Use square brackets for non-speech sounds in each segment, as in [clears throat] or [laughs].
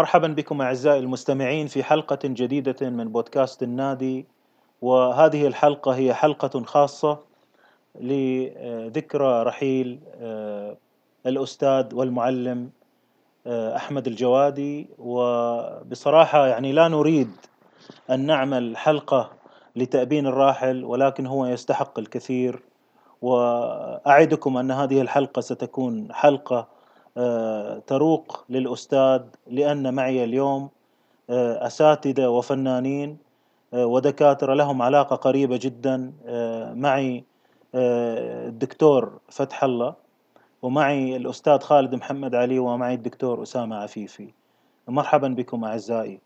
مرحبا بكم أعزائي المستمعين في حلقة جديدة من بودكاست النادي وهذه الحلقة هي حلقة خاصة لذكرى رحيل آه، الأستاذ والمعلم آه، أحمد الجوادي. وبصراحة يعني لا نريد أن نعمل حلقة لتأبين الراحل ولكن هو يستحق الكثير. وأعدكم أن هذه الحلقة ستكون حلقة تروق للأستاذ لأن معي اليوم آه، أساتذة وفنانين آه، ودكاترة لهم علاقة قريبة جدا معي الدكتور فتح الله ومعي الأستاذ خالد محمد علي ومعي الدكتور أسامة عفيفي. مرحبا بكم أعزائي.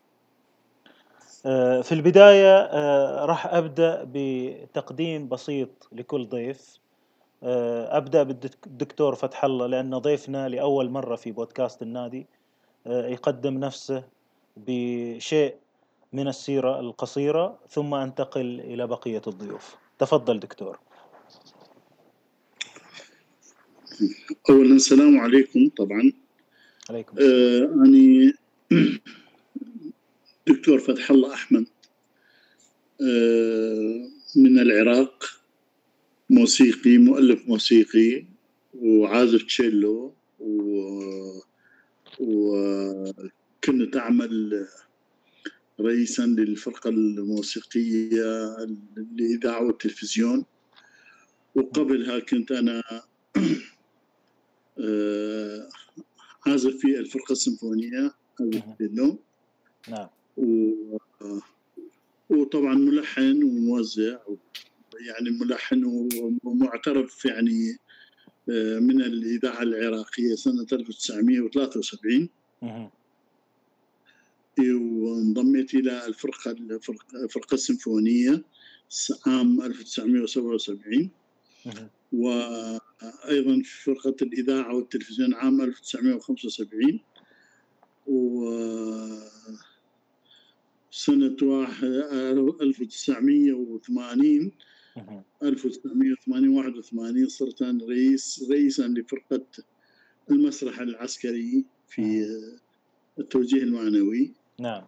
في البداية راح أبدأ بتقديم بسيط لكل ضيف. آه، أبدأ بالدكتور فتح الله لأنه ضيفنا لأول مرة في بودكاست النادي آه، يقدم نفسه بشيء من السيرة القصيرة ثم أنتقل إلى بقية الضيوف. تفضل دكتور. اولا السلام عليكم طبعا. عليكم آه أني [coughs] دكتور فتح الله أحمد آه من العراق. موسيقي مؤلف موسيقي وعازف تشيلو و... وكنت أعمل رئيسا للفرقة الموسيقية للإذاعة والتلفزيون وقبلها كنت أنا [clears throat] آه، عازف في الفرقة السيمفونية نعم. وطبعا ملحن وموزع. يعني ملحن ومعترف يعني آه، من الإذاعة العراقية سنة 1973 وانضميت إلى الفرقة الفرقة السيمفونية عام 1977 وأيضا في فرقة الإذاعة والتلفزيون عام 1975 و سنة 1980 1981 صرت أنا رئيس رئيسا لفرقة المسرح العسكري في التوجيه المعنوي. نعم.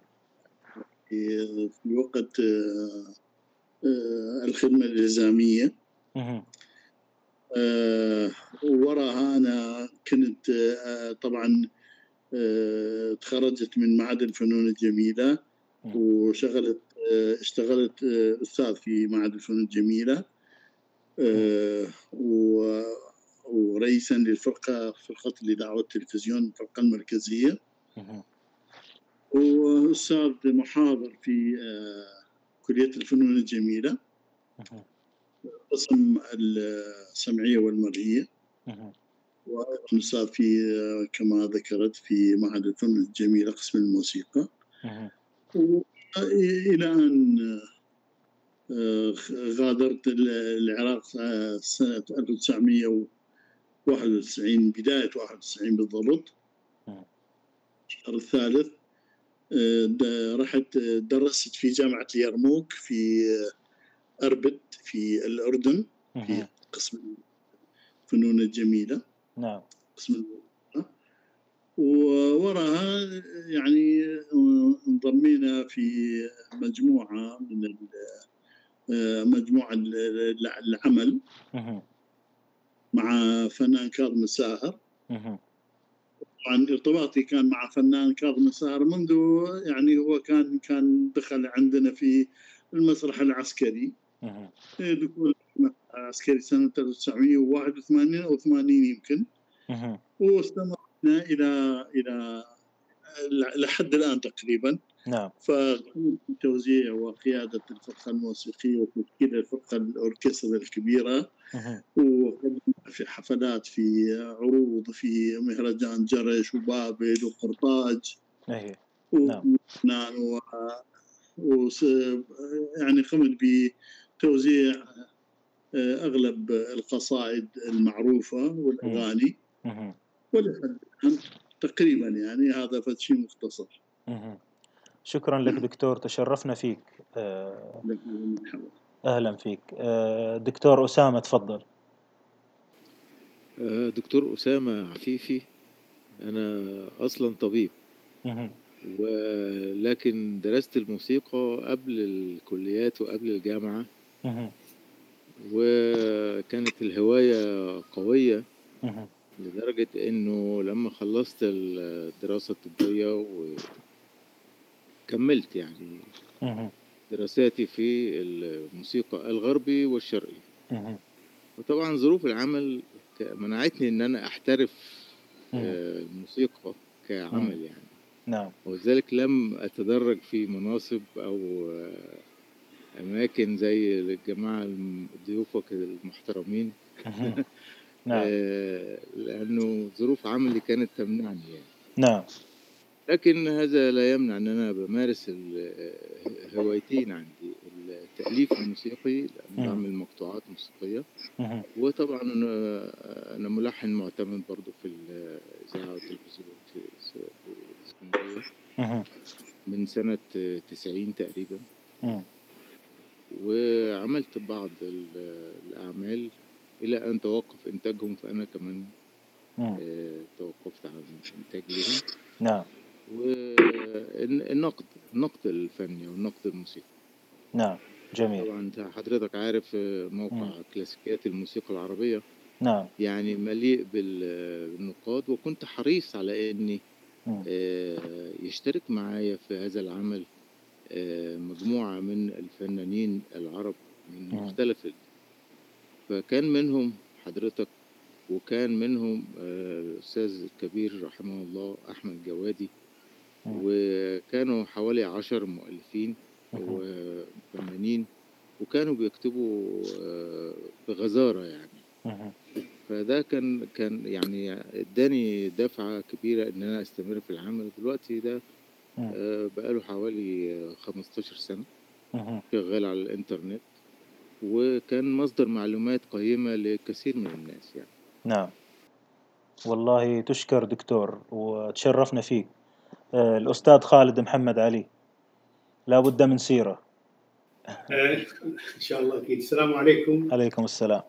في وقت آه، آه، الخدمة الإلزامية. آه، وراها أنا كنت طبعا تخرجت من معهد الفنون الجميلة وشغلت اشتغلت أستاذ في معهد الفنون الجميلة آه، ورئيسا للفرقة فرقة الاذاعه والتلفزيون الفرقة المركزية. وأستاذ محاضر في آه، كلية الفنون الجميلة. قسم السمعية والمرئية. وأيضا أستاذ في آه، كما ذكرت في معهد الفنون الجميلة قسم الموسيقى. إلى أن آه، غادرت العراق سنة 1991 بداية 91 بالضبط. الشهر الثالث آه، رحت درست في جامعة اليرموك في اربد في الأردن في قسم الفنون الجميلة. نعم. قسم ووراها يعني انضمينا في مجموعة من مجموعة العمل مع فنان كاظم الساهر. طبعا ارتباطي كان مع فنان كاظم الساهر منذ يعني هو كان كان دخل عندنا في المسرح العسكري. دخول عسكري سنة 1981 أو 80 يمكن. واستمر إلى إلى لحد الآن تقريبا. نعم. فتوزيع وقيادة الفرقة الموسيقية وتشكيل الفرقة الأوركسترا الكبيرة في حفلات في عروض في مهرجان جرش وبابل وقرطاج. إيه نعم. و... و... يعني قمت بتوزيع آه، أغلب القصائد المعروفة والأغاني. ولحد تقريبا يعني هذا شيء مختصر. شكرا لك دكتور تشرفنا فيك. آه، أهلا فيك. آه، دكتور أسامة تفضل. آه، دكتور أسامة عفيفي أنا أصلا طبيب. ولكن درست الموسيقى قبل الكليات وقبل الجامعة وكانت الهواية قوية لدرجة إنه لما خلصت الدراسة الطبية وكملت يعني دراساتي في الموسيقى الغربي والشرقي. وطبعا ظروف العمل منعتني إن أنا أحترف آه، الموسيقى كعمل يعني. نعم. ولذلك لم أتدرج في مناصب أو آه، أماكن زي الجماعة ضيوفك المحترمين. [laughs] نعم. آه، لأنه ظروف عملي كانت تمنعني يعني. نعم. لكن هذا لا يمنع أن أنا بمارس هوايتين عندي التأليف الموسيقي بعمل مقطوعات موسيقية. وطبعا أنا ملحن معتمد برضو في الإذاعة والتلفزيون في اسكندرية. من سنة تسعين تقريبا. وعملت بعض الأعمال إلى أن توقف إنتاجهم فأنا كمان آه، توقفت عن إنتاج لهم نعم. والنقد النقد الفني والنقد الموسيقي. نعم. جميل. طبعا أنت حضرتك عارف آه، موقع مم. كلاسيكيات الموسيقى العربية. نعم. يعني مليء بالنقاد وكنت حريص على إني آه، يشترك معايا في هذا العمل آه، مجموعة من الفنانين العرب من مختلف فكان منهم حضرتك وكان منهم الأستاذ الكبير رحمه الله أحمد جوادي وكانوا حوالي عشر مؤلفين وفنانين وكانوا بيكتبوا آه، بغزارة يعني. فده كان كان يعني اداني دفعة كبيرة إن أنا أستمر في العمل. دلوقتي ده آه، بقاله حوالي 15 سنة شغال على الإنترنت. وكان مصدر معلومات قيمة لكثير من الناس يعني. نعم. والله تشكر دكتور وتشرفنا فيك آه، الأستاذ خالد محمد علي. لابد من سيرة. آه، إن شاء الله أكيد. السلام عليكم. عليكم السلام.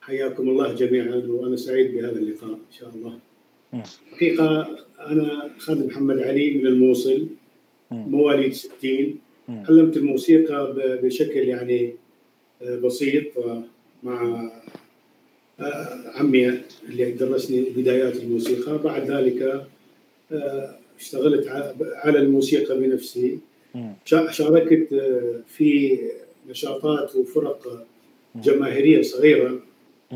حياكم الله جميعا وأنا سعيد بهذا اللقاء إن شاء الله. حقيقة أنا خالد محمد علي من الموصل مواليد 60 علمت الموسيقى بشكل يعني بسيط مع عمي اللي درسني بدايات الموسيقى. بعد ذلك اشتغلت على الموسيقى بنفسي. شاركت آه، في نشاطات وفرق جماهيرية صغيرة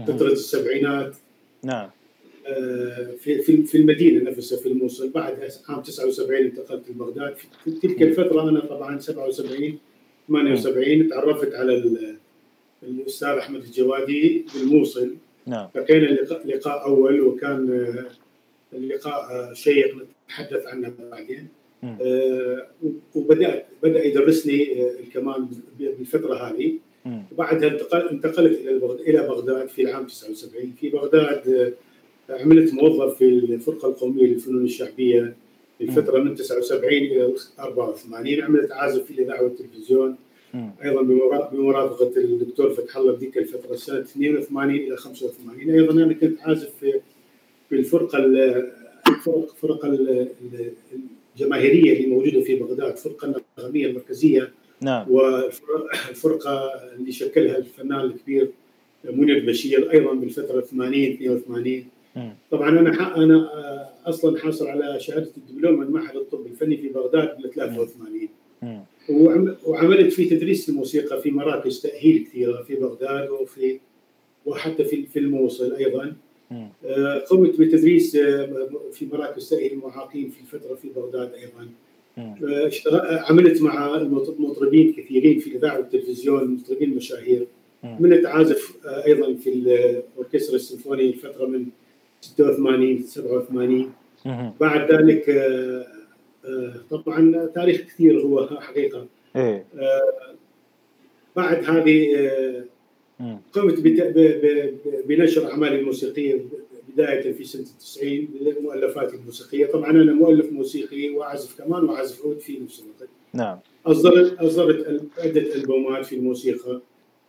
فترة السبعينات. نعم. آه، في في المدينة نفسها في الموصل. بعد عام 79 انتقلت لبغداد. في تلك الفترة أنا طبعا 77 78 تعرفت على الأستاذ أحمد الجوادي بالموصل. نعم. فكان اللقاء لقاء أول وكان آه، اللقاء شيق نتحدث عنه بعدين. آه وبدات بدأ يدرسني آه الكمان بالفترة هذه. وبعدها انتقلت إلى إلى بغداد في العام 79 في بغداد آه عملت موظف في الفرقة القومية للفنون الشعبية في الفترة من 79 إلى 84 عملت عازف في الإذاعة والتلفزيون. أيضا بمرافقة الدكتور فتح الله بذيك الفترة سنة 82 إلى 85 أيضا أنا كنت عازف في في الفرقه الفرق فرق الجماهيرية اللي موجودة في بغداد الفرقه النغمية المركزية. نعم. والفرقة اللي شكلها الفنان الكبير منير بشير أيضا بالفترة 80 82 طبعا أنا أنا أصلا حاصل على شهادة الدبلوم من معهد الطب الفني في بغداد بال 83 وعملت في تدريس الموسيقى في مراكز تأهيل كثيرة في بغداد وفي وحتى في في الموصل أيضا. آه، قمت بتدريس آه، في مراكز تأهيل المعاقين في فترة في بغداد أيضا. آه، عملت مع مطربين كثيرين في الإذاعة والتلفزيون مطربين مشاهير. عملت عازف أيضا في الأوركسترا السيمفوني الفترة من 86 87 بعد ذلك طبعا تاريخ كثير هو حقيقة إيه. بعد هذه قمت بنشر اعمالي الموسيقية بداية في سنة 90 لمؤلفاتي الموسيقية، طبعا أنا مؤلف موسيقي وأعزف كمان وأعزف عود في نفس الوقت. نعم. أصدرت أصدرت عدة ألبومات في الموسيقى.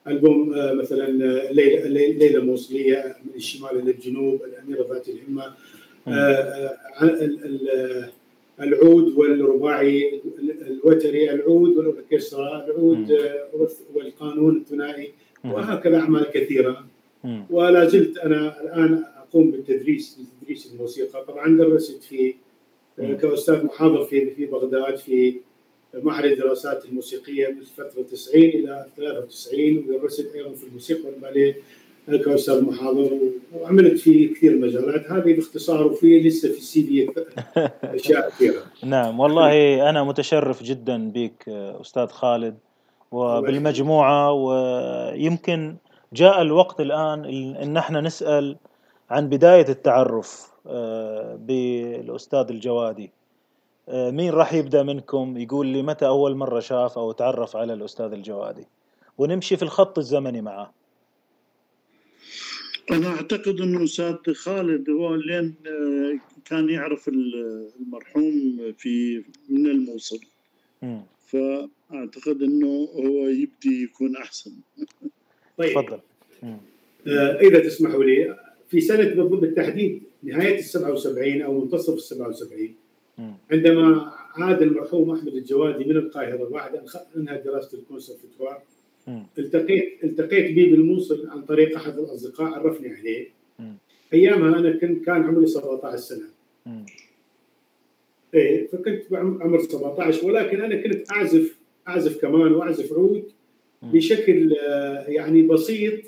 ألبوم آه، مثلا ليله ليله موصلية من الشمال إلى الجنوب، الأميرة ذات الهمة. العود والرباعي الوتري العود والاوركسترا العود والقانون الثنائي وهكذا أعمال كثيرة. ولا زلت أنا الآن أقوم بالتدريس بتدريس الموسيقى. طبعا درست في كأستاذ محاضر في في بغداد في معهد الدراسات الموسيقية من فترة 90 إلى 93 ودرست أيضا في الموسيقى والباليه. كاستاذ محاضر وعملت في كثير مجالات هذه باختصار وفي لسه في السي في [laughs] أشياء كثيرة. نعم والله أنا متشرف جدا بك أستاذ خالد وبالمجموعة ويمكن جاء الوقت الآن إن إحنا نسأل عن بداية التعرف آه، بالأستاذ الجوادي. آه، مين راح يبدأ منكم يقول لي متى أول مرة شاف أو تعرف على الأستاذ الجوادي ونمشي في الخط الزمني معه أنا أعتقد إنه أستاذ خالد هو لين آه، كان يعرف المرحوم في من الموصل. فأعتقد إنه هو يبدي يكون أحسن. [laughs] طيب. تفضل. آه إذا تسمحوا لي في سنة بالتحديد نهاية ال 77 أو منتصف ال 77 عندما عاد المرحوم أحمد الجوادي من القاهرة بعد أن أنهى دراسة الكونسرفتوار التقيت التقيت به بالموصل عن طريق أحد الأصدقاء عرفني عليه. أيامها أنا كنت كان عمري 17 سنة. إيه فكنت عمر 17 ولكن أنا كنت أعزف أعزف كمان وأعزف عود بشكل يعني بسيط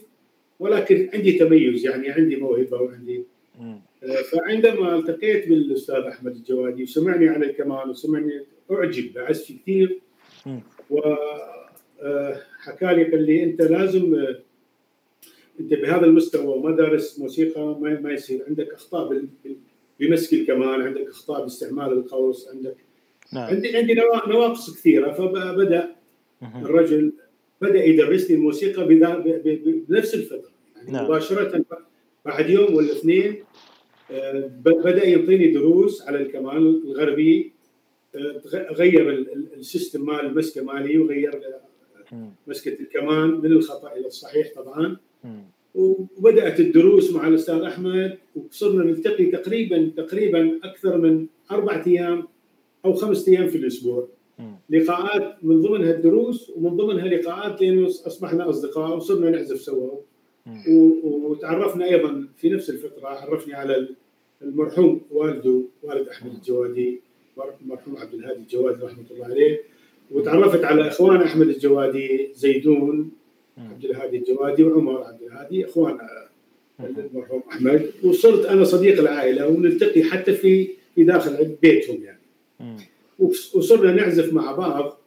ولكن عندي تميز يعني عندي موهبة وعندي. آه، فعندما التقيت بالأستاذ أحمد الجوادي وسمعني على الكمان وسمعني أعجب بعزفي كثير. و حكى لي قال لي أنت لازم آه، أنت بهذا المستوى وما دارس موسيقى ما, ما يصير عندك أخطاء بمسك الكمان عندك أخطاء باستعمال القوس عندك نعم. عندي عندي نواقص كثيرة فبدأ الرجل بدأ يدرسني الموسيقى بنفس الفترة يعني نعم. مباشرة بعد يوم ولا اثنين آه، بدأ يعطيني دروس على الكمان الغربي غير السيستم مال المسكة مالي وغير مسكه الكمان من الخطأ إلى الصحيح طبعا. وبدأت الدروس مع الأستاذ أحمد وصرنا نلتقي تقريبا تقريبا أكثر من أربع أيام أو خمس أيام في الأسبوع. لقاءات من ضمنها الدروس ومن ضمنها لقاءات لأنه أصبحنا أصدقاء وصرنا نعزف سوا. وتعرفنا أيضا في نفس الفترة عرفني على المرحوم والده والد أحمد الجوادي المرحوم عبد الهادي الجوادي رحمة الله عليه. وتعرفت على إخوان أحمد الجوادي زيدون عبد الهادي الجوادي وعمر عبد الهادي إخوان المرحوم أحمد. وصرت أنا صديق العائلة ونلتقي حتى في في داخل بيتهم يعني. وصرنا نعزف مع بعض.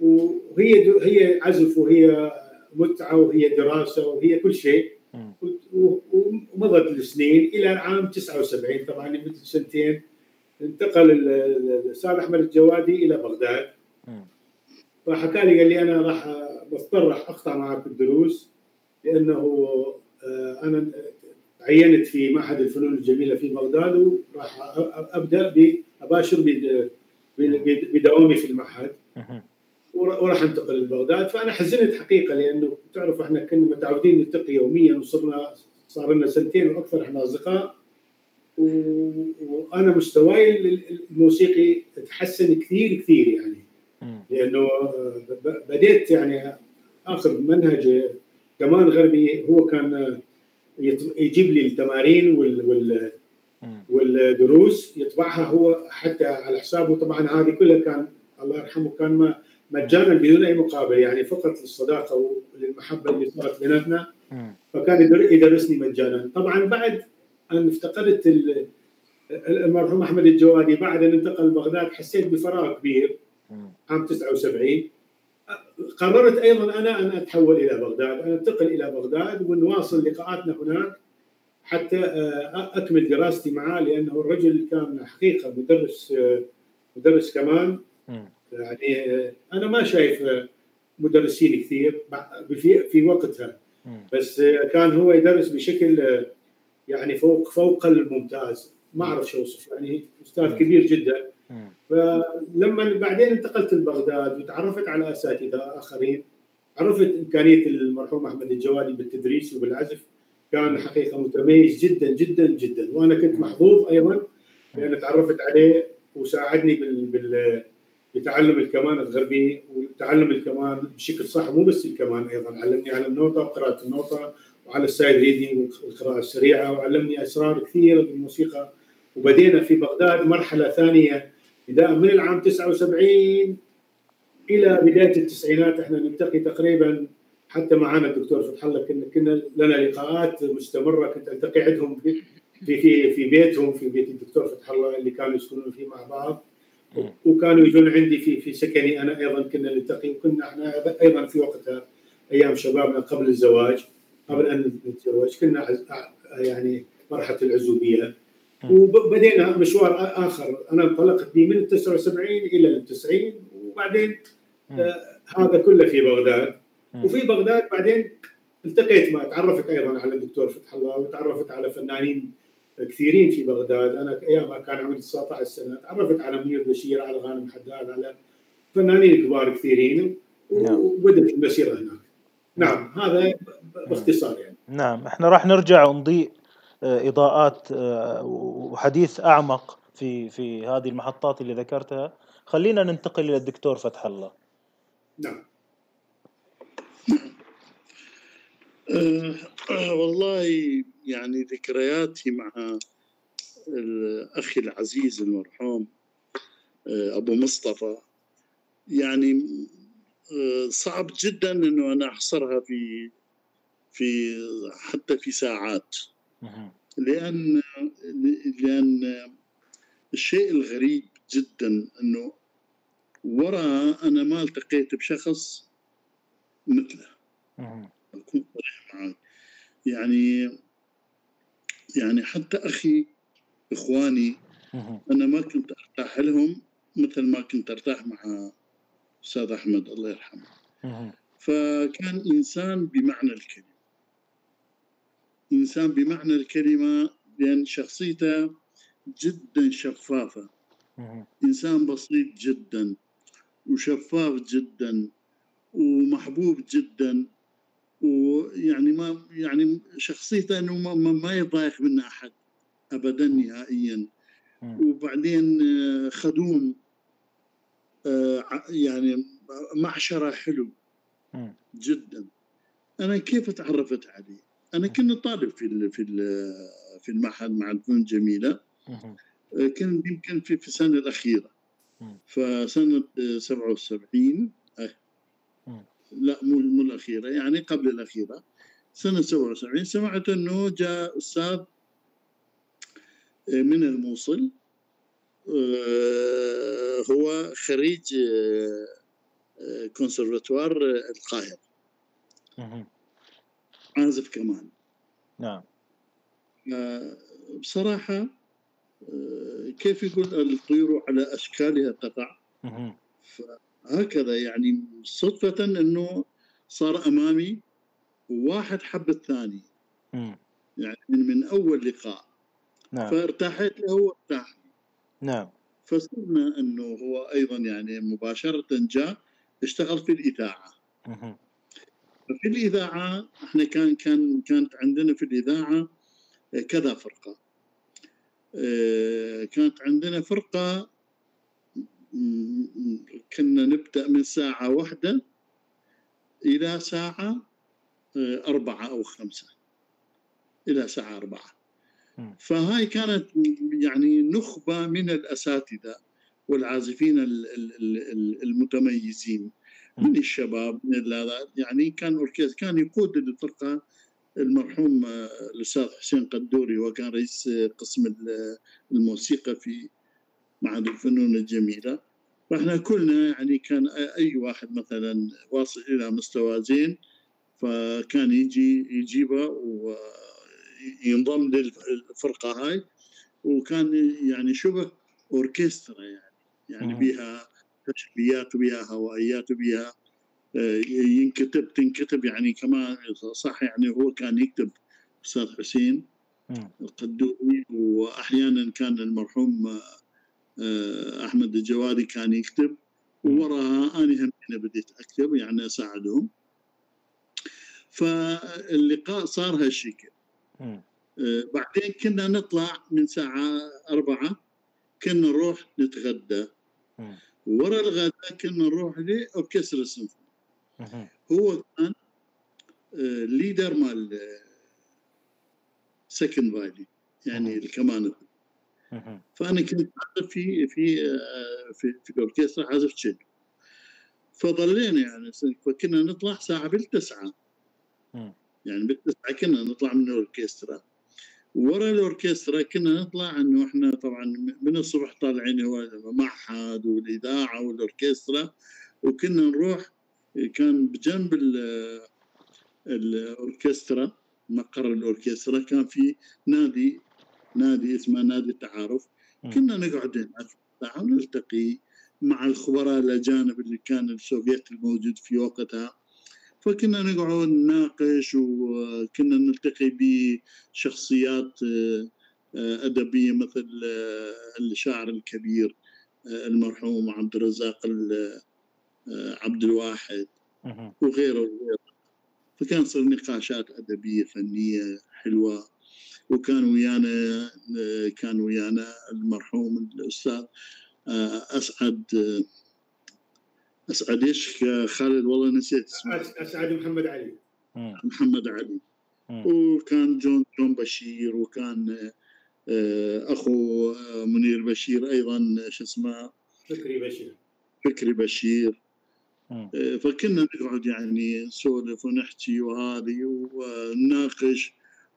وهي هي عزف وهي متعة وهي دراسة وهي كل شيء. ومضت السنين إلى عام 79 طبعا لمدة سنتين. انتقل الأستاذ أحمد الجوادي إلى بغداد. فحكى لي قال لي أنا راح بضطر راح أقطع معك الدروس لأنه آه، أنا عينت في معهد الفنون الجميلة في بغداد وراح أبدأ أباشر بدوامي في المعهد. وراح انتقل لبغداد. فأنا حزنت حقيقة لأنه تعرف إحنا كنا متعودين نلتقي يوميا وصرنا صار لنا سنتين وأكثر إحنا أصدقاء. وأنا مستواي الموسيقي تحسن كثير كثير يعني. لأنه بديت يعني آخذ منهج كمان غربي هو كان يجيب لي التمارين وال والدروس يطبعها هو حتى على حسابه. طبعا هذه كلها كان الله يرحمه كان مجانا بدون أي مقابل يعني فقط للصداقة وللمحبة اللي صارت بيناتنا. فكان يدرسني مجانا. طبعا بعد أن افتقدت المرحوم أحمد الجوادي بعد أن انتقل بغداد حسيت بفراغ كبير. عام 79 قررت أيضا أنا أن أتحول إلى بغداد أن أنتقل إلى بغداد ونواصل لقاءاتنا هناك حتى آه، أكمل دراستي معه لأنه الرجل كان حقيقة مدرس آه، مدرس كمان. يعني آه، أنا ما شايف مدرسين كثير في في وقتها. بس كان هو يدرس بشكل يعني فوق فوق الممتاز ما أعرف شو اوصف يعني أستاذ كبير جدا. فلما بعدين انتقلت لبغداد وتعرفت على أساتذة آخرين عرفت إمكانية المرحوم أحمد الجوادي بالتدريس وبالعزف كان حقيقة متميز جدا جدا جدا. وأنا كنت محظوظ أيضا لأن تعرفت عليه وساعدني بال, بال بتعلم الكمان الغربي وتعلم الكمان بشكل صح مو بس الكمان أيضا. علمني على النوتة وقراءة النوتة وعلى ال sight reading والقراءة السريعة وعلمني أسرار كثيرة بالموسيقى. وبدينا في بغداد مرحلة ثانية بداية من العام 79 إلى بداية التسعينات إحنا نلتقي تقريبا حتى معنا الدكتور فتح الله كنا كنا لنا لقاءات مستمرة كنت ألتقي عندهم في في في بيتهم في بيت الدكتور فتح الله اللي كانوا يسكنون فيه مع بعض. وكانوا يجون عندي في في سكني أنا أيضا كنا نلتقي وكنا إحنا أيضا في وقتها أيام شبابنا قبل الزواج قبل أن نتزوج كنا يعني مرحلة العزوبية. وبدينا مشوار آخر. أنا انطلقت به من ال 79 إلى ال 90 وبعدين آه هذا كله في بغداد. وفي بغداد بعدين التقيت ما تعرفت أيضا على الدكتور فتح الله وتعرفت على فنانين كثيرين في بغداد. أنا ايامها كان عمري 19 سنة تعرفت على منير بشير على غانم حداد على فنانين كبار كثيرين نعم. وبدات المسيره هناك. نعم هذا باختصار يعني. نعم. إحنا راح نرجع ونضيء إضاءات آه، وحديث أعمق في في هذه المحطات اللي ذكرتها. خلينا ننتقل إلى الدكتور فتح الله. نعم. أه والله يعني ذكرياتي مع أخي العزيز المرحوم أبو مصطفى يعني صعب جدا إنه أنا أحصرها في في حتى في ساعات. لأن لأن الشيء الغريب جدا أنه ورا أنا ما التقيت بشخص مثله. أكون صريح معك يعني يعني حتى أخي إخواني أنا ما كنت أرتاح لهم مثل ما كنت أرتاح مع أستاذ أحمد الله يرحمه. فكان إنسان بمعنى الكلمة. إنسان بمعنى الكلمة لأن شخصيته جدا شفافة. إنسان بسيط جدا وشفاف جدا ومحبوب جدا ويعني ما يعني شخصيته إنه ما, ما يضايق منه أحد ابدا نهائيا. وبعدين آه، خدوم آه، يعني معشره حلو جدا. أنا كيف تعرفت عليه؟ أنا كنت طالب في في في المعهد مع الفنون الجميلة. آه، كنت يمكن في في السنة الأخيرة. فسنة 77 لا مو مو الأخيرة يعني قبل الأخيرة. سنة 77 سمعت إنه جاء أستاذ آه، من الموصل آه، هو خريج آه، كونسرفتوار القاهرة. عازف كمان. نعم. بصراحة كيف يقول الطيور على أشكالها تقع؟ هكذا يعني صدفة إنه صار أمامي وواحد حب الثاني. يعني من, من أول لقاء. نعم. فارتاحت له وارتاح. نعم. فصرنا إنه هو أيضا يعني مباشرة جاء اشتغل في الإذاعة. في الإذاعة إحنا كان كان كانت عندنا في الإذاعة كذا فرقة. آه، كانت عندنا فرقة كنا نبدأ من ساعة واحدة إلى ساعة آه، أربعة أو خمسة. إلى ساعة أربعة. فهاي كانت يعني نخبة من الأساتذة والعازفين المتميزين. من الشباب من يعني كان أوركسترا كان يقود الفرقة المرحوم آه، الأستاذ حسين قدوري وكان رئيس قسم الموسيقى في معهد الفنون الجميلة. فإحنا كلنا يعني كان أي واحد مثلا واصل إلى مستوى زين فكان يجي يجيبه وينضم للفرقة هاي. وكان يعني شبه أوركسترا يعني يعني بها تشبيهات وبها هوائيات وبها آه، ينكتب تنكتب يعني كمان صح يعني هو كان يكتب أستاذ حسين القدومي واحيانا كان المرحوم آه، أحمد الجوادي كان يكتب ووراها أنا هم بديت أكتب يعني أساعدهم. فاللقاء صار هالشكل آه، بعدين كنا نطلع من ساعة أربعة كنا نروح نتغدى. ورا الغداء كنا نروح لاوركسترا السيمفوني هو كان leader مال second violin يعني الكمان فأنا كنت عازف في في في, في الأوركسترا عازف تشيلو فظلينا يعني فكنا نطلع ساعه بالتسعة. يعني بالتسعة كنا نطلع من الأوركسترا. ورا الأوركسترا كنا نطلع إنه إحنا طبعا من الصبح طالعين هو المعهد والإذاعة والأوركسترا وكنا نروح كان بجنب الأوركسترا مقر الأوركسترا كان في نادي نادي اسمه نادي التعارف. كنا نقعد هناك ونلتقي مع الخبراء الأجانب اللي كان السوفيت الموجود في وقتها. فكنا نقعد نناقش وكنا نلتقي بشخصيات آه، أدبية مثل آه، الشاعر الكبير آه، المرحوم عبد الرزاق عبد الواحد وغيره وغيره. فكان صار نقاشات أدبية فنية حلوة. وكان ويانا كان ويانا المرحوم الأستاذ أسعد أسعد إيش؟ خالد والله نسيت اسمه. أسعد محمد علي. محمد علي. وكان جون جون بشير وكان آه، أخو آه، منير بشير أيضا شو اسمه؟ فكري بشير. فكري بشير. آه، فكنا نقعد يعني نسولف ونحكي وهذه ونناقش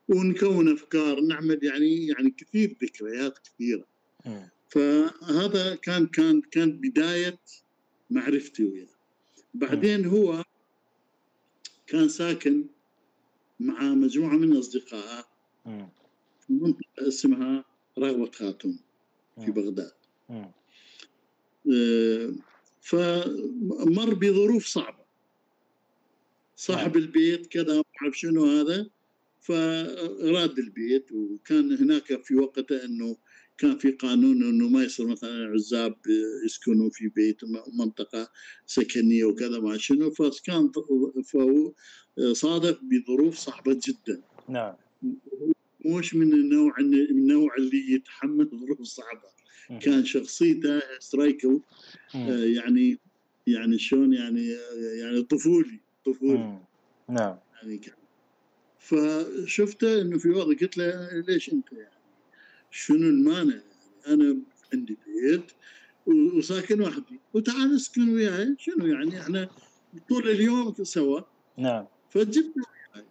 ونكون أفكار نعمل يعني يعني كثير ذكريات كثيرة. فهذا كان كان كان بداية معرفتي وياه. بعدين هو كان ساكن مع مجموعة من أصدقائه في منطقة اسمها رغوة خاتون في بغداد. آه، فمر بظروف صعبة. صاحب نعم. البيت كذا ما أعرف شنو هذا فراد البيت وكان هناك في وقته أنه كان في قانون إنه ما يصير مثلا عزاب يسكنوا في بيت منطقة سكنية وكذا ما شنو. فكان فهو صادف بظروف صعبة جدا. نعم. مش من النوع النوع اللي يتحمل ظروف صعبة. كان شخصيته سترايكل آه، يعني يعني شلون يعني يعني طفولي طفولي. نعم. يعني كان. فشفته إنه في وضع قلت له ليش أنت يعني؟ شنو المانع؟ يعني أنا عندي بيت وساكن وحدي. وتعال اسكن وياي. شنو يعني؟ إحنا طول اليوم سوا. نعم. فجبت وياي.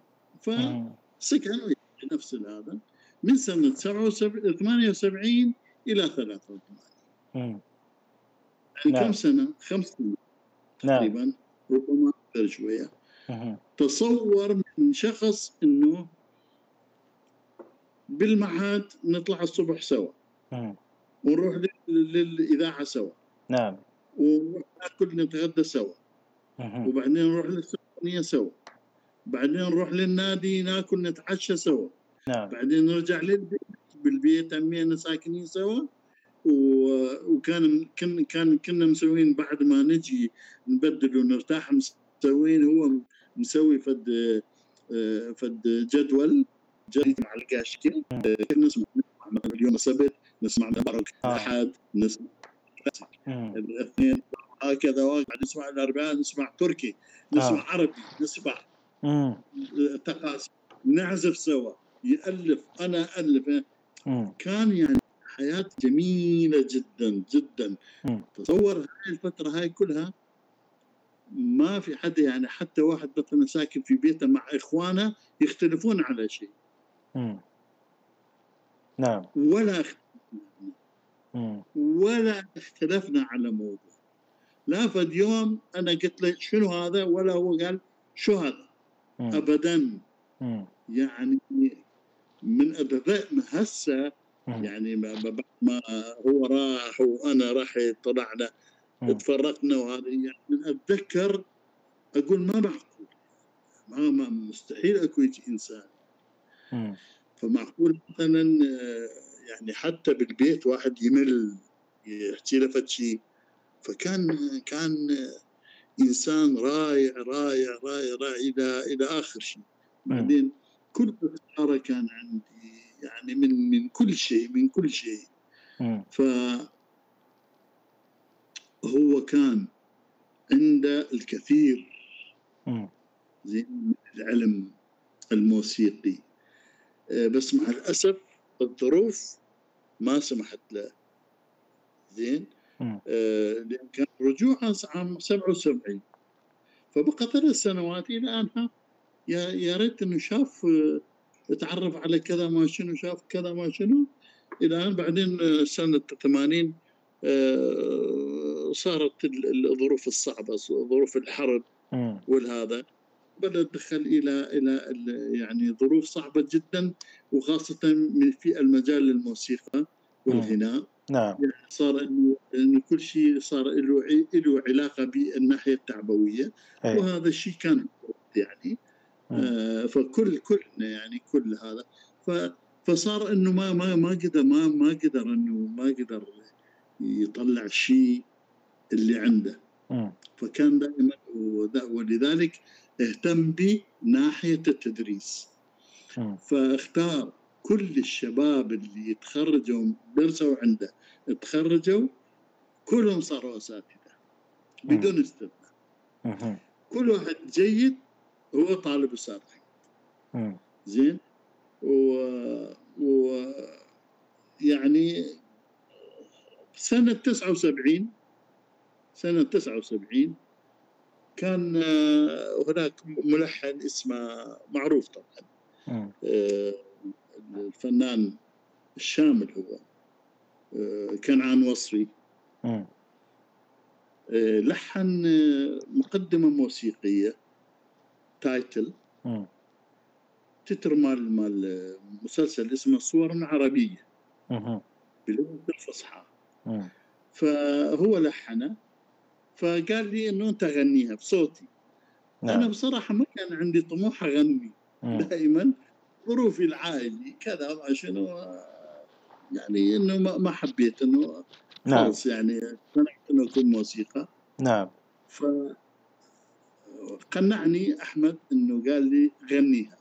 فسكن وياي. نفس هذا من سنة 78 إلى 83 يعني نعم. كم سنة؟ خمس سنين نعم. تقريبا. ربما أكثر شوية. تصور من شخص إنه بالمعهد نطلع الصبح سوا. ونروح للإذاعة سوا. نعم. وناكل نتغدى سوا. وبعدين نروح للسيمفونيه سوا. بعدين نروح للنادي ناكل نتعشى سوا. نعم. بعدين نرجع للبيت بالبيت عمينا ساكنين سوا. وكان كن كان كنا مسوين بعد ما نجي نبدل ونرتاح مسوين هو مسوي فد فد جدول. جريت مع القاشكي نسمع اليوم السبت نسمع مبارك الأحد نسمع الاثنين هكذا بعد نسمع الأربعاء نسمع تركي نسمع آه. عربي نسمع تقاسم نعزف سوا. يألف أنا ألف. كان يعني حياة جميلة جدا جدا. تصور هاي الفترة هاي كلها ما في حد يعني حتى واحد مثلا ساكن في بيته مع إخوانه يختلفون على شيء. نعم. ولا ولا اختلفنا على موضوع. لا فد يوم أنا قلت له شنو هذا؟ ولا هو قال شو هذا؟ مم. ابدا. مم. يعني من بدأنا هسه يعني بعد ما هو راح وأنا راح طلعنا تفرقنا وهذا يعني أتذكر أقول ما معقول ما, ما مستحيل أكو إنسان فمعقول مثلا يعني حتى بالبيت واحد يمل يحكي له شيء فكان كان إنسان رائع رائع رائع رائع إلى إلى آخر شيء. بعدين كل اختياره كان عندي يعني من من كل شيء من كل شيء. ف هو كان عنده الكثير زين من العلم الموسيقي. آه، بس مع الأسف الظروف ما سمحت له. زين؟ آه، لأن كان رجوعه عام 77 فبقى ثلاث سنوات إلى أن يا يا ريت إنه شاف آه، تعرف على كذا ما شنو شاف كذا ما شنو إلى أن بعدين سنة 80 صارت الظروف الصعبة ظروف الحرب والهذا. بدا دخل إلى إلى يعني ظروف صعبة جدا وخاصة في المجال الموسيقى والغناء. نعم. يعني صار إنه إنه كل شيء صار له له علاقة بالناحية التعبوية. أي. وهذا الشيء كان يعني. آه فكل كل يعني كل هذا. ف فصار إنه ما ما ما قدر ما ما قدر إنه ما قدر يطلع شيء اللي عنده. م. فكان دائما ولذلك اهتم بناحيه التدريس. م. فاختار كل الشباب اللي تخرجوا درسوا عنده تخرجوا كلهم صاروا أساتذة بدون استثناء. كل واحد جيد هو طالب اساتذه زين؟ و, و يعني سنة 79 سنة 79 كان آه، هناك ملحن اسمه معروف طبعا. آه، الفنان الشامل هو. آه، كنعان وصري. لحن مقدمة موسيقية تايتل. تتر مال مال مسلسل اسمه صور عربية. بلغة الفصحى. فهو لحنه. فقال لي إنه أنت غنيها بصوتي. نعم. أنا بصراحة ما كان عندي طموح أغني دائما. ظروفي العائلي كذا ما شنو يعني إنه ما حبيت إنه نعم. خلص يعني اقتنعت إنه اكون موسيقى. نعم. ف قنعني أحمد إنه قال لي غنيها.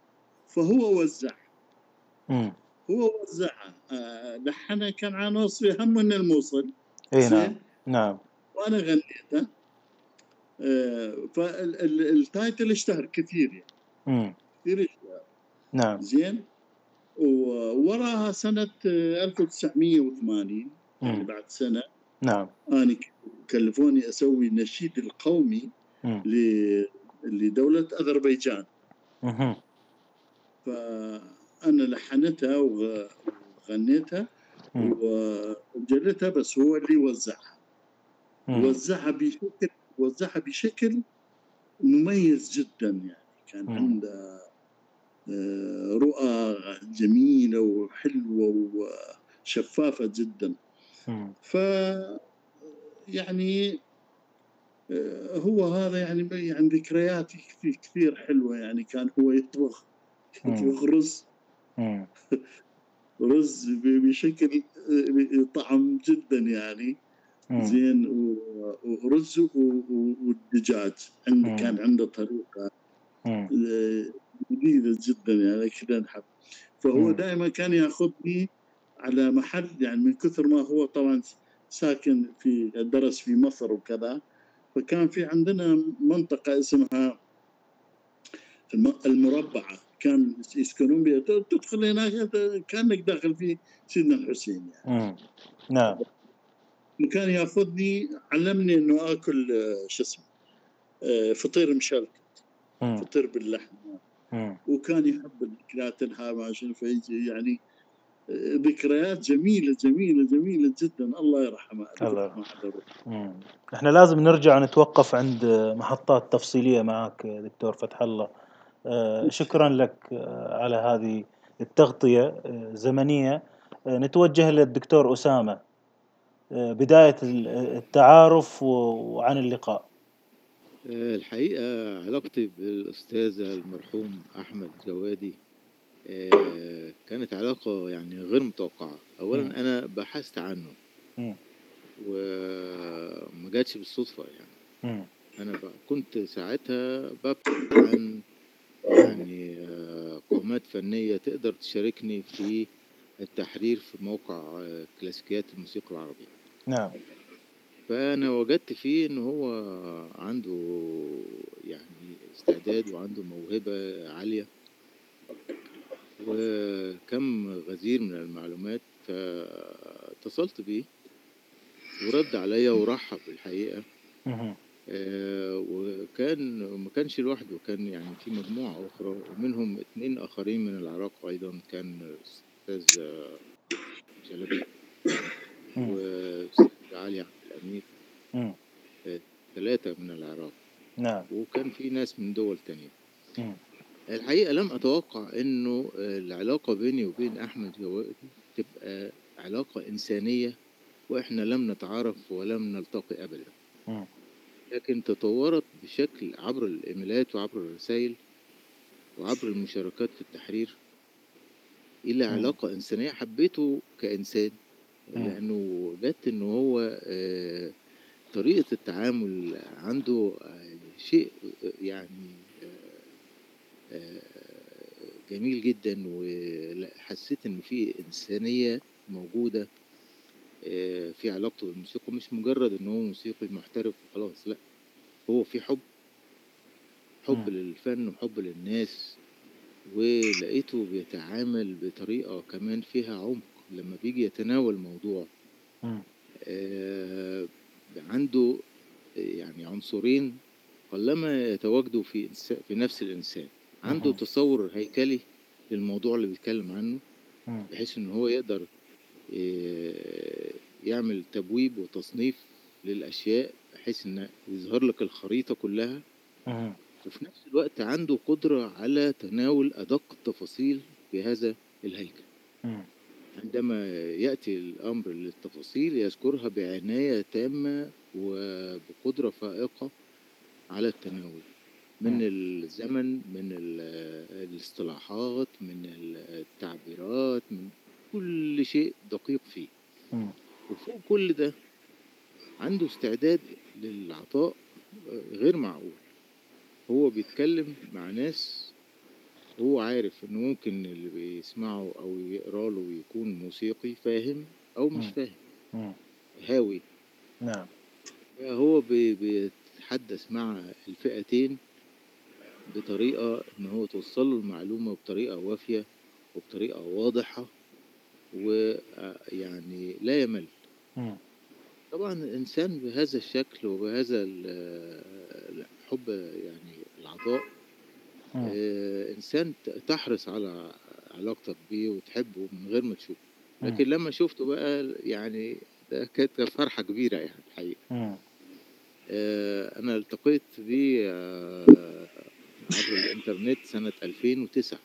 فهو وزعها هو وزعها آه، لحنها كان عن وصفي هم من الموصل. اي نعم. نعم. وأنا غنيته آه، فالتايتل اشتهر كثير يعني. كثير اشتهر. نعم. زين؟ ووراها سنة 1980 يعني بعد سنة. نعم. أنا كلفوني أسوي النشيد القومي لدولة أذربيجان. فأنا لحنتها وغنيتها وجلتها بس هو اللي وزعها. وزعها بشكل وزعها بشكل مميز جدا يعني. كان عنده آه، رؤى جميلة وحلوة وشفافة جدا. ف يعني آه، هو هذا يعني يعني ذكرياتي كثير كثير حلوة يعني. كان هو يطبخ يطبخ رز. [laughs] رز بشكل آه، طعم جدا يعني. زين ورز والدجاج. عند كان عنده طريقة جديدة جدا يعني كذا نحب. فهو دائما كان ياخذني على محل يعني من كثر ما هو طبعا ساكن في درس في مصر وكذا فكان في عندنا منطقة اسمها المربعة. كان يسكنون بها. تدخل هناك كأنك داخل في سيدنا الحسين يعني. نعم. كان يأخذني علمني إنه آكل آه، شو اسمه آه، فطير مشلتت فطير باللحم. وكان يحب الأكلات الها فيجي يعني آه، ذكريات جميلة جميلة جميلة جدا. الله يرحمه الله يرحمه. إحنا لازم نرجع نتوقف عند محطات تفصيلية معك دكتور فتح الله. شكرا لك على هذه التغطية زمنية. نتوجه للدكتور أسامة. بداية التعارف وعن اللقاء. الحقيقة علاقتي بالأستاذ المرحوم أحمد جوادي آه، كانت علاقة يعني غير متوقعة. أولا أنا بحثت عنه. وما جاتش بالصدفة يعني. أنا كنت ساعتها ببحث عن يعني آه، قامات فنية تقدر تشاركني في التحرير في موقع كلاسيكيات الموسيقى العربية. نعم. فأنا وجدت فيه إن هو عنده يعني استعداد وعنده موهبة عالية وكم غزير من المعلومات فاتصلت بيه ورد عليا ورحب الحقيقة آه وكان ما كانش لوحده كان يعني في مجموعة أخرى ومنهم اتنين آخرين من العراق أيضا كان أستاذ شلبي وأستاذ علي عبد الأمير ثلاثة من العراق. نعم. وكان في ناس من دول تانية. الحقيقة لم أتوقع إنه العلاقة بيني وبين أحمد جوادي تبقى علاقة إنسانية وإحنا لم نتعارف ولم نلتقي أبدا. لكن تطورت بشكل عبر الإيميلات وعبر الرسائل وعبر المشاركات في التحرير إلى علاقة إنسانية حبيته كإنسان. لأنه وجدت إنه هو طريقة التعامل عنده شيء يعني جميل جدا وحسيت إن في إنسانية موجودة في علاقته بالموسيقى مش مجرد إن هو موسيقي محترف وخلاص لأ هو في حب حب للفن وحب للناس ولقيته بيتعامل بطريقة كمان فيها عمق. لما بيجي يتناول موضوع عنده يعني عنصرين قلما يتواجدوا في في نفس الإنسان. عنده تصور هيكلي للموضوع اللي بيتكلم عنه بحيث إن هو يقدر يعمل تبويب وتصنيف للأشياء بحيث إن يظهر لك الخريطة كلها. وفي نفس الوقت عنده قدرة على تناول أدق التفاصيل في هذا الهيكل عندما يأتي الأمر للتفاصيل يذكرها بعناية تامة وبقدرة فائقة على التناول من الزمن من الاصطلاحات من التعبيرات من كل شيء دقيق فيه. وفوق كل ده عنده استعداد للعطاء غير معقول. هو بيتكلم مع ناس هو عارف إنه ممكن اللي بيسمعه أو يقرأ له يكون موسيقي فاهم أو مش فاهم. هاوي. نعم. هو بيتحدث مع الفئتين بطريقة إن هو توصل له المعلومة بطريقة وافية وبطريقة واضحة ويعني لا يمل. طبعا الإنسان بهذا الشكل وبهذا الحب يعني العطاء إنسان تحرص على علاقتك بيه وتحبه من غير ما تشوفه. لكن لما شفته بقى يعني ده كانت فرحة كبيرة يعني الحقيقة. أنا التقيت بيه عبر الإنترنت سنة 2009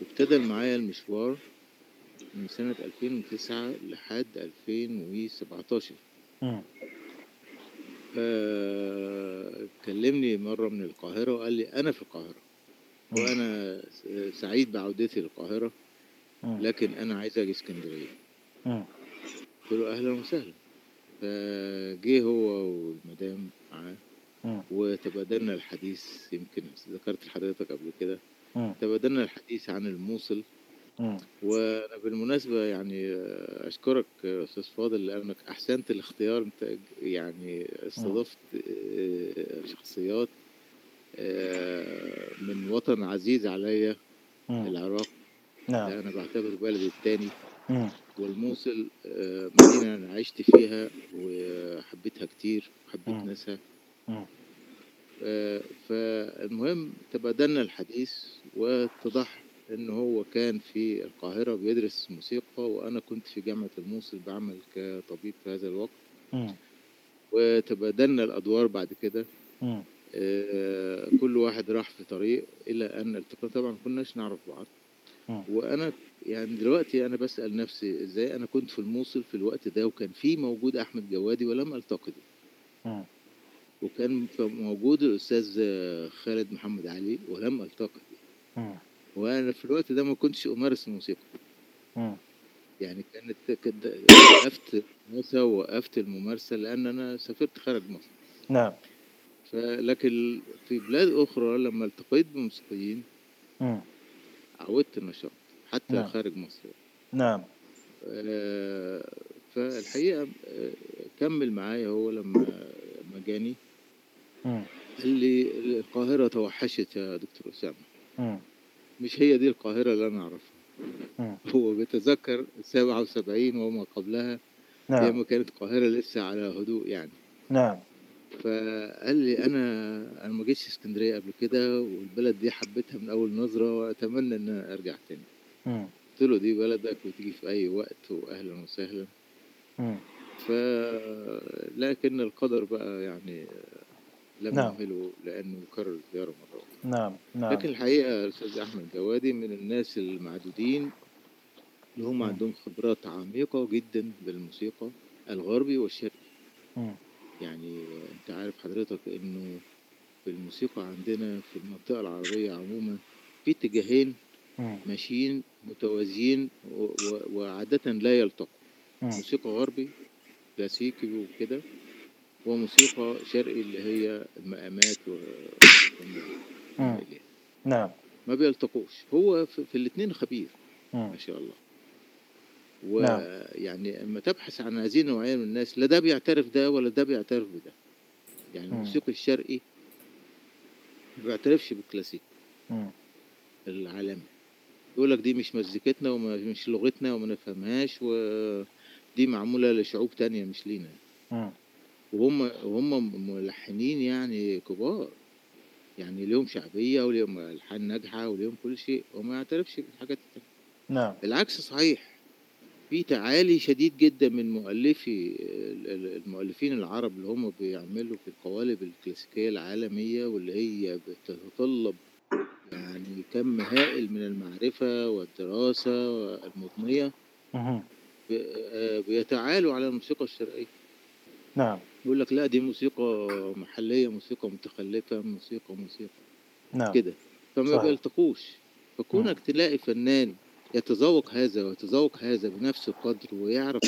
وابتدى معايا المشوار من سنة 2009 لحد 2017 كلمني مرة من القاهرة وقال لي أنا في القاهرة. وأنا سعيد بعودتي للقاهرة لكن أنا عايز أجي اسكندرية. قلت له أهلا وسهلا. فجه هو والمدام معاه وتبادلنا الحديث يمكن ذكرت لحضرتك قبل كده. تبادلنا الحديث عن الموصل وأنا بالمناسبه يعني أشكرك أستاذ فاضل لأنك أحسنت الاختيار أنت يعني استضفت شخصيات من وطن عزيز عليا العراق نعم. أنا بعتبر بلدي الثاني والموصل مدينة أنا عشت فيها وحبيتها كتير وحبيت ناسها. فالمهم تبادلنا الحديث واتضح إن هو كان في القاهرة بيدرس موسيقى وأنا كنت في جامعة الموصل بعمل كطبيب في هذا الوقت. وتبادلنا الأدوار بعد كده. كل واحد راح في طريق إلى أن التقينا. طبعا كناش نعرف بعض. وأنا يعني دلوقتي أنا بسأل نفسي إزاي أنا كنت في الموصل في الوقت ده وكان في موجود أحمد جوادي ولم ألتقي به وكان موجود الأستاذ خالد محمد علي ولم ألتقي به وأنا في الوقت ده ما كنتش أمارس الموسيقى. يعني كانت [coughs] وقفت الموسى ووقفت الممارسة لأن أنا سافرت خارج مصر. نعم. لكن في بلاد أخرى لما التقيت بموسيقيين عودت النشاط حتى نعم. خارج مصر. نعم. آه فالحقيقة آه، كمل معايا هو لما لما جاني. قال لي القاهرة توحشت يا دكتور أسامة. مش هي دي القاهرة اللي أنا أعرفها. هو بيتذكر 77 وما قبلها نعم. لما كانت القاهرة لسه على هدوء يعني. نعم. فقال لي أنا أنا ما جيتش اسكندرية قبل كده والبلد دي حبيتها من أول نظرة وأتمنى إن أنا أرجع تاني. قلت له دي بلدك وتيجي في أي وقت واهلا وسهلا. ف لكن القدر بقى يعني لم نعم. يهمله لأنه كرر الزياره مره أخرى نعم نعم. لكن الحقيقة الاستاذ أحمد جوادي من الناس المعدودين اللي هم عندهم خبرات عميقة جدا بالموسيقى الغربي والشرقي. يعني أنت عارف حضرتك إنه في الموسيقى عندنا في المنطقة العربية عموما في اتجاهين ماشيين متوازيين وعادة لا يلتقوا. موسيقى غربي كلاسيكي وكده. وموسيقى شرقي اللي هي المقامات و... نعم. ما بيلتقوش. هو في, الاثنين خبير. ما شاء الله. ويعني نعم. اما تبحث عن هذه النوعية من الناس لا ده بيعترف ده ولا ده بيعترف بده. يعني الموسيقي الشرقي ما بيعترفش بالكلاسيك. العالمي. يقول لك دي مش مزيكتنا ومش لغتنا وما نفهمهاش ودي معمولة لشعوب تانية مش لينا. وهم وهم ملحنين يعني كبار. يعني ليهم شعبية وليهم ألحان ناجحة وليهم كل شيء وما يعترفش بالحاجات التانية نعم. العكس صحيح في تعالي شديد جدا من مؤلفي المؤلفين العرب اللي هم بيعملوا في القوالب الكلاسيكية العالمية واللي هي بتتطلب يعني كم هائل من المعرفة والدراسة المضنية بيتعالوا على الموسيقى الشرقية. نعم. يقول لك لا دي موسيقى محلية موسيقى متخلفة موسيقى موسيقى. نعم. كده. فما بيلتقوش. فكونك تلاقي فنان يتذوق هذا ويتذوق هذا بنفس القدر ويعرف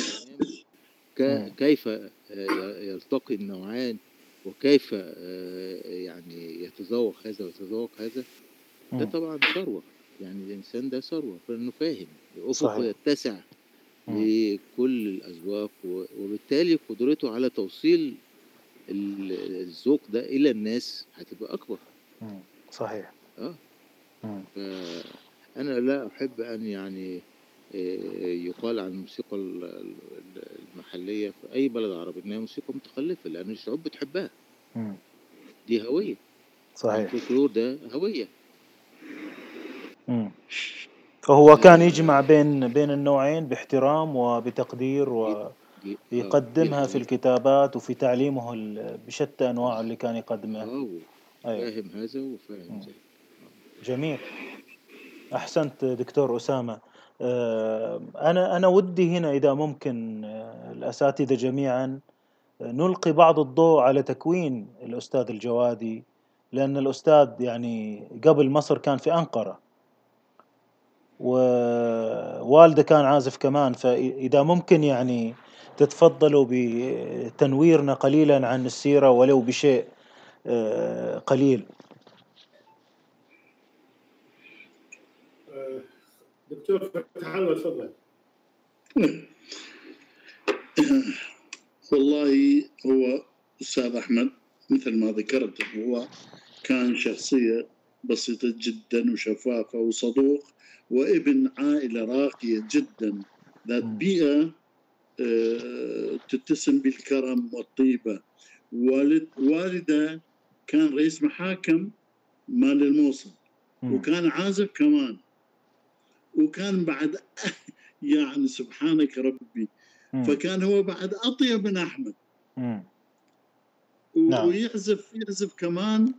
كيف آه، يلتقي النوعان وكيف آه، يعني يتذوق هذا ويتذوق هذا ده طبعا ثروة. يعني الإنسان ده ثروة فإنه فاهم. أفقه يتسع لكل الأذواق وبالتالي قدرته على توصيل الذوق ده إلى الناس هتبقى أكبر. صحيح. آه. أنا لا أحب أن يعني آه، يقال عن الموسيقى المحلية في أي بلد عربي إنها موسيقى متخلفة لأن الشعوب بتحبها. دي هوية. صحيح. الفولكلور ده هوية. فهو كان يجمع بين بين النوعين باحترام وبتقدير ويقدمها في الكتابات وفي تعليمه بشتى أنواع اللي كان يقدمها أيوة. فاهم هذا وفاهم ذاك جميل. أحسنت دكتور أسامة. آه، أنا أنا ودي هنا إذا ممكن آه، الأساتذة جميعا آه، نلقي بعض الضوء على تكوين الأستاذ الجوادي لأن الأستاذ يعني قبل مصر كان في أنقرة. ووالده كان عازف كمان فإذا ممكن يعني تتفضلوا بتنويرنا قليلا عن السيرة ولو بشيء قليل. دكتور فتح الله تفضل. والله هو أستاذ أحمد مثل ما ذكرت هو كان شخصية بسيطة جدا وشفافة وصدوق. وابن عائلة راقية جدا. ذات بيئة آه، تتسم بالكرم والطيبة. والد والدة كان رئيس محاكم مال الموصل وكان عازف كمان. وكان بعد [laughs] يعني سبحانك ربي. فكان هو بعد أطيب من أحمد. نعم. ويعزف يعزف كمان.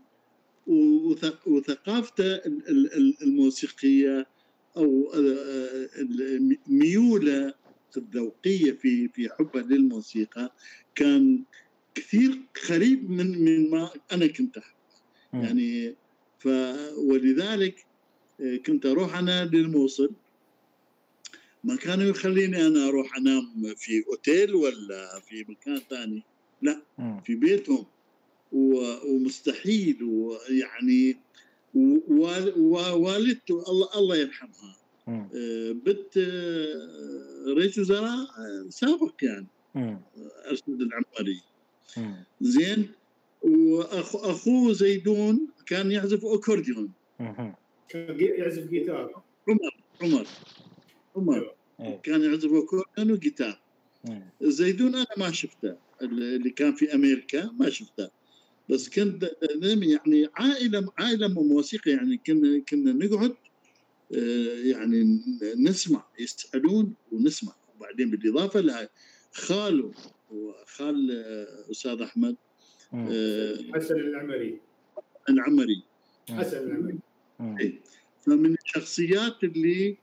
وثقافته الموسيقية أو ميوله الذوقية في في حبه للموسيقى كان كثير قريب من من ما أنا كنت أحبه. يعني ف ولذلك كنت أروح أنا للموصل. ما كانوا يخليني أنا أروح أنام في أوتيل ولا في مكان ثاني. لا في بيتهم. ومستحيل. ويعني ووالدته الله الله يرحمها. بنت رئيس وزراء سابق يعني. أرشد العماري زين. واخوه زيدون كان يعزف أكورديون. كان يعزف جيتار. عمر عمر. عمر. أيوه. كان يعزف أكورديون وجيتار. زيدون أنا ما شفته. اللي كان في أمريكا ما شفته. بس كنت يعني عائلة عائلة موسيقى يعني كنا كنا نقعد آه، يعني نسمع يسألون ونسمع. وبعدين بالإضافة لها خاله وخال آه، أستاذ أحمد آه، حسن العمري. العمري. حسن العمري. إيه. فمن الشخصيات اللي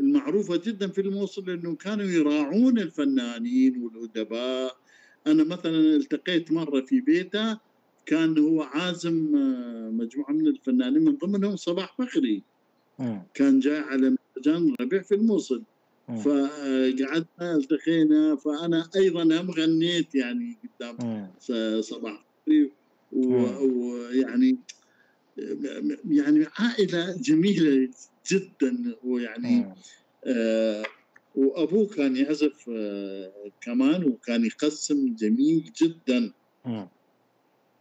المعروفة جدا في الموصل إنه كانوا يراعون الفنانين والأدباء. أنا مثلا التقيت مرة في بيته كان هو عازم آه، مجموعة من الفنانين من ضمنهم صباح فخري. كان جاي على مهرجان ربيع في الموصل. فقعدنا التقينا فأنا أيضا هم غنيت يعني قدام صباح ويعني يعني عائلة جميلة جدا. ويعني آه وأبوه كان يعزف آه كمان وكان يقسم جميل جدا.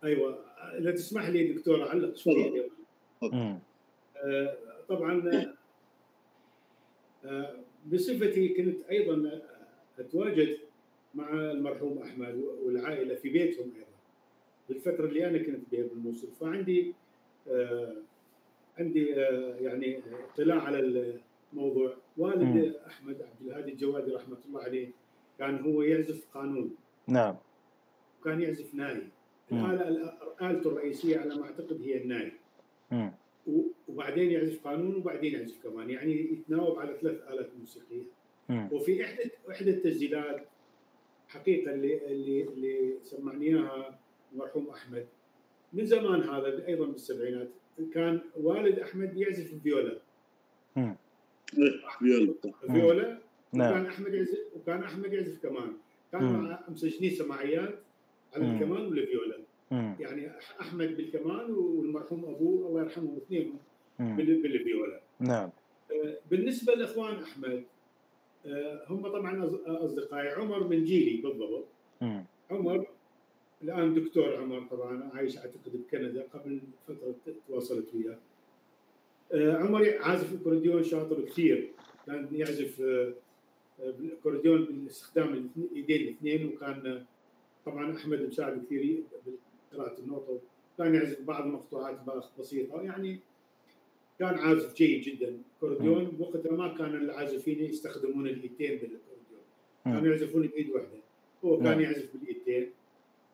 أيوه. إذا تسمح لي دكتور أعلق شوي آه طبعا آه بصفتي كنت أيضا أتواجد مع المرحوم أحمد والعائلة في بيتهم أيضا. بالفترة اللي أنا كنت بها بالموصل. فعندي آه عندي آه يعني اطلاع على الموضوع. والد م. أحمد عبد الهادي الجوادي رحمة الله عليه كان هو يعزف قانون. نعم. وكان يعزف ناي. الاله الالته الرئيسية على ما أعتقد هي الناي. وبعدين يعزف قانون وبعدين يعزف كمان. يعني يتناوب على ثلاث آلات موسيقية. وفي احدى إحدى التسجيلات حقيقة اللي اللي اللي سمعني اياها المرحوم أحمد. من زمان هذا أيضا بالسبعينات كان والد أحمد يعزف الفيولا فيولا. فيولا نعم. وكان أحمد يعزف وكان أحمد يعزف كمان. كان مع مسجلين سماعيات. على الكمان والفيولا يعني أحمد بالكمان والمرحوم أبوه الله يرحمهم اثنين بالفيولا. نعم. آه، بالنسبة لإخوان أحمد آه، هم طبعا أصدقائي. عمر من جيلي بالضبط. عمر الآن دكتور عمر طبعا عايش أعتقد بكندا قبل فترة تواصلت وياه. آه، عمر عازف اكورديون شاطر كثير. كان يعزف الاكورديون باستخدام الايدين الاثنين وكان طبعا أحمد مساعد كثير قراءه النوتة كان يعزف بعض المقطوعات بسيطة يعني كان عازف جيد جدا. أكورديون بوقتها ما كان العازفين يستخدمون الإيدين بالأكورديون كانوا يعزفون بإيد واحدة. هو كان نعم. يعزف بالإيدين.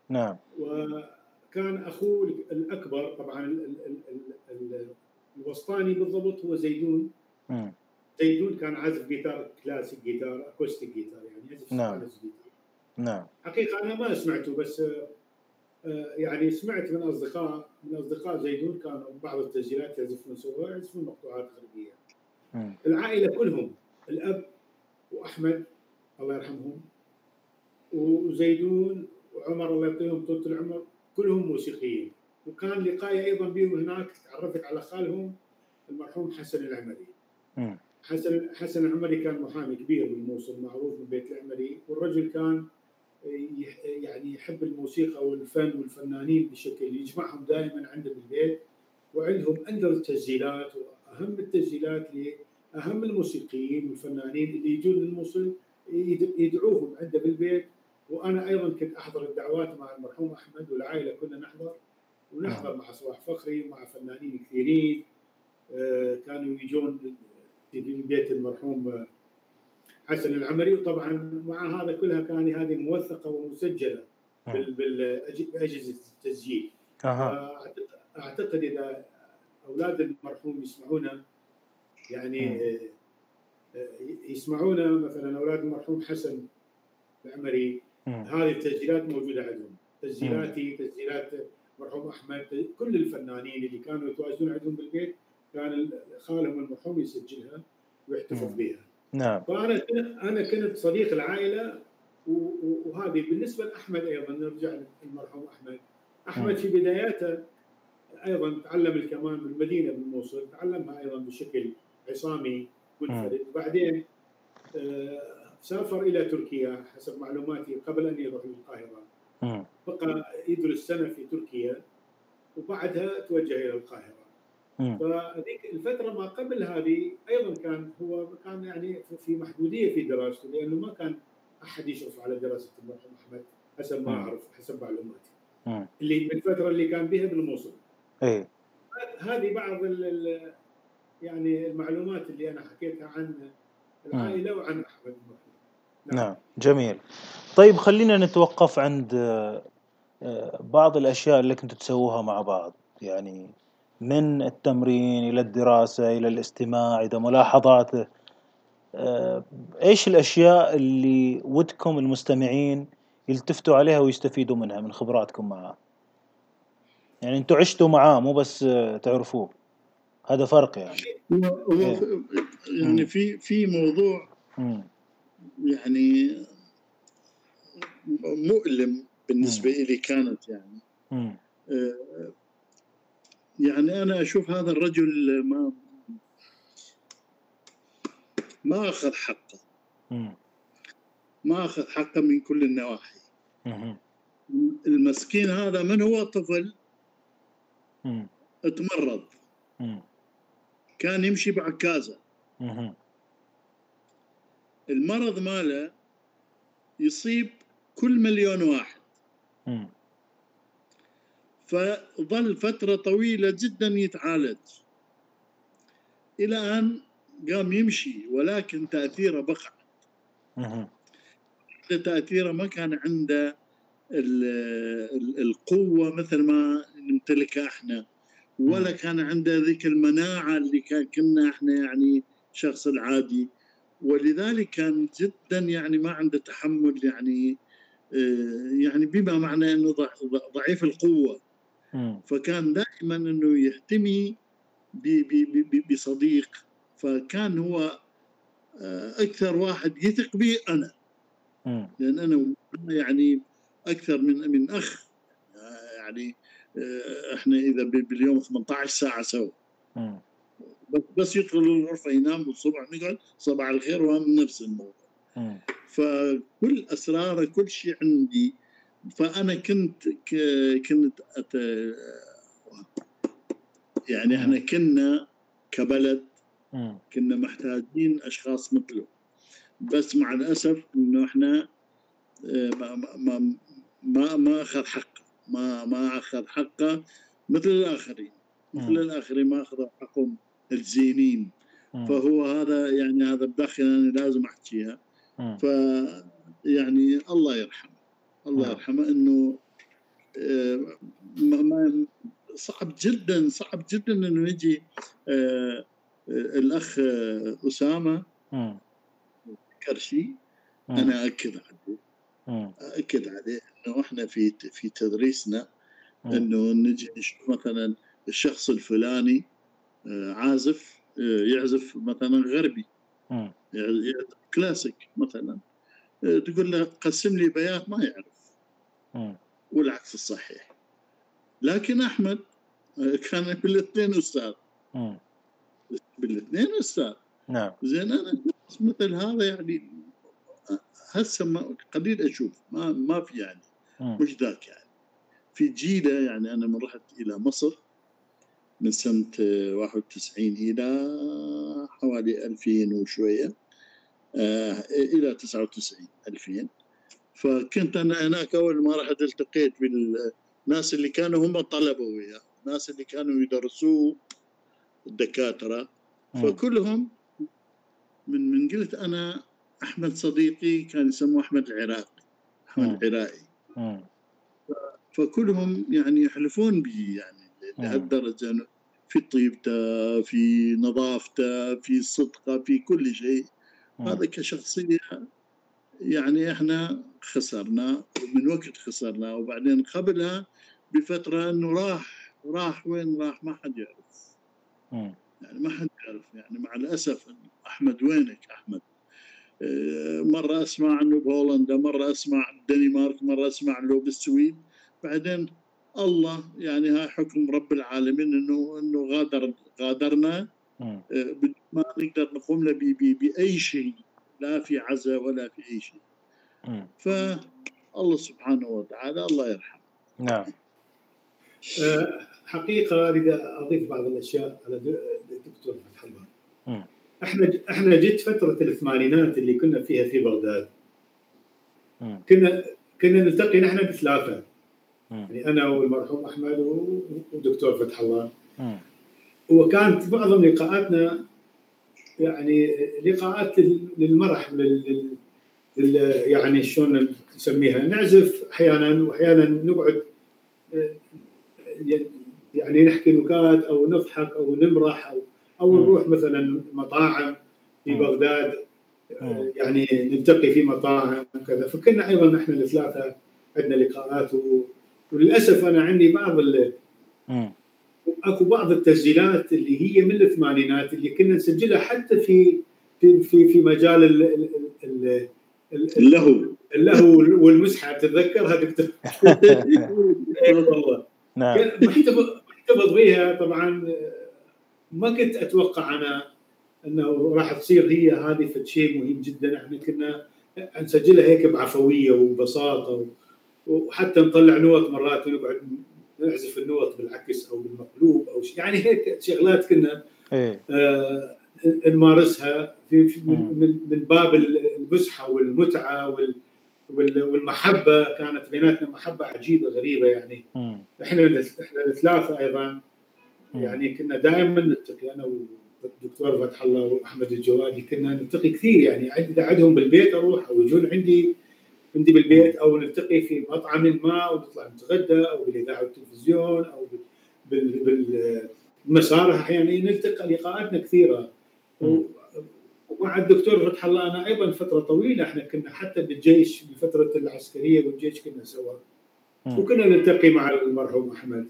نعم. وكان أخوه الأكبر طبعا الوسطاني بالضبط هو زيدون. مم. زيدون كان عازف جيتار كلاسيك جيتار أكوستيك جيتار يعني يعزف نعم. نعم حقيقة أنا ما سمعته بس آه، يعني سمعت من أصدقاء من أصدقاء زيدون كانوا بعض التسجيلات يعزفون سوا يعزفون مقطوعات غربية. العائلة كلهم الأب وأحمد الله يرحمهم وزيدون وعمر الله يعطيهم طول العمر كلهم موسيقيين وكان لقائي أيضا بهم هناك تعرفت على خالهم المرحوم حسن العمري. حسن حسن العمري كان محامي كبير بالموصل معروف من بيت العمري والرجل كان يعني يحب الموسيقى والفن والفنانين بشكل يجمعهم دائما عنده بالبيت وعندهم أندر التسجيلات وأهم التسجيلات لأهم الموسيقيين والفنانين اللي يجون للموصل يدعوهم عنده بالبيت. وأنا أيضا كنت أحضر الدعوات مع المرحوم أحمد والعائلة كنا نحضر ونحضر مع صلاح فخري ومع فنانين كثيرين. آه، كانوا يجون في بيت المرحوم حسن العمري وطبعا مع هذا كلها كان هذه موثقة ومسجلة بأجهزة التسجيل. أه. أعتقد إذا أولاد المرحوم يسمعونا يعني آه، يسمعونا مثلا أولاد المرحوم حسن العمري هذه التسجيلات موجودة عندهم. تسجيلاتي تسجيلات المرحوم أحمد كل الفنانين اللي كانوا يتواجدون عندهم بالبيت كان خالهم المرحوم يسجلها ويحتفظ بها. نعم. فانا أنا كنت صديق العائلة وهذه بالنسبة لأحمد أيضا نرجع للمرحوم أحمد. أحمد في بداياته أيضا تعلم الكمان بالمدينة بالموصل تعلمها أيضا بشكل عصامي منفرد. وبعدين سافر إلى تركيا حسب معلوماتي قبل أن يروح للقاهرة. بقى يدرس سنة في تركيا وبعدها توجه إلى القاهرة. فهذيك الفترة ما قبل هذه أيضا كان هو كان يعني في محدودية في دراسته لأنه ما كان أحد يشرف على دراسة المرحوم أحمد حسب ما أعرف حسب معلوماتي. اللي بالفترة اللي كان بها بالموصل. إيه. هذه بعض يعني المعلومات اللي أنا حكيتها عن العائلة وعن أحمد نعم. نعم. جميل. طيب خلينا نتوقف عند آه، بعض الأشياء اللي كنتوا تسووها مع بعض. يعني من التمرين إلى الدراسة إلى الاستماع إلى ملاحظاته. آه، إيش الأشياء اللي ودكم المستمعين يلتفتوا عليها ويستفيدوا منها من خبراتكم معاه يعني أنتوا عشتوا معاه مو بس تعرفوه. هذا فرق يعني. هو إيه. يعني في في موضوع يعني مؤلم بالنسبة لي كانت يعني. يعني أنا أشوف هذا الرجل ما ما أخذ حقه. ما أخذ حقه من كل النواحي. المسكين هذا من هو؟ طفل تمرض كان يمشي بعكازه المرض ماله يصيب كل مليون واحد. فظل فترة طويلة جدا يتعالج. إلى أن قام يمشي ولكن تأثيره بقى. تأثيره ما كان عنده القوة مثل ما نمتلكها إحنا ولا كان عنده ذيك المناعة اللي كان كنا إحنا يعني شخص العادي. ولذلك كان جدا يعني ما عنده تحمل يعني آه، يعني بما معنى إنه ضعيف القوة. فكان دائما إنه يحتمي بصديق فكان هو آه، أكثر واحد يثق به أنا. لأن أنا يعني أكثر من من أخ. يعني آه، إحنا إذا باليوم 18 ساعة سوا. بس بس يدخل الغرفة ينام الصبح نقعد صباح الخير وهم نفس الموضوع. فكل أسراره كل شيء عندي فأنا كنت كنت أت... يعني إحنا كنا كبلد كنا محتاجين أشخاص مثله. بس مع الأسف إنه إحنا آه، ما ما ما ما أخذ حقه ما ما أخذ حقه مثل الآخرين. مثل الآخرين ما أخذوا حقهم الزينين. فهو هذا يعني هذا بداخل أنا لازم أحكيها. ف يعني الله يرحمه. الله يرحمه إنه آه، ما صعب جدا صعب جدا إنه يجي آه، الأخ أسامة كرشي. أنا أكد عليه. أكد عليه إنه إحنا في في تدريسنا إنه نجي نشوف مثلا الشخص الفلاني آه، عازف يعزف مثلا غربي. يعزف كلاسيك مثلا. تقول له قسم لي بيات ما يعرف. والعكس الصحيح. لكن أحمد آه، كان بالاثنين أستاذ. بالاثنين أستاذ. نعم. زين أنا مثل هذا يعني هسه قليل أشوف ما ما في يعني مش ذاك يعني. في جيلة يعني أنا من رحت إلى مصر من سنة 91 إلى حوالي 2000 وشوية آه إلى 99 2000 فكنت أنا هناك أول ما رحت التقيت بالناس اللي كانوا هم طلبه وياه. الناس اللي كانوا يدرسوه الدكاترة. فكلهم من من قلت أنا أحمد صديقي كان يسموه أحمد العراقي أحمد العراقي فكلهم يعني يحلفون به يعني لهالدرجة في طيبته في نظافته في صدقه في كل شيء. هذا كشخصية يعني إحنا خسرنا من وقت خسرنا وبعدين قبلها بفترة إنه راح راح وين راح؟ ما حد يعرف. يعني ما حد يعرف. يعني مع الأسف أحمد وينك أحمد؟ آه، مرة أسمع عنه بهولندا مرة أسمع الدنمارك مرة أسمع عنه بالسويد. بعدين الله يعني هاي حكم رب العالمين إنه إنه غادر غادرنا. ما نقدر نقوم له بأي شيء لا في عزاء ولا في أي شيء. فالله سبحانه وتعالى الله يرحمه. نعم. حقيقة أريد أضيف بعض الأشياء على الدكتور فتح الله إحنا إحنا جت فترة الثمانينات اللي كنا فيها في بغداد. كنا كنا نلتقي نحن بثلاثة. يعني أنا والمرحوم أحمد ودكتور فتح الله. وكانت معظم لقاءاتنا يعني لقاءات للمرح لل يعني شلون نسميها نعزف أحيانا وأحيانا نقعد يعني نحكي نكات أو نضحك أو نمرح أو أو نروح مثلا مطاعم في بغداد يعني نلتقي في مطاعم وكذا. فكنا أيضا نحن الثلاثة عندنا لقاءات وللأسف أنا عندي بعض أكو بعض التسجيلات اللي هي من الثمانينات اللي كنا نسجلها حتى في في في, في مجال ال ال اللهو. اللهو والمزحه تتذكرها دكتور [laughs] والله. نعم. محتفظ محتفظ بها طبعا ما كنت أتوقع أنا إنه راح تصير هي هذه فد شيء مهم جدا. إحنا كنا نسجلها هيك بعفوية وببساطة وحتى نطلع نوت مرات ونقعد نعزف النوت بالعكس أو بالمقلوب أو شيء. يعني هيك شغلات كنا إيه. آه نمارسها في, من, من باب الفسحه والمتعة وال والمحبة. كانت بيناتنا محبة عجيبة غريبة يعني. إحنا إحنا الثلاثة أيضا. يعني كنا دائما نلتقي أنا والدكتور فتح الله واحمد الجوادي كنا نلتقي كثير يعني. إذا عندهم بالبيت أروح أو يجون عندي عندي بالبيت أو نلتقي في مطعم ما ونطلع نتغدى أو بالإذاعة والتلفزيون أو بالمسارح. أحيانا نلتقي لقاءاتنا كثيرة. ومع الدكتور فتح الله أنا أيضا فترة طويلة إحنا كنا حتى بالجيش بفترة العسكرية والجيش كنا سوا. وكنا نلتقي مع المرحوم أحمد.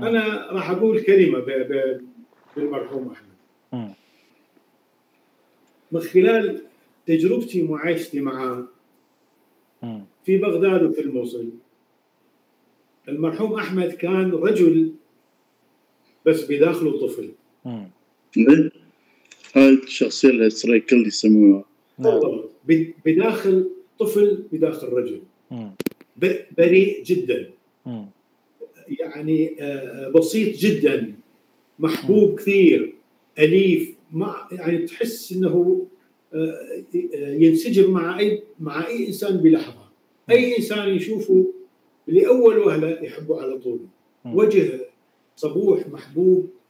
أنا راح أقول كلمة بالمرحوم أحمد. من خلال تجربتي ومعايشتي معه في بغداد وفي الموصل المرحوم أحمد كان رجل بس بداخله طفل هاي الشخصيه الهستريكال يسموها نعم. بداخل طفل بداخل رجل. بريء جدا. يعني آه، بسيط جدا. محبوب كثير. أليف. ما يعني تحس إنه آه، ينسجم مع اي مع أي إنسان بلحظة. أي إنسان يشوفه لأول وهلة يحبه على طول. وجه صبوح محبوب. آه،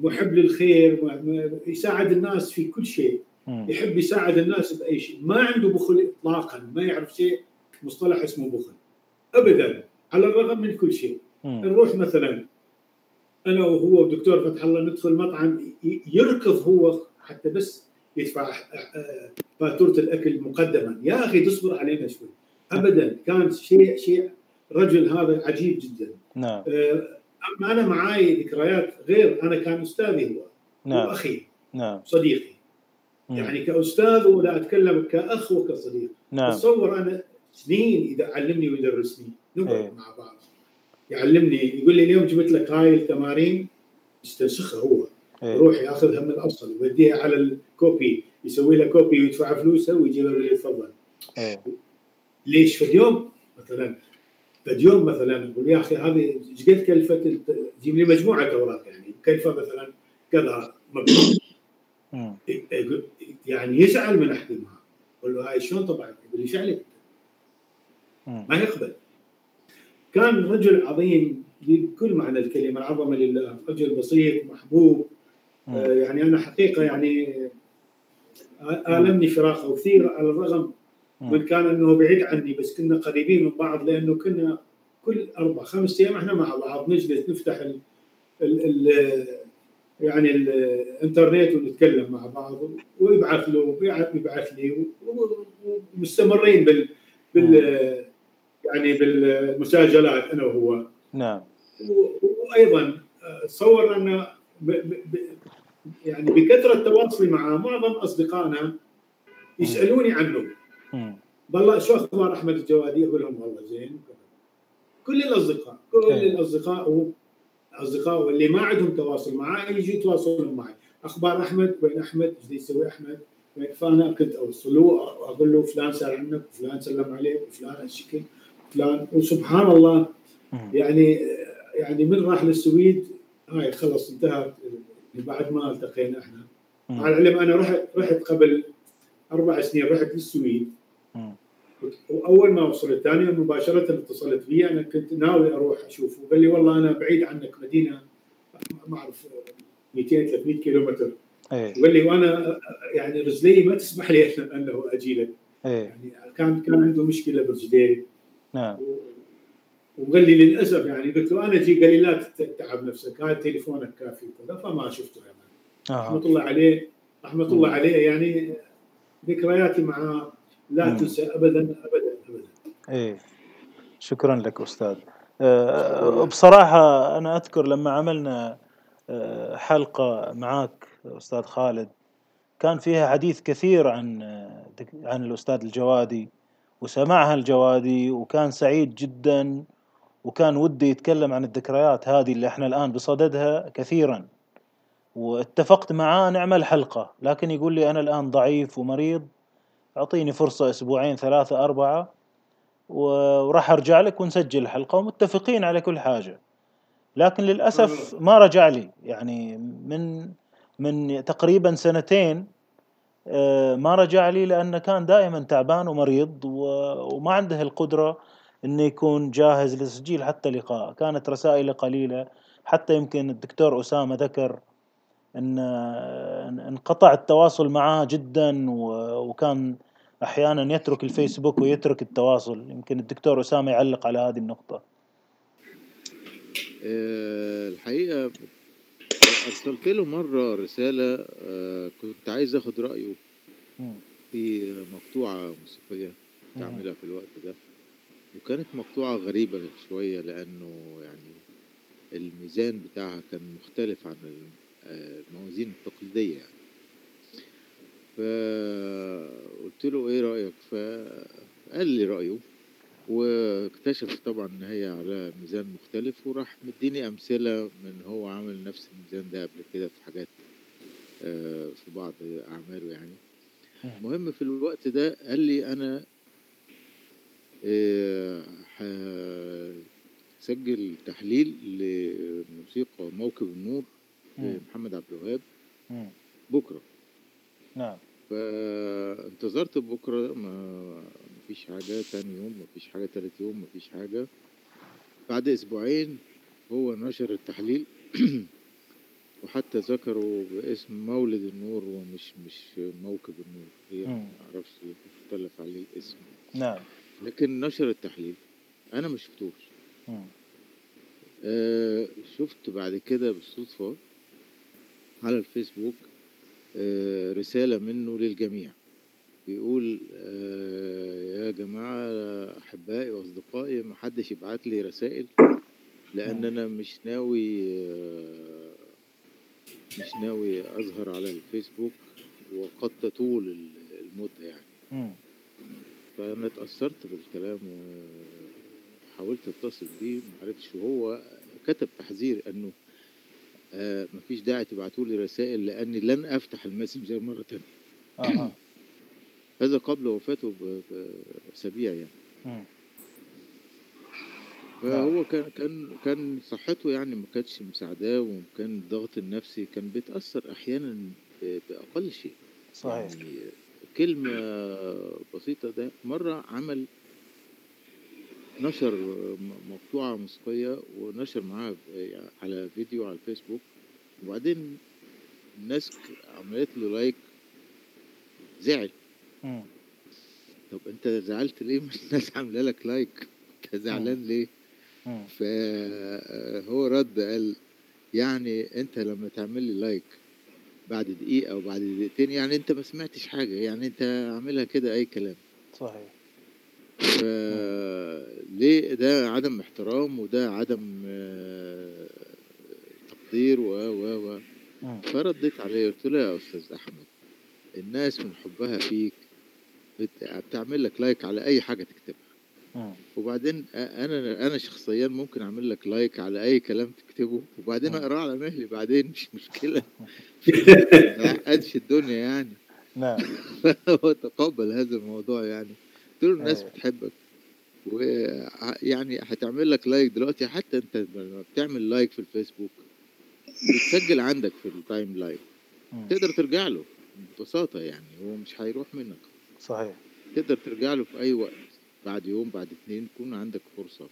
محب للخير يساعد الناس في كل شيء. يحب يساعد الناس بأي شيء. ما عنده بخل اطلاقا ما يعرف شيء مصطلح اسمه بخل. ابدا. على الرغم من كل شيء. نروح مثلا أنا وهو ودكتور فتح الله ندخل مطعم يركض هو حتى بس يدفع آه، فاتورة الأكل مقدما. يا أخي تصبر علينا شوي. ابدا. كان شيء شيء رجل هذا عجيب جدا. نعم. آه، أما أنا معاي ذكريات غير أنا كان استاذي هو نعم. واخي نعم. صديقي. مم. يعني كأستاذ ولا أتكلم كأخ وكصديق. نعم. تصور أنا سنين إذا علمني ويدرسني نقعد إيه. مع بعض. يعلمني يقول لي اليوم جبت لك هاي التمارين يستنسخها هو. إيه. يروح ياخذها من الأصل ويوديها على ال copy يسوي له copy ويدفع فلوسها ويجيبها له يتفضل إيه. ليش في اليوم؟ مثلا فاليوم مثلا أقول يا أخي هذه إيش قد كلفت تجيب لي مجموعة اوراق يعني؟ كلفه مثلا كذا مبلغ؟ يعني يزعل من احكي معه أقول له هاي شلون طبعا؟ يقول لي. إيش عليك؟ ما يقبل. كان رجل عظيم بكل معنى الكلمة العظمة لله. رجل بسيط محبوب. آه يعني أنا حقيقة يعني آلمني فراقه كثير على الرغم من كان إنه بعيد عني بس كنا قريبين من بعض لأنه كنا كل أربع خمس أيام إحنا مع بعض نجلس نفتح ال ال ال يعني الإنترنت ونتكلم مع بعض ويبعث له ويبعث لي ومستمرين بال بال يعني بالمساجلات أنا وهو. نعم. وأيضا تصور أن يعني بكثرة تواصلي مع معظم أصدقائنا يسألوني عنه. والله شو أخبار أحمد الجوادي أقول لهم والله زين. كل الأصدقاء كل الأصدقاء اصدقاء واللي ما عندهم تواصل معي يجوا يتواصلون معي أخبار أحمد وين أحمد؟ إيش يسوي أحمد؟ فانا كنت أوصل له واقول له فلان سال عنك وفلان سلم عليك وفلان هالشكل فلان. وسبحان الله يعني يعني من راح للسويد هاي خلص انتهت. بعد ما التقينا إحنا. على العلم أنا رحت رحت قبل أربع سنين رحت للسويد. واول ما وصلت ثاني مباشرة اتصلت بي أنا كنت ناوي أروح أشوفه. قال لي والله أنا بعيد عنك مدينة ما أعرف 200 300 كيلومتر. إيه. وقال لي وأنا يعني رجلي ما تسمح لي [laughs] أنه أجي لك. إيه. يعني كان كان عنده مشكلة برجليه نعم. وقال لي للأسف يعني قلت له أنا أجي قال لي لا تتعب نفسك هذا تليفونك كافي وكذا فما شفته يعني. رحمة الله عليه رحمة الله عليه يعني ذكرياتي معه لا تنسى ابدا ابدا ابدا. إيه. شكرا لك أستاذ. أه بصراحة أنا أذكر لما عملنا أه حلقة معك أستاذ خالد كان فيها حديث كثير عن عن الأستاذ الجوادي وسمعها الجوادي وكان سعيد جدا وكان ودي يتكلم عن الذكريات هذه اللي إحنا الآن بصددها كثيرا. واتفقت معاه نعمل حلقة لكن يقول لي أنا الآن ضعيف ومريض. أعطيني فرصة أسبوعين ثلاثة أربعة وراح أرجع لك ونسجل الحلقة ومتفقين على كل حاجة. لكن للأسف ما رجع لي. يعني من من تقريبا سنتين ما رجع لي لأنه كان دائما تعبان ومريض وما عنده القدرة إنه يكون جاهز لتسجيل حتى لقاء. كانت رسائله قليلة. حتى يمكن الدكتور أسامة ذكر إن انقطع التواصل معاه جدا وكان أحيانا يترك الفيسبوك ويترك التواصل. يمكن الدكتور أسامة يعلق على هذه النقطة. الحقيقة ارسلت له مرة رسالة كنت عايز آخد رأيه في مقطوعة موسيقية تعملها في الوقت ده. وكانت مقطوعة غريبة شوية لأنه يعني الميزان بتاعها كان مختلف عن الموازين التقليدية يعني. فقلت له إيه رأيك؟ فقال لي رأيه واكتشف طبعا إن هي على ميزان مختلف وراح مديني أمثلة من هو عامل نفس الميزان ده قبل كده في حاجات في بعض أعماله يعني. المهم في الوقت ده قال لي أنا هسجل تحليل لموسيقى موكب النور لمحمد عبد الوهاب. بكرة. نعم. فانتظرت بكرة ما مفيش حاجة تاني يوم مفيش حاجة تالت يوم مفيش حاجة. بعد أسبوعين هو نشر التحليل. [clears throat] وحتى ذكروا باسم مولد النور ومش مش موكب النور. هي ما أعرفش اختلف عليه الاسم نعم. لكن نشر التحليل. أنا ما شفتوش. آه شفت بعد كده بالصدفة على الفيسبوك آه رسالة منه للجميع. بيقول آه يا جماعة أحبائي وأصدقائي ما حدش يبعت لي رسائل لأن أنا مش ناوي آه مش ناوي أظهر على الفيسبوك وقد تطول المدة يعني. فأنا اتأثرت بالكلام وحاولت أتصل بيه معرفتش وهو كتب تحذير أنه آه مفيش داعي تبعتوا لي رسائل لأني لن أفتح الماسنجر مرة تانية آه. [clears throat] هذا قبل وفاته بأسابيع يعني مم. فهو كان كان كان صحته يعني ما كانتش مساعداه وكان الضغط النفسي كان بيتأثر أحيانا بأقل شيء صحيح يعني كلمة بسيطة ده مرة عمل نشر مقطوعة موسيقية ونشر معاها على فيديو على الفيسبوك. وبعدين الناس عملت له like زعل. مم. طب أنت زعلت ليه؟ مش الناس عاملة لك like. أنت زعلان ليه؟ مم. فهو رد قال يعني أنت لما تعمل لي like بعد دقيقة أو بعد دقيقتين يعني أنت ما سمعتش حاجة يعني أنت عاملها كده أي كلام. صحيح. ليه ده عدم احترام وده عدم تقدير و و و. فرديت عليه قلت له يا أستاذ أحمد الناس من حبها فيك بتعمل لك like على أي حاجة تكتبها. وبعدين أنا أنا شخصيا ممكن أعمل لك like على أي كلام تكتبه وبعدين أقراه على مهلي بعدين مش مشكلة. [laughs] ما الدنيا يعني. نعم. [laughs] هو تقبل هذا الموضوع يعني. دول الناس أيوة. بتحبك. ويعني هتعمل لك like دلوقتي حتى انت لما بتعمل like في الفيسبوك بتسجل عندك في ال timeline تقدر ترجع له ببساطة يعني هو مش هيروح منك. صحيح. تقدر ترجع له في أي وقت بعد يوم بعد اتنين تكون عندك فرصة.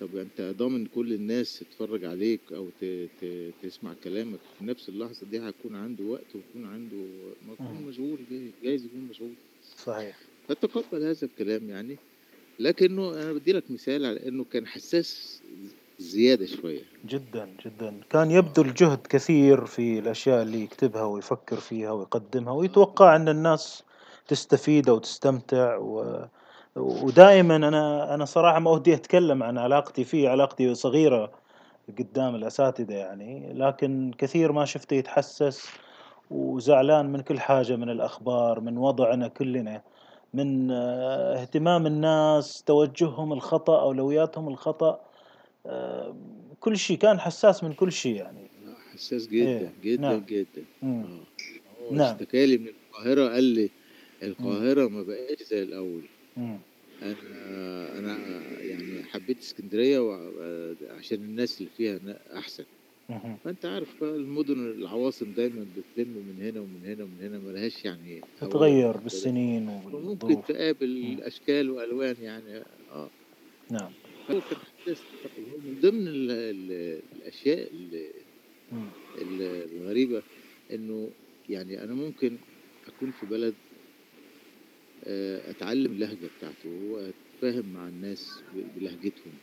طب انت ضامن كل الناس تتفرج عليك أو ت... ت... تسمع كلامك في نفس اللحظة دي هيكون عنده وقت ويكون عنده يكون مشغول جايز يكون مشغول. صحيح. فتقبل هذا الكلام يعني لكنه أنا بدي لك مثال على إنه كان حساس زيادة شوية. جدا جدا. كان يبذل جهد كثير في الأشياء اللي يكتبها ويفكر فيها ويقدمها ويتوقع أن الناس تستفيد أو تستمتع و... ودائما أنا أنا صراحة ما ودي أتكلم عن علاقتي فيه علاقتي صغيرة قدام الأساتذة يعني لكن كثير ما شفته يتحسس وزعلان من كل حاجة من الأخبار من وضعنا كلنا. من آه، اهتمام الناس توجههم الخطأ أولوياتهم الخطأ آه، كل شيء كان حساس من كل شيء يعني حساس جدا إيه. جدا نعم. جدا آه. نعم اشتكى لي من القاهرة قال لي القاهرة ما بقتش زي الأول مم. أنا أنا يعني حبيت اسكندرية عشان الناس اللي فيها أحسن فأنت عارف بقى المدن العواصم دايما بتلم من هنا ومن هنا ومن هنا ملهاش يعني تتغير بالسنين وممكن تقابل أشكال وألوان يعني آه. نعم. هو كان من ضمن ال ال الأشياء الغريبة إنه يعني أنا ممكن أكون في بلد آه، أتعلم اللهجة بتاعته وأتفاهم مع الناس بلهجتهم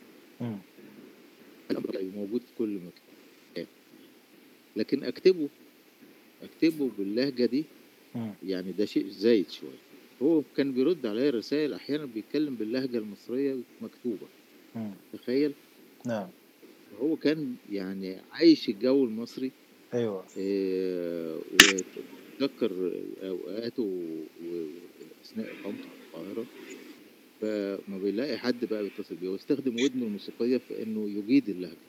موجود في كل مكان. لكن أكتبه. أكتبه باللهجة دي. يعني ده شيء زايد شوية. هو كان بيرد عليا رسائل أحيانا بيتكلم باللهجة المصرية مكتوبة. تخيل؟ نعم. هو كان يعني عايش الجو المصري. أيوه. إيه وتذكر أوقاته اثناء إقامته في القاهرة. فما بيلاقي حد بقى بيتصل بيه. ويستخدم ودنه الموسيقية في إنه يجيد اللهجة.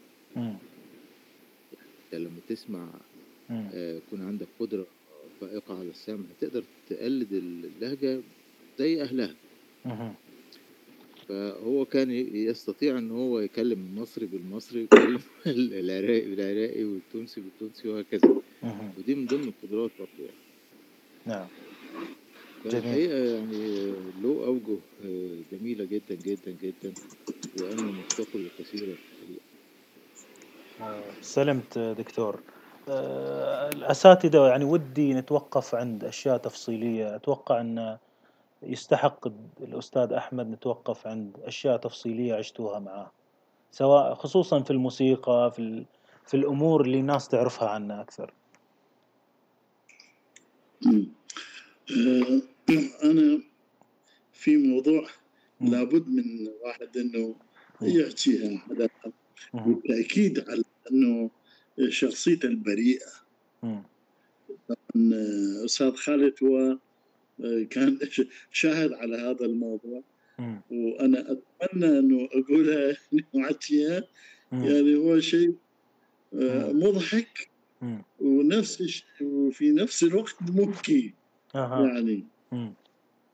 يعني لما تسمع آه يكون عندك قدرة فائقة على السمع تقدر تقلد اللهجة زي أهلها. فهو كان يستطيع إن هو يكلم المصري بالمصري ويكلم [laughs] العراقي بالعراقي والتونسي بالتونسي وهكذا. ودي من ضمن القدرات برضه يعني. نعم. الحقيقة يعني له أوجه آه، جميلة جدا جدا جدا وأنا مفتقر لكثيرا آه، سلمت دكتور. آه، الأساتذة يعني ودي نتوقف عند أشياء تفصيلية. أتوقع أن يستحق الأستاذ أحمد نتوقف عند أشياء تفصيلية عشتوها معاه سواء خصوصا في الموسيقى في, في الأمور اللي الناس تعرفها عنه أكثر. آه، أنا في موضوع لابد من واحد أنه يحكيها بالتأكيد على أنه شخصيته البريئة. أستاذ خالد هو كان [laughs] شاهد على هذا الموضوع. وأنا أتمنى أنه اقولها [laughs] معتيه يعني هو شيء آه، مضحك. ونفس وفي نفس الوقت مبكي. يعني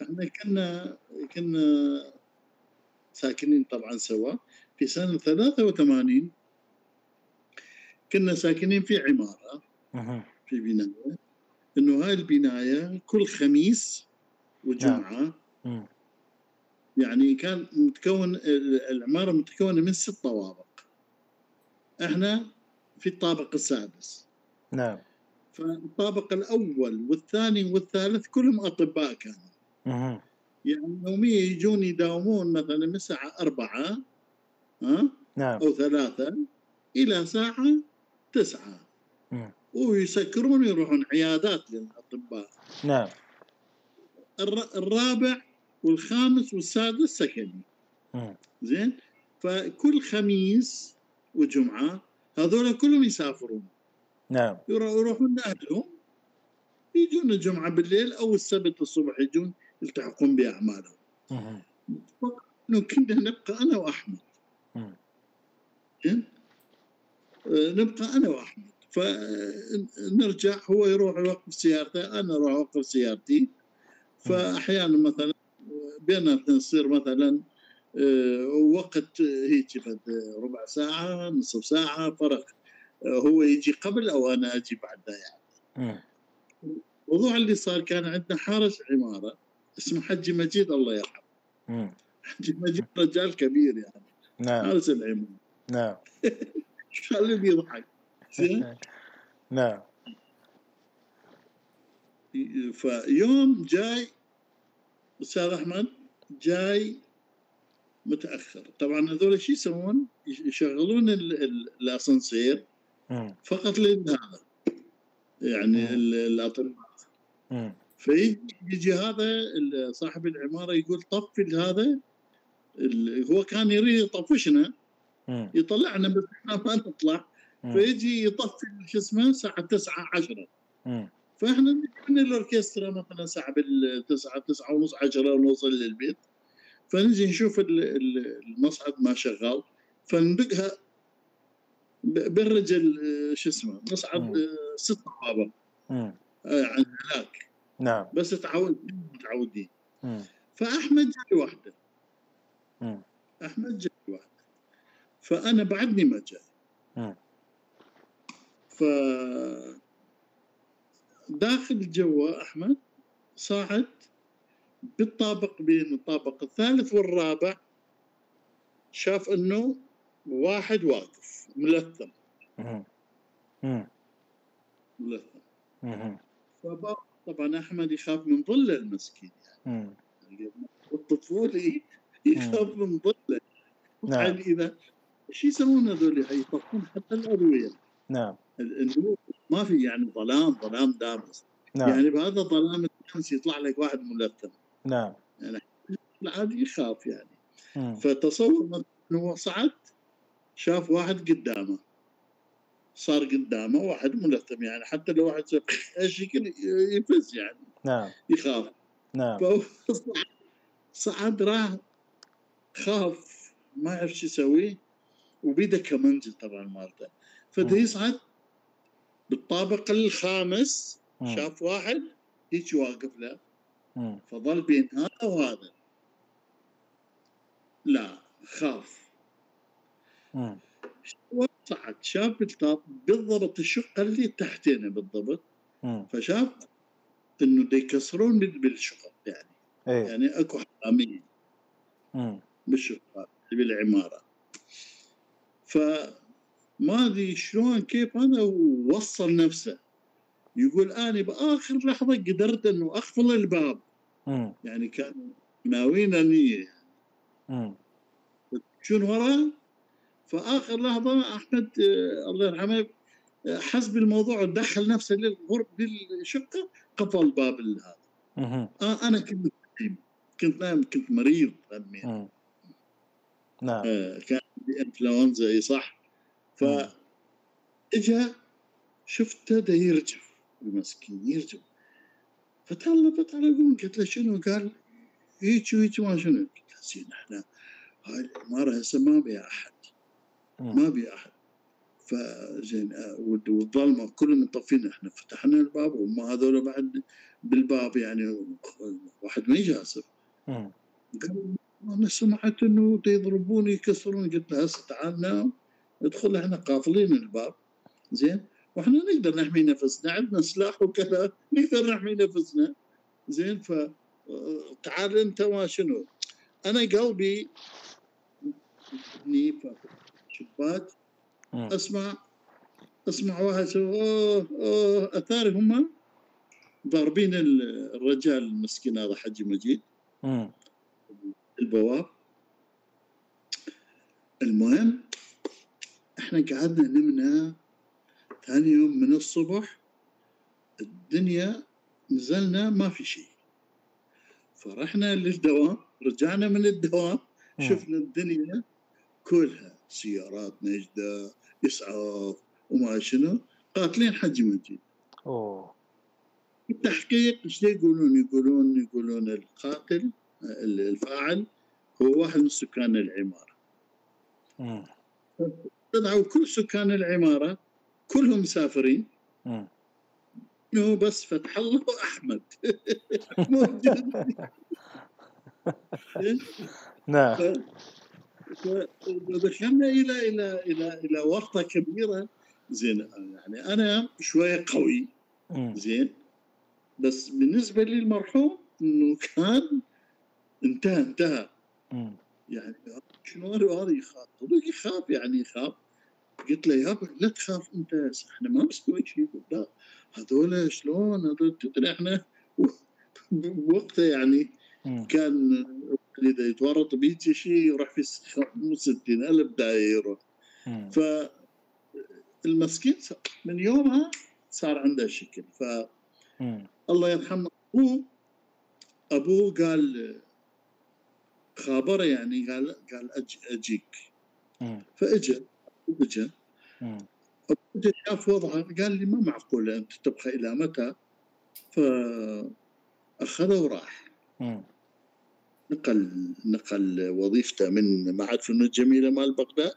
إحنا كنا كنا ساكنين طبعا سوا في سنة 83 كنا ساكنين في عمارة في بناية. إنه هاي البناية كل خميس وجمعة. نعم. يعني كان متكون العمارة متكونة من ست طوابق. إحنا في الطابق السادس. نعم. فالطابق الأول والثاني والثالث كلهم أطباء كانوا. يعني يوميا يجون يداومون مثلا من الساعة أربعة ها نعم. أو ثلاثة إلى ساعة تسعة. ويسكرون ويروحون عيادات للأطباء. نعم. الرابع والخامس والسادس سكني. زين؟ فكل خميس وجمعة هذول كلهم يسافرون. نعم. يروحون لأهلهم. يجون الجمعة بالليل أو السبت الصبح يجون يلتحقون بأعمالهم. إنه كنا نبقى أنا وأحمد. نبقى أنا وأحمد. فنرجع هو يروح يوقف سيارته أنا أروح أوقف سيارتي. فأحيانا مثلا بيننا نصير مثلا آه، وقت هيك ربع ساعة نصف ساعة فرق. آه، هو يجي قبل أو أنا أجي بعده يعني. الموضوع اللي صار كان عندنا حارس عمارة اسمه حجي مجيد الله يرحمه. حجي مجيد رجال كبير يعني. نعم. حارس العمارة. نعم. [laughs] خليه يضحك؟ [laughs] نعم. فيوم جاي أستاذ أحمد جاي متأخر. طبعا هذول شو يسوون؟ يشغلون الأسانسير فقط لهذا يعني الأطباء. فيجي هذا صاحب العمارة يقول طفي هذا هو كان يريد يطفشنا يطلعنا بس إحنا ما نطلع فيجي يطفي شو اسمه الساعة 9 10 فإحنا من الأوركسترا مثلا الساعة بالتسعة تسعة ونص 10 نوصل للبيت. فنجي نشوف المصعد ما شغال فندقها بالرجل شو اسمه مصعد ست طوابق آه، عند هناك. نعم. بس تعود متعودين. فأحمد جاي وحده. أحمد جاي. فأنا بعدني ما جاي. ف داخل جوا أحمد صعد بالطابق بين الطابق الثالث والرابع شاف إنه واحد واقف ملثم. ملثم. طبعا أحمد يخاف من ظله المسكين يعني. الطفولي يخاف من ظله. نعم. يعني إذا إيش يسوون هذول يطفون حتى الأدوية. نعم. النور ما في يعني ظلام ظلام دامس نعم. يعني بهذا الظلام الدامس يطلع لك واحد ملثم نعم. يعني العادي يخاف يعني. مم. فتصور إنه هو صعد شاف واحد قدامه. صار قدامه واحد ملثم يعني حتى لو واحد شكل [laughs] يفز يعني. نعم. يخاف. نعم. [laughs] صعد راح خاف ما يعرف شو يسوي. وبيده كمنجل طبعا مالته فدا يصعد بالطابق الخامس شاف واحد هيك واقف له. فظل بين هذا وهذا. لا خاف. صعد؟ شاف بالضبط الشقة اللي تحتنا بالضبط. فشاف إنه دي يكسرون بالشقق يعني. إيه؟ يعني أكو حرامية. بالشقق بالعمارة. فما أدري شلون كيف هذا وصل نفسه. يقول أنا بآخر لحظة قدرت إنه أخفض الباب. م. يعني كان ناوينا نيه يعني شنو وراه فآخر لحظة أحمد آه الله يرحمه آه حس بالموضوع ودخل نفسه للغرب للشقة قفل الباب هذا. آه أنا كنت نايم كنت نايم كنت مريض نعم. آه كان إنفلونزا إي صح؟ ف إجا شفته ده يرجف المسكين يرجف. فتعال فتعال يقوم قلت له شنو؟ قال هيك وهيك ما شنو؟ قلت له زين إحنا هاي العماره هسه ما بيها أحد. ما بيها أحد. فزين آه، والظلمه كلهم مطفين إحنا فتحنا الباب وهم هذول بعد بالباب يعني واحد ما يجاسر قال أنا سمعت إنه يضربوني يكسرون قلت له هسه تعال نام ندخل إحنا قافلين الباب. زين؟ وإحنا نقدر نحمي نفسنا عندنا سلاح وكذا [laughs] نقدر نحمي نفسنا. زين؟ ف تعال أنت ما شنو أنا قلبي شباك. أسمع أسمع واحد أوه أوه أثاري هم؟ ضاربين الرجال المسكين هذا حجي مجيد البواب. المهم إحنا قعدنا نمنا ثاني يوم من الصبح الدنيا نزلنا ما في شيء. فرحنا للدوام رجعنا من الدوام شفنا الدنيا كلها سيارات نجدة إسعاف وما شنو قاتلين حجي مجيد. أوه. التحقيق إيش يقولون؟ يقولون يقولون القاتل الفاعل هو واحد من سكان العمارة. طلعوا كل سكان العمارة كلهم مسافرين. إنه بس فتح الله أحمد. [laughs] موجود. [laughs] نعم. دخلنا إلى إلى إلى إلى ورطه كبيرة. زين يعني أنا شوية قوي. زين بس بالنسبة للمرحوم إنه كان انتهى انتهى. يعني شنو هذا؟ يخاف. صدق يخاف يعني يخاف. قلت له يابا لا تخاف أنت إحنا ما مسوي شيء لا. هذول شلون؟ هذول تدري إحنا [laughs] بوقته يعني كان إذا يتورط بيجي شيء يروح في 60 ألف دايره ف المسكين من يومها صار عنده شكل. ف الله يرحمه. أبوه أبوه قال خابره يعني قال قال أجيك. فاجى اجى اجى شاف وضعه قال لي ما معقولة أنت تبقى إلى متى؟ فاخذه وراح. نقل نقل وظيفته من معهد فنون الجميله مال بغداد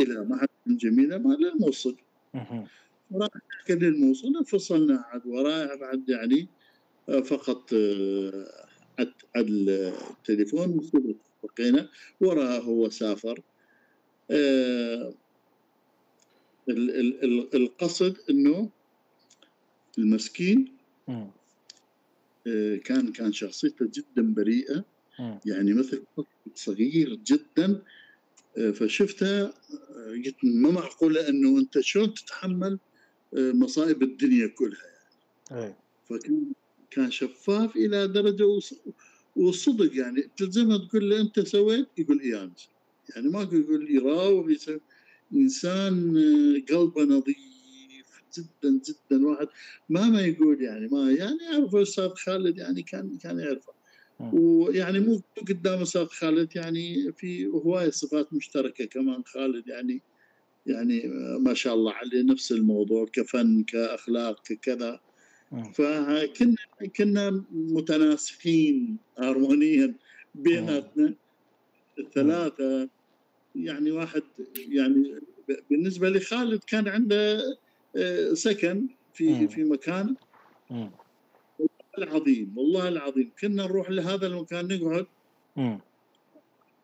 إلى معهد فنون الجميله مال الموصل. راح للموصل انفصلنا عاد وراه بعد يعني فقط التليفون بقينا وراه هو سافر. القصد إنه المسكين آه، كان كان شخصيته جدا بريئة. يعني مثل صغير جدا. آه، فشفتها آه، قلت ما معقولة إنه أنت شلون تتحمل مصائب الدنيا كلها يعني. فكان كان شفاف إلى درجة وصدق يعني. تلزمها تقول له أنت سويت؟ يقول اي يعني ما يقول يراوغ إنسان قلبه نظيف جدا جدا. واحد ما ما يقول يعني ما يعني يعرف الاستاذ خالد يعني كان كان يعرفه. ويعني مو قدام أستاذ خالد يعني في هواية صفات مشتركة كمان خالد يعني. يعني ما شاء الله عليه نفس الموضوع كفن كأخلاق ككذا فكنا كنا متناسقين هارمونيا بيناتنا. الثلاثة يعني واحد يعني بالنسبة لخالد كان عنده آه، سكن في. في مكان. والله العظيم والله العظيم كنا نروح لهذا المكان نقعد.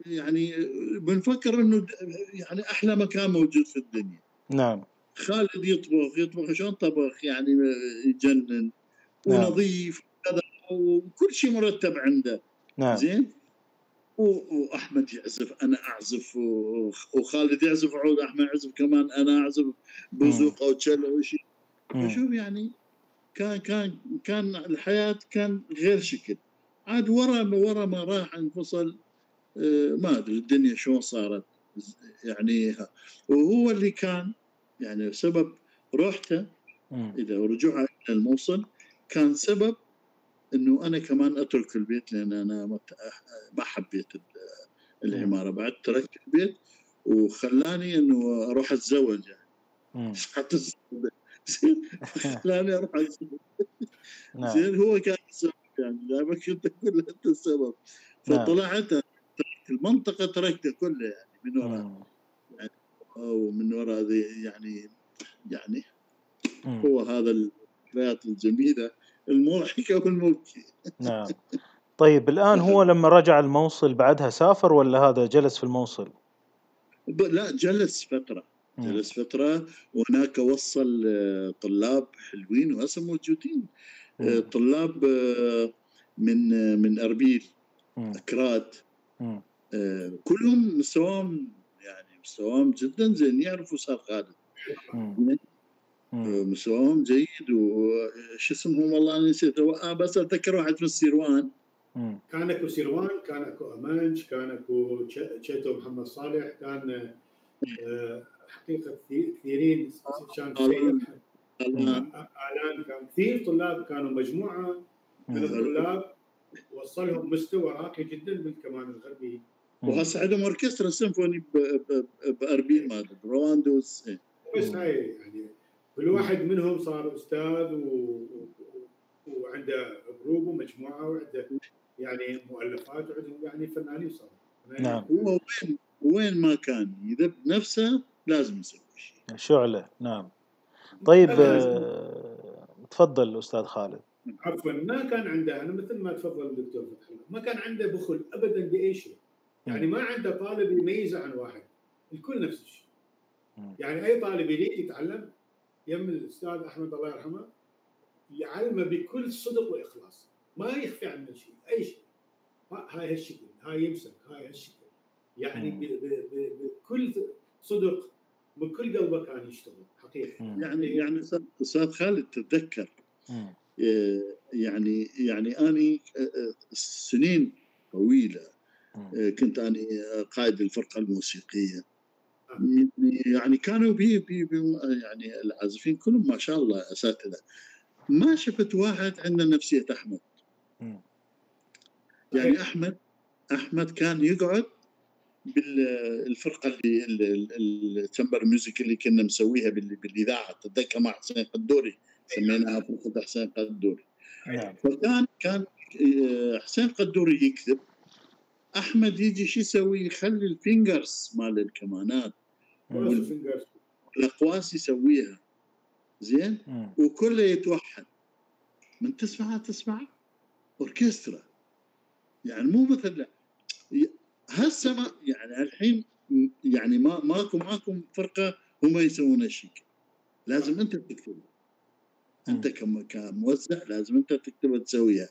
يعني بنفكر إنه يعني أحلى مكان موجود في الدنيا. نعم. خالد يطبخ يطبخ شلون طبخ؟ يعني يجنن نعم. ونظيف وكذا وكل شيء مرتب عنده. نعم. زين؟ وأحمد يعزف أنا أعزف وخالد يعزف عود أحمد يعزف كمان أنا أعزف بوزوق أو تشيلو أو شيء فشوف يعني كان كان كان الحياة كان غير شكل. عاد ورا ورا ما راح انفصل آه، ما أدري الدنيا شلون صارت. يعني وهو اللي كان يعني سبب روحته إذا رجوعه إلى الموصل كان سبب إنه أنا كمان أترك البيت لأن أنا ما حبيت العمارة. بعد تركت البيت وخلاني إنه أروح أتزوج يعني. [laughs] خلاني أروح [laughs] نعم. زين؟ هو كان السبب يعني. دائما كنت أقول أنت السبب. نعم. فطلعت تركت المنطقة تركتها كلها يعني من وراء. ومن وراء يعني يعني هو هذا الذكريات الجميلة المضحكة والمبكي. نعم. طيب الآن هو لما رجع الموصل بعدها سافر ولا هذا جلس في الموصل؟ لا جلس فتره جلس فتره وهناك وصل آه، طلاب حلوين وهسه موجودين. آه، طلاب آه، من من أربيل أكراد. كلهم مستواهم مستواهم جدا زين يعرفوا أستاذ خالد مستواهم جيد وش اسمهم والله أنا نسيت. آه بس أتذكر واحد في السيروان. كان أكو سيروان كان أكو أمانج كان أكو تشيتو محمد صالح كان آه، حقيقة كثيرين كان اعلان كان كثير طلاب كانوا مجموعة من الطلاب وصلهم مستوى راقي جدا بالكمان الغربي. وهسه عندهم أوركسترا سيمفوني باربيل مال رواندوس بس هاي يعني كل واحد منهم صار أستاذ و... وعنده جروب ومجموعة وعنده يعني مؤلفات وعندهم يعني فنانين صاروا نعم. هو وين وين ما كان يذب نفسه لازم يسوي شيء. شعله نعم. طيب آه تفضل أستاذ خالد. عفوا ما كان عنده أنا مثل ما تفضل الدكتور فتح ما كان عنده بخل ابدا بأي شيء. يعني ما عنده طالب يميزه عن واحد. الكل نفس الشيء. يعني أي طالب يريد يتعلم يم الأستاذ أحمد الله يرحمه يعلمه بكل صدق وإخلاص. ما يخفي عنه شيء أي شيء. هاي هالشكل هاي يمسك هاي هالشكل. يعني بكل صدق بكل قلبه كان يشتغل حقيقة. يعني يعني أستاذ خالد تتذكر؟ يعني يعني اني سنين طويلة كنت أني قائد الفرقة الموسيقية. يعني كانوا بي, بي, بي يعني العازفين كلهم ما شاء الله أساتذة. ما شفت واحد عنده نفسية أحمد. يعني أحمد أحمد كان يقعد بالفرقه اللي الـ chamber music اللي كنا مسويها بالإذاعة تتذكر مع حسين قدوري. سميناها فرقه حسين قدوري. نعم فكان كان آه، حسين قدوري يكتب أحمد يجي شو يسوي؟ يخلي الـ fingers مال الكمانات الأقواس يسويها. زين؟ وكله يتوحد. من تسمعها تسمع؟ أوركسترا. يعني مو مثل هسه ما يعني الحين يعني ما ماكو ماكو فرقة هم يسوون هالشيء لازم أنت تكتبه. أنت كموزع لازم أنت تكتبها تسويها.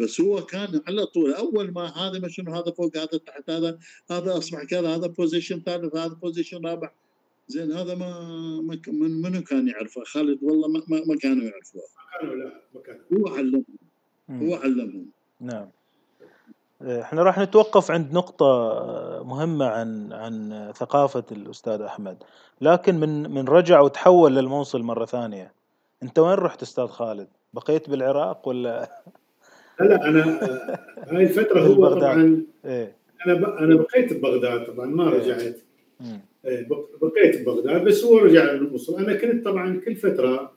بس هو كان على طول أول ما هذا ما شنو هذا فوق هذا تحت هذا هذا أصبح كذا هذا position ثالث هذا position رابع. زين هذا ما, ما من منو كان يعرفه؟ خالد والله ما, ما كانوا يعرفوه. ما كانوا لا ما كانوا. هو علمهم. هو علمهم. نعم. إحنا راح نتوقف عند نقطة مهمة عن عن ثقافة الأستاذ أحمد، لكن من من رجع وتحول للموصل مرة ثانية، أنت وين رحت أستاذ خالد؟ بقيت بالعراق ولا؟ لا لا أنا [laughs] هاي الفترة هو طبعا إيه؟ أنا أنا بقيت ببغداد طبعا ما إيه. رجعت إيه بقيت ببغداد بس هو رجع للموصل، أنا كنت طبعا كل فترة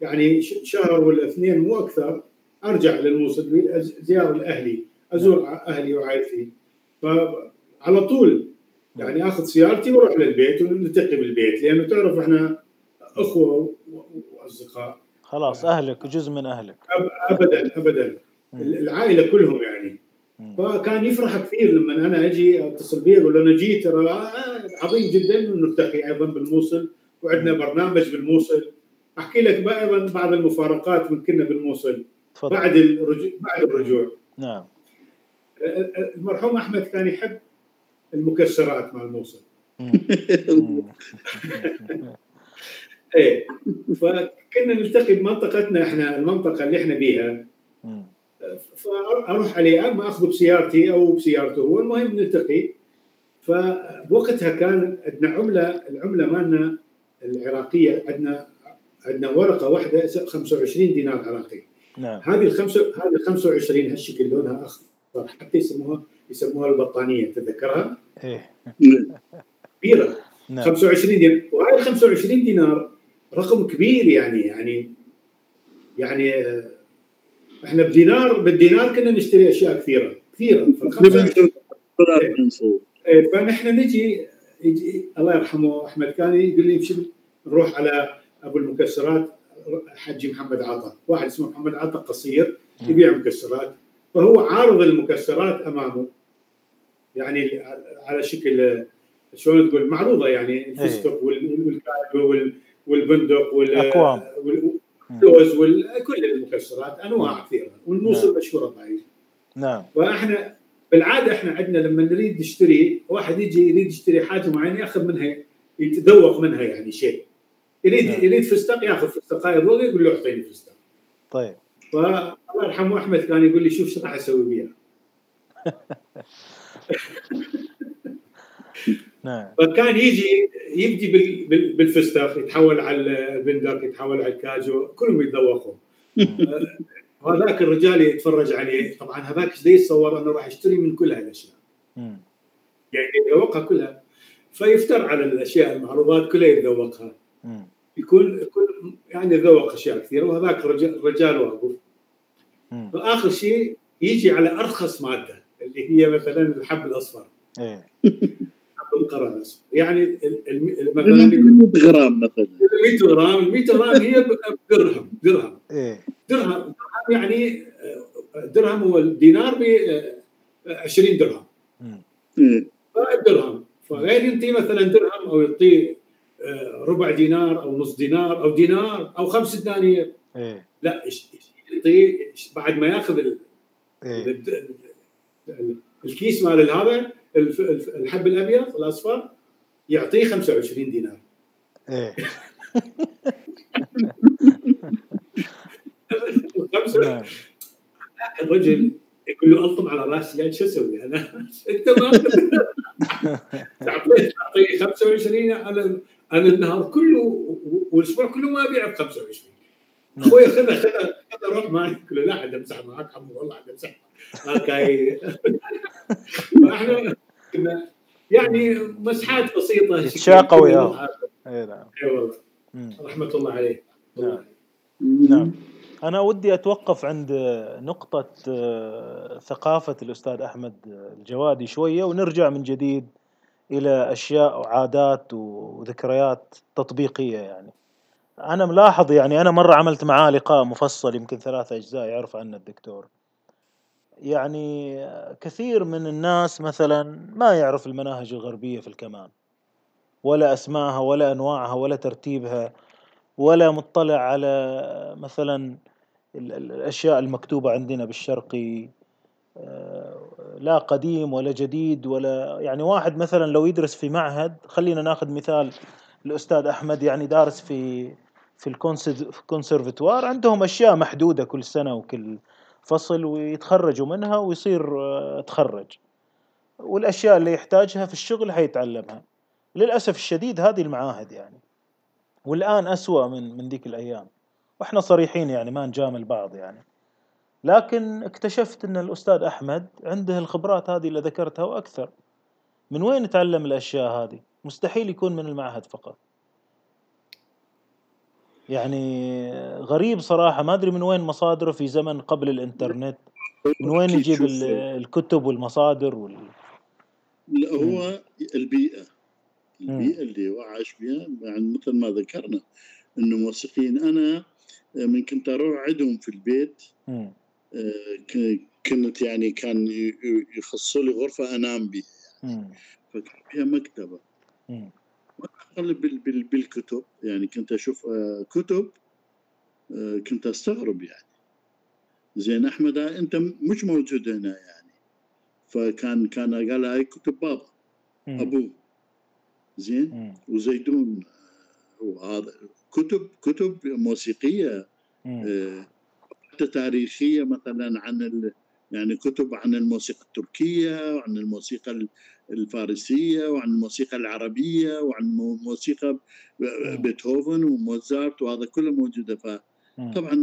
يعني شهر ولا اثنين مو أكثر أرجع للموصل زيارة لأهلي أزور أهلي وعائلتي فعلى طول يعني آخذ سيارتي وأروح للبيت ونلتقي بالبيت لأنه تعرف إحنا أخوة واصدقاء خلاص أهلك جزء من أهلك. ابدا ابدا. العائلة كلهم يعني. فكان يفرح كثير لما أنا أجي أتصل بيه أقول له أنا جيت ترى آه، عظيم جدا. نلتقي أيضا بالموصل. وعندنا برنامج بالموصل. أحكي لك أيضا بعض المفارقات من كنا بالموصل. بعد الرجوع بعد الرجوع. نعم. المرحوم أحمد كان يحب المكسرات مال الموصل. [laughs] [laughs] إيه. فكنا نلتقي بمنطقتنا إحنا المنطقة اللي إحنا بيها. فأروح عليه اما أخذه بسيارتي أو بسيارته هو المهم نلتقي. فبوقتها كان عندنا عملة العملة مالنا العراقية عندنا عندنا ورقة واحدة 25 دينار عراقي. نعم. هذه الخمسة هذه ال 25 هالشكل لونها أخضر حتى يسموها يسموها البطانية تتذكرها؟ إيه. كبيره نعم. 25 دينار. وهاي ال 25 دينار رقم كبير يعني يعني يعني آه، إحنا بدينار بالدينار كنا نشتري أشياء كثيرة كثيرة [laughs] إيه، فنحن نجي يجي الله يرحمه أحمد كان يقول لي نروح على أبو المكسرات حجي محمد عطا واحد اسمه محمد عطا قصير يبيع مكسرات فهو عارض المكسرات أمامه. يعني على شكل شلون تقول معروضة يعني الفستق والكاجو والبندق واللوز وكل المكسرات أنواع كثيرة والموصل نعم. مشهورة بهاي. نعم. فاحنا بالعادة إحنا عندنا لما نريد نشتري واحد يجي يريد يشتري حاجة معينة يأخذ منها يتذوق منها يعني شيء. يريد نعم. يريد فستق يأخذ فستقايه ضوء يقول له أعطيني فستق. طيب. فالله يرحمه أحمد كان يقول لي شوف شو راح أسوي بيها. [laughs] نعم. فكان يجي يبدي بالفستق يتحول على البندق يتحول على الكاجو كلهم يتذوقوا [laughs] وهذاك الرجال يتفرج عليه. طبعا هذاك إيش يتصور أنه راح يشتري من كل هالاشياء يعني يتذوقها كلها. فيفتر على الأشياء المعروضات كلها يتذوقها. يكون يكون يعني ذوق أشياء كثيرة. وهذاك الرجال واقف. فآخر شيء يجي على أرخص مادة اللي هي مثلا الحب الأصفر. [laughs] الاصفر يعني مثلا 100 غرام مثلا. 100 غرام ال 100 غرام هي درهم درهم. إيه. درهم يعني درهم هو الدينار ب 20 درهم. إيه. درهم فغير ينطي مثلا درهم أو يعطيه ربع دينار أو نص دينار أو دينار أو خمس دنانير. إيه. لا يعطيه بعد ما يأخذ إيه. الكيس مال هذا الحب الأبيض الأصفر يعطيه 25 دينار إيه نعم. الرجل يقول له ألطم على رأسي يعني شو أسوي أنا؟ [laughs] أنت ما [laughs] تعطيه 25 على أنا النهار كله والأسبوع كله ما ابيع ب 25 نعم. أخوي خذها خذها خذها روح معي يقول له لا عاد امزح معك عمو والله عاد امزح معك فاحنا كنا يعني مسحات بسيطة. يتشاقوا وياه اي نعم. اي والله رحمة الله عليه. نعم. نعم. أنا ودي أتوقف عند نقطة آه، ثقافة الأستاذ أحمد الجوادي شوية ونرجع من جديد إلى أشياء وعادات وذكريات تطبيقية يعني. أنا ملاحظ يعني أنا مرة عملت معاه لقاء مفصل يمكن ثلاثة أجزاء يعرف عنه الدكتور. يعني كثير من الناس مثلا ما يعرف المناهج الغربية في الكمان ولا أسمائها ولا أنواعها ولا ترتيبها ولا مطلع على مثلا الأشياء المكتوبة عندنا بالشرقي آه، لا قديم ولا جديد ولا يعني واحد مثلا لو يدرس في معهد خلينا ناخذ مثال الأستاذ أحمد يعني دارس في في الكونسرفتوار عندهم أشياء محدودة كل سنة وكل فصل ويتخرجوا منها ويصير آه، تخرج. والأشياء اللي يحتاجها في الشغل حيتعلمها. للأسف الشديد هذه المعاهد يعني. والآن أسوأ من من ذيك الأيام. وإحنا صريحين يعني ما نجامل بعض يعني. لكن اكتشفت إن الأستاذ أحمد عنده الخبرات هذه اللي ذكرتها وأكثر. من وين تعلم الأشياء هذه؟ مستحيل يكون من المعهد فقط. يعني غريب صراحة. ما أدري من وين مصادره في زمن قبل الإنترنت. من وين يجيب الكتب والمصادر وال... لا هو البيئة. البيئة اللي هو عايش فيها يعني مثل ما ذكرنا إنه موسيقيين. أنا من كنت أروح عندهم في البيت آه، كنت يعني كان يخصوا لي غرفة أنام بها يعني. فكان فيها مكتبة. اقلب بالكتب. يعني كنت أشوف آه، كتب آه، كنت أستغرب يعني. زين أحمد أنت مش موجود هنا يعني. فكان كان قال هاي كتب بابا أبوه. زين؟ وزيدون وهذا كتب كتب موسيقية آه، حتى تاريخية مثلا عن يعني كتب عن الموسيقى التركية وعن الموسيقى الفارسية وعن الموسيقى العربية وعن موسيقى بيتهوفن وموزارت وهذا كله موجوده فطبعا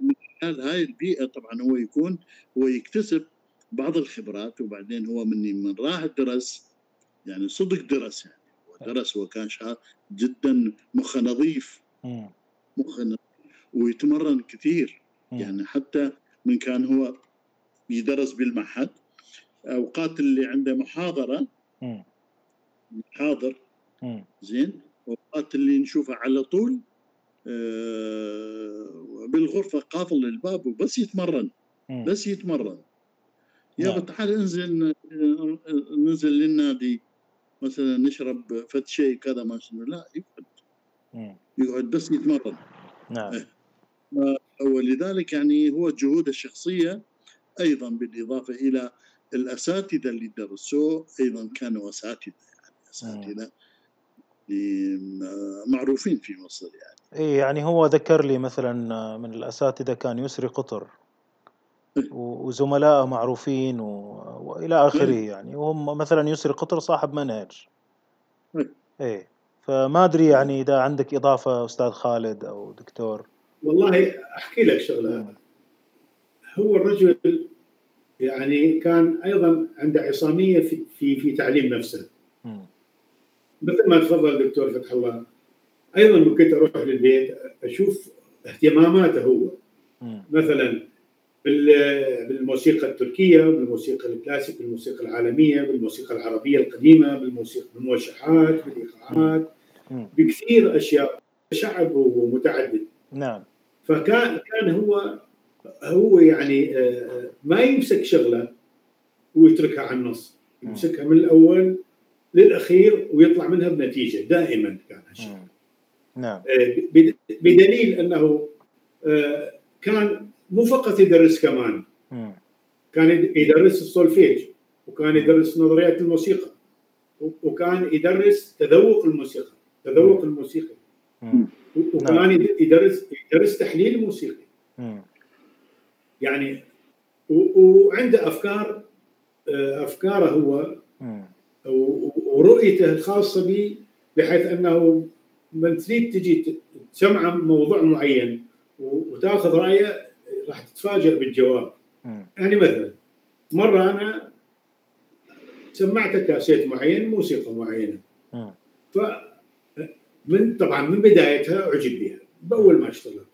من خلال هاي البيئة طبعا هو يكون هو يكتسب بعض الخبرات وبعدين هو من من راح درس يعني صدق درس يعني. درس وكان شاب جدا مخه نظيف. مخه ويتمرن كثير. يعني حتى من كان هو يدرس بالمعهد أوقات اللي عنده محاضرة حاضر. زين. اوقات اللي نشوفه على طول آه، بالغرفة قافل الباب وبس يتمرن. بس يتمرن. يا نعم. تعال انزل ننزل للنادي مثلا نشرب فد شيء كذا ما شنو لا يقعد. يقعد بس يتمرن. نعم. إيه. ولذلك يعني هو جهود الشخصية أيضا بالإضافة إلى الأساتذة اللي درسوه أيضا كانوا أساتذة يعني أساتذة معروفين في مصر يعني. اي يعني هو ذكر لي مثلا من الأساتذة كان يسري قطر. إيه. وزملائه معروفين و... وإلى آخره إيه. يعني. وهم مثلا يسري قطر صاحب منهج. إيه. إيه. فما أدري يعني إذا عندك إضافة أستاذ خالد أو دكتور. والله أحكي لك شغلة. هو الرجل يعني كان أيضا عنده عصامية في في, في تعليم نفسه. مثل ما تفضل الدكتور فتح الله أيضا كنت أروح للبيت أشوف اهتماماته هو. مثلا بالموسيقى التركية بالموسيقى الكلاسيك بالموسيقى العالمية بالموسيقى العربية القديمة بالموسيقى بالموشحات بالإيقاعات. بكثير أشياء شعب ومتعدد. نعم. فكان كان هو هو يعني آه، ما يمسك شغلة ويتركها على النص. يمسكها من الأول للأخير ويطلع منها بنتيجة دائما كان هالشيء. نعم. آه، بدليل أنه آه، كان مو فقط يدرس كمان. كان يدرس السولفيج وكان يدرس نظريات الموسيقى وكان يدرس تذوق الموسيقى تذوق الموسيقى. وكمان نعم. يدرس يدرس تحليل موسيقي يعني وعنده أفكار آه، أفكاره هو ورؤيته الخاصة به بحيث أنه من تريد تجي تسمع موضوع معين وتأخذ رأيه راح تتفاجئ بالجواب. يعني مثلا مرة أنا سمعت كاسيت معين موسيقى معينة. ف من طبعا من بدايتها أعجب بها بأول ما اشتغلت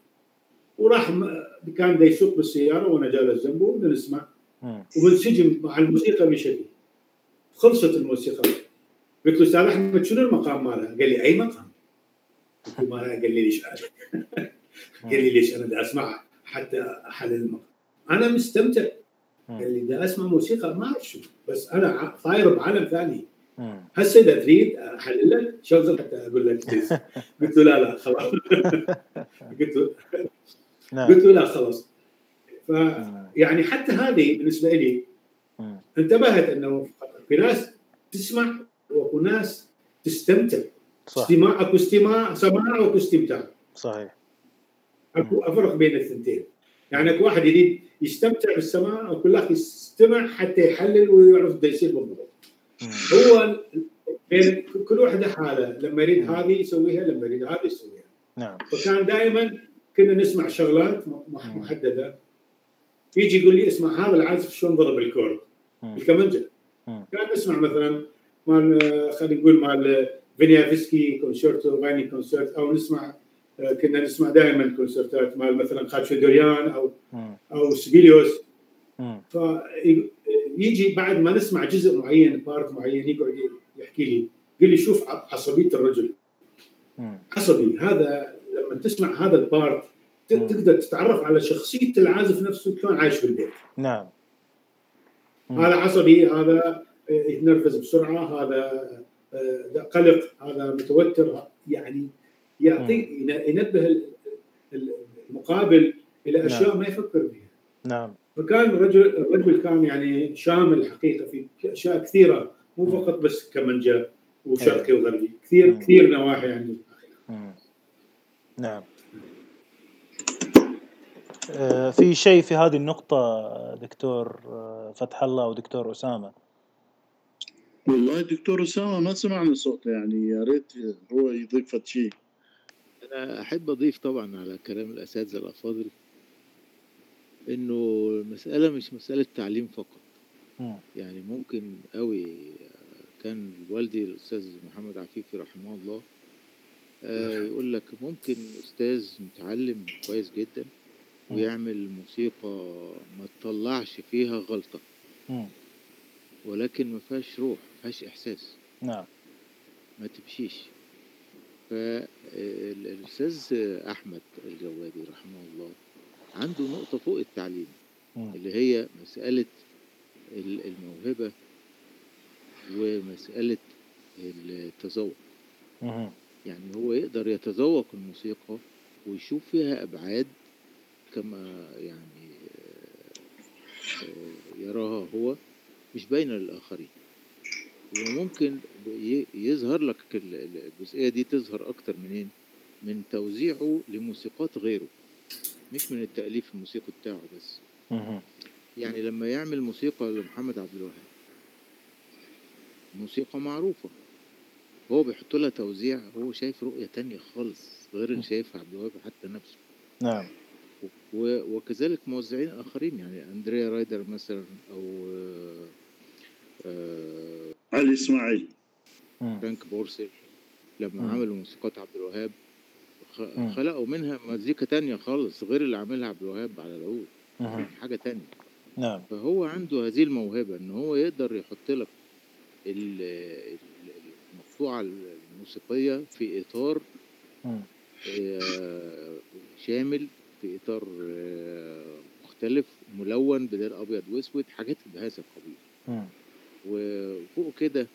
وراح كان دا يسوق بالسياره وأنا جالس جنبه نسمع. ومنسجم مع الموسيقى بشكل خلصت الموسيقى. قلت له أستاذ أحمد شنو المقام مالها؟ قال لي أي مقام؟ قلت له ما قال لي ليش؟ [laughs] قال لي ليش؟ أنا بدي اسمعها حتى احلل المقام. أنا مستمتع. قال لي بدي أسمع موسيقى ما أعرف شو بس أنا طاير بعالم ثاني. هسه إذا تريد احلل لك شغل حتى أقول لك [laughs] قلت له لا لا خلاص. [laughs] قلت له نعم. قلت له لا خلاص. ف يعني حتى هذه بالنسبة لي انتبهت أنه في ناس تسمع واكو ناس تستمتع. صح. استماع أكو استماع سماع وأكو استمتاع. صحيح. أكو أفرق بين الثنتين. يعني أكو واحد يريد يستمتع بالسماع واكو الأخ يستمع حتى يحلل ويعرف ده يصير بالضبط. هو بين كل واحدة حالة لما يريد هذه يسويها لما يريد هذه يسويها. نعم. فكان دائما كنا نسمع شغلات محددة. يجي يقول لي اسمع هذا العازف شلون ضرب الـ chord؟ الكمنجه كان نسمع مثلا مال خلينا نقول مال فينيافسكي كونشيرتو باغانيني كونشيرتو أو نسمع كنا نسمع دائما كونسرتات مال مثلا خاتشادوريان أو أو سبيليوس. فيجي بعد ما نسمع جزء معين part معين يقعد يحكي لي يقول لي شوف عصبية الرجل. عصبي هذا لما تسمع هذا البارت تقدر تتعرف على شخصية العازف نفسه شلون عايش في البيت. نعم. هذا عصبي هذا يتنرفز بسرعة هذا آه، قلق هذا متوتر يعني يعطي ينبه المقابل إلى نعم. أشياء نعم. ما يفكر بها نعم. فكان الرجل الرجل كان يعني شامل حقيقه في أشياء كثيرة مو فقط بس كمنجا وشرقي أيوة. وغربي كثير كثير نواحي عنده نعم. آه، في شيء في هذه النقطة دكتور آه، فتح الله ودكتور أسامة؟ والله دكتور أسامة ما سمعنا صوته يعني يا ريت هو يضيف شيء أنا أحب أضيف طبعا على كلام الأساتذة الأفاضل إنه المسألة مش مسألة تعليم فقط. يعني ممكن قوي كان والدي الأستاذ محمد عفيفي رحمه الله آه، يقول لك ممكن أستاذ متعلم كويس جدا ويعمل موسيقى ما تطلعش فيها غلطة. ولكن ما فيهاش روح ما فيهاش إحساس. نعم. ما تمشيش. فالأستاذ أحمد الجوادي رحمه الله عنده نقطة فوق التعليم اللي هي مسألة الموهبة ومسألة التذوق. يعني هو يقدر يتذوق الموسيقى ويشوف فيها أبعاد كما يعني آه، يراها هو مش باينة للآخرين. وممكن يظهر لك الجزئية دي تظهر أكتر منين؟ من توزيعه لموسيقات غيره مش من التأليف الموسيقي بتاعه بس. يعني لما يعمل موسيقى لمحمد عبد الوهاب موسيقى معروفة. هو بيحط لها توزيع هو شايف رؤية تانية خالص غير اللي شايفها عبد الوهاب حتى نفسه. نعم. وكذلك موزعين آخرين يعني أندريا رايدر مثلا أو آه علي إسماعيل. فرانك بورسل لما مم. عملوا موسيقات عبد الوهاب خلقوا منها مزيكا تانية خالص غير اللي عاملها عبد الوهاب على العود حاجة تانية. نعم. فهو عنده هذه الموهبة إن هو يقدر يحط لك المقطوعه الموسيقية في إطار آه، شامل في إطار آه، مختلف ملون بدل أبيض وأسود حاجات بهذا القبيل. وفوق كده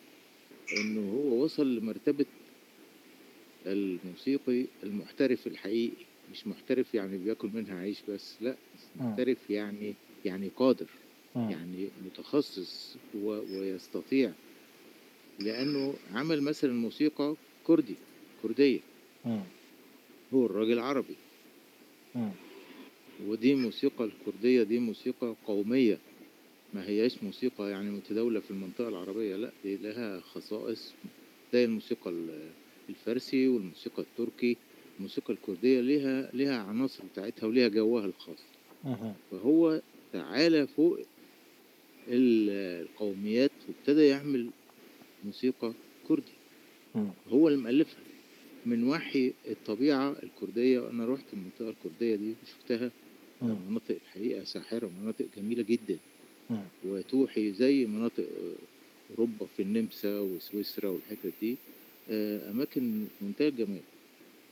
إنه هو وصل لمرتبة الموسيقي المحترف الحقيقي مش محترف يعني بياكل منها عيش بس لا محترف يعني يعني قادر يعني متخصص ويستطيع لأنه عمل مثلا موسيقى كردي كردية. هو الراجل عربي. ودي موسيقى الكردية دي موسيقى قومية. ما هياش موسيقى يعني متداولة في المنطقة العربية لا دي لها خصائص. زي الموسيقى الفارسي والموسيقى التركي. الموسيقى الكردية ليها ليها عناصر بتاعتها وليها جوها الخاص. فهو تعالى فوق القوميات وابتدى يعمل موسيقى كردي. هو اللي مألفها من وحي الطبيعة الكردية. وأنا رحت المنطقة الكردية دي وشفتها مناطق الحقيقة ساحرة مناطق جميلة جدا. وتوحي زي مناطق أوروبا في النمسا وسويسرا والحتت دي. آه، أماكن منتهى الجمال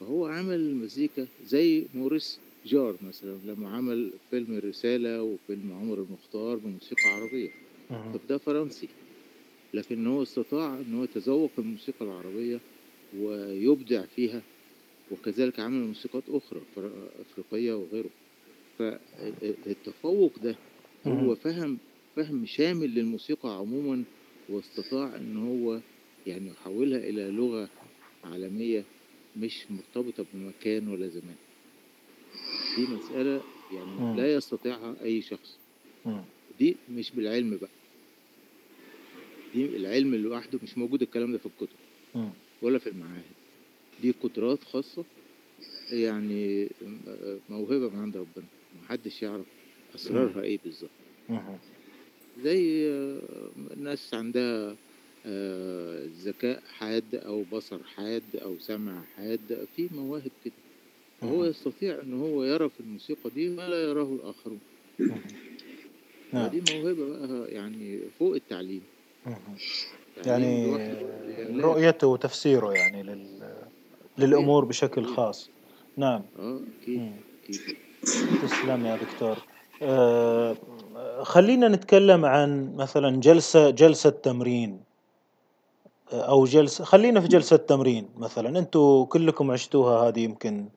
فهو عمل مزيكا زي موريس جار مثلا لما عمل فيلم الرسالة وفيلم عمر المختار بموسيقى عربية. طب ده فرنسي. لكن هو استطاع إن هو يتذوق الموسيقى العربية ويبدع فيها وكذلك عمل موسيقات أخرى أفريقية وغيره. فالتفوق ده هو فهم فهم شامل للموسيقى عموما واستطاع إن هو يعني يحولها إلى لغة عالمية مش مرتبطة بمكان ولا زمان. دي مسألة يعني لا يستطيعها أي شخص. دي مش بالعلم بقى. دي العلم لوحده مش موجود الكلام ده في الكتب. ولا في المعاهد. دي قدرات خاصة يعني موهبة من عند ربنا. محدش يعرف أسرارها إيه بالظبط. زي ناس عندها آه، ذكاء حاد أو بصر حاد أو سمع حاد في مواهب كده. هو يستطيع إن هو يرى في الموسيقى دي ما لا يراه الآخرون. دي موهبة بقى يعني فوق التعليم. يعني, رؤيته وتفسيره يعني لل... للأمور بشكل خاص. نعم. تسلم يا دكتور. آه خلينا نتكلم عن مثلا جلسه جلسة تمرين. أو جلسه خلينا في جلسة تمرين مثلا. أنتم كلكم عشتوها هذه يمكن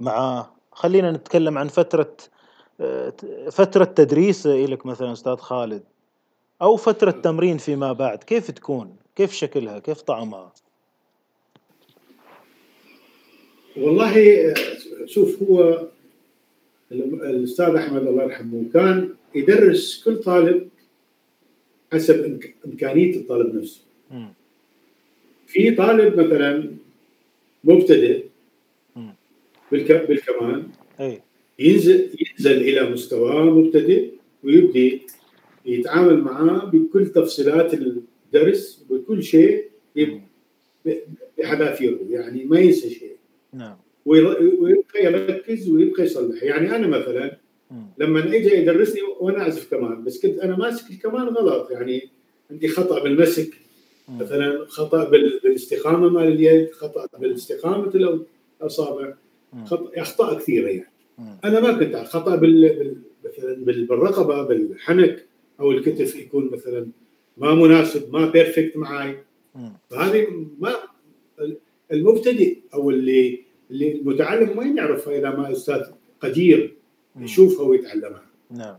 معاه. خلينا نتكلم عن فترة فترة تدريس لك مثلا أستاذ خالد. أو فترة تمرين فيما بعد كيف تكون؟ كيف شكلها؟ كيف طعمها؟ والله شوف هو الأستاذ أحمد الله يرحمه كان يدرس كل طالب حسب إمكانية الطالب نفسه. في طالب مثلا مبتدئ بالكمان أي. ينزل ينزل إلى مستوى مبتدئ ويبدي يتعامل معاه بكل تفصيلات الدرس وكل شيء بحذافيره يعني ما ينسى شيء. نعم. ويبقى يركز ويبقى يصلح. يعني أنا مثلا لما اجى يدرسني وأنا أعزف كمان بس كنت أنا ماسك الكمان غلط. يعني عندي خطأ بالمسك مثلا خطأ بالاستقامه مال اليد خطأ بالاستقامه الأصابع. أخطاء كثيرة يعني. أنا ما كنت خطأ بال مثلا بالرقبه بالحنك. أو الكتف يكون مثلا ما مناسب ما بيرفكت معي فهذه ما المبتدئ أو اللي اللي المتعلم ما يعرفها إذا ما أستاذ قدير يشوفها ويتعلمها. نعم.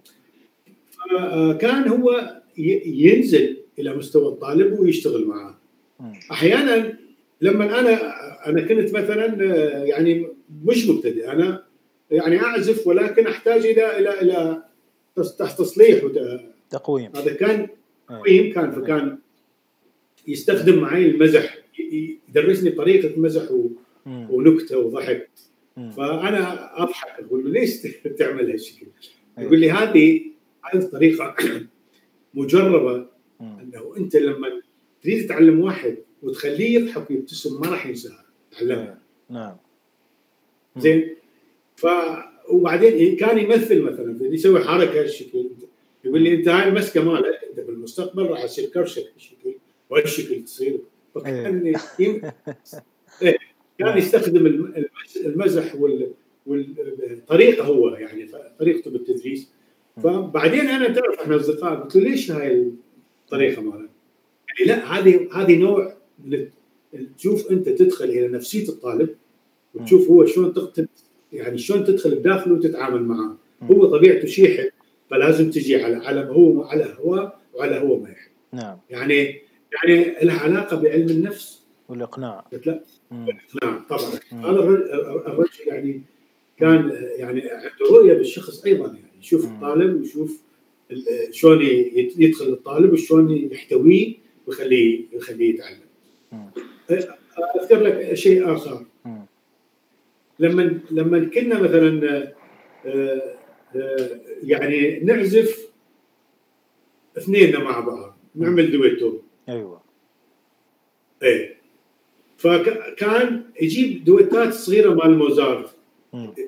كان هو ينزل إلى مستوى الطالب ويشتغل معاه. أحيانا لما أنا أنا كنت مثلا يعني مش مبتدئ أنا يعني أعزف ولكن أحتاج إلى إلى إلى تصليح تقويم. هذا كان تقويم كان فكان يستخدم معي المزح يدرسني طريقة مزح ونكتة وضحك. فأنا أضحك أقول له ليش تعمل هالشكل؟ يقول لي هذه هذه الطريقة [clears throat] مجربة. أنه أنت لما تريد تعلم واحد وتخليه يضحك ويبتسم ما راح ينساها تعلمها نعم. زين؟ ف وبعدين كان يمثل مثلا يسوي حركة هالشكل يقول لي أنت هاي المسكة مالك أنت بالمستقبل راح تصير كرشك هالشكل وهالشكل تصير؟ فكان إيه. [laughs] إيه، كان يستخدم المزح وال والطريقة هو يعني طريقته بالتدريس. فبعدين أنا تعرف إحنا اصدقاء قلت له ليش هاي الطريقة مالك؟ يعني لا هذه هذه نوع تشوف أنت تدخل إلى نفسية الطالب وتشوف هو شلون يعني شلون تدخل بداخله وتتعامل معه. هو طبيعته شيء يحب فلازم تجي على على هو على هو وعلى هو ما يحب. نعم. يعني يعني لها علاقة بعلم النفس. والإقناع. لا. الاقناع طبعا. هذا الرجل يعني كان يعني عنده رؤية بالشخص أيضا يعني يشوف الطالب ويشوف شلون يدخل الطالب وشلون يحتويه ويخليه يخليه يتعلم. أذكر لك شيء آخر. لما لما كنا مثلا آه، يعني نعزف اثنين مع بعض نعمل دويتو. أيوه. إيه. فكان يجيب دويتات صغيرة مال موزارت.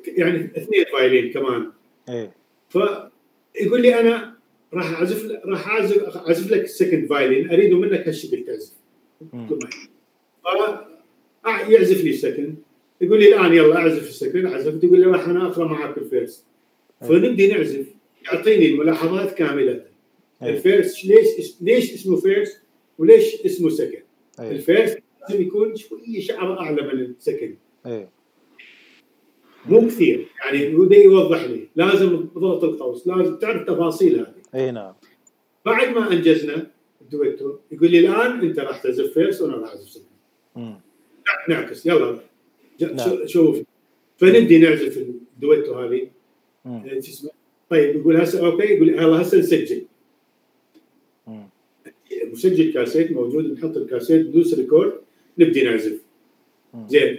يعني اثنين violin كمان. إيه. فيقول لي أنا راح أعزف راح أعزف أعزف لك الـ second violin أريد منك هالشكل تعزف يعزف لي الـ second يقول لي الآن يلا أعزف الـ second عزفت يقول لي راح أنا أقرأ معك الـ first. فنبدي نعزف. يعطيني الملاحظات كاملة. الـ first ليش ليش اسمه first وليش اسمه second الـ first لازم يكون شوية شعره أعلى من الـ second مو كثير. يعني بده يوضح لي لازم ضغط القوس. لازم تعرف تفاصيل هذه. أي نعم. بعد ما أنجزنا الدويتو يقول لي الآن أنت راح تعزف first وأنا راح اعزف second نعكس. يلا. نعم. شوف. فنبدي نعزف الدويتو هذه. شو اسمه؟ طيب يقول هسه okay يقول يلا هسه نسجل. مسجل كاسيت موجود نحط الكاسيت ندوس record نبدي نعزف. زين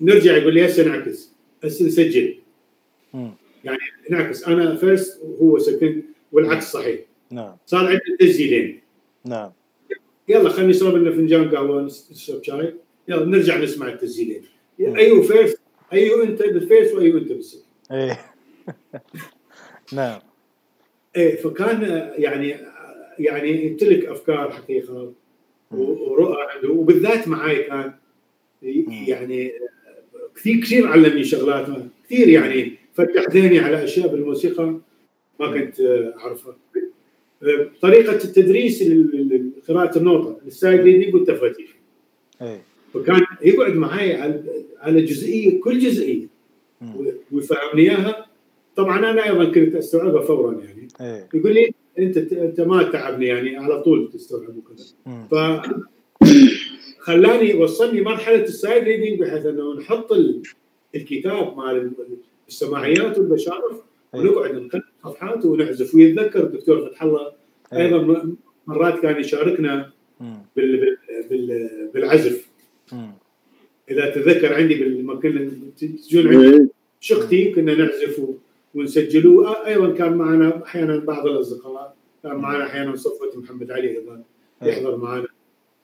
نرجع يقول لي هسه نعكس. هسه نسجل. يعني نعكس. أنا first وهو second والعكس صحيح. نعم. صار عندنا تسجيلين. نعم. يلا خلينا نشرب لنا فنجان قهوة نشرب شاي. يلا نرجع نسمع التسجيلين. أيوه first أيوه أنت بالـ first وأيوه أنت بالـ second إيه. [laughs] نعم. إيه فكان يعني يعني يمتلك أفكار حقيقة ورؤى عنده وبالذات معي كان يعني كثير كثير علمني شغلات كثير يعني فتح ذهني على أشياء بالموسيقى ما كنت أعرفها. طريقة التدريس قراءه النوطه الـ sight reading والتفاتيح فكان يقعد معي على جزئية كل جزئية. ويفهمني ااياها طبعا أنا أيضا كنت أستوعبها فورا يعني. يقول لي أنت أنت ما تعبني يعني على طول تستوعب وكذا. ف خلاني وصلني مرحلة الـ sight reading بحيث أنه نحط الكتاب مال السماعيات والبشارف ونقعد نقرا صفحات ونعزف. ويتذكر الدكتور فتح الله أيضا مرات كان يشاركنا بال بالعزف. إذا تذكر عندي لما كنا تجون عندي إيه. شختي كنا نعزف ونسجلوا أيضا كان معنا أحيانا بعض الأصدقاء. كان معنا أحيانا صفوة محمد علي أيضا إيه. يحضر معنا.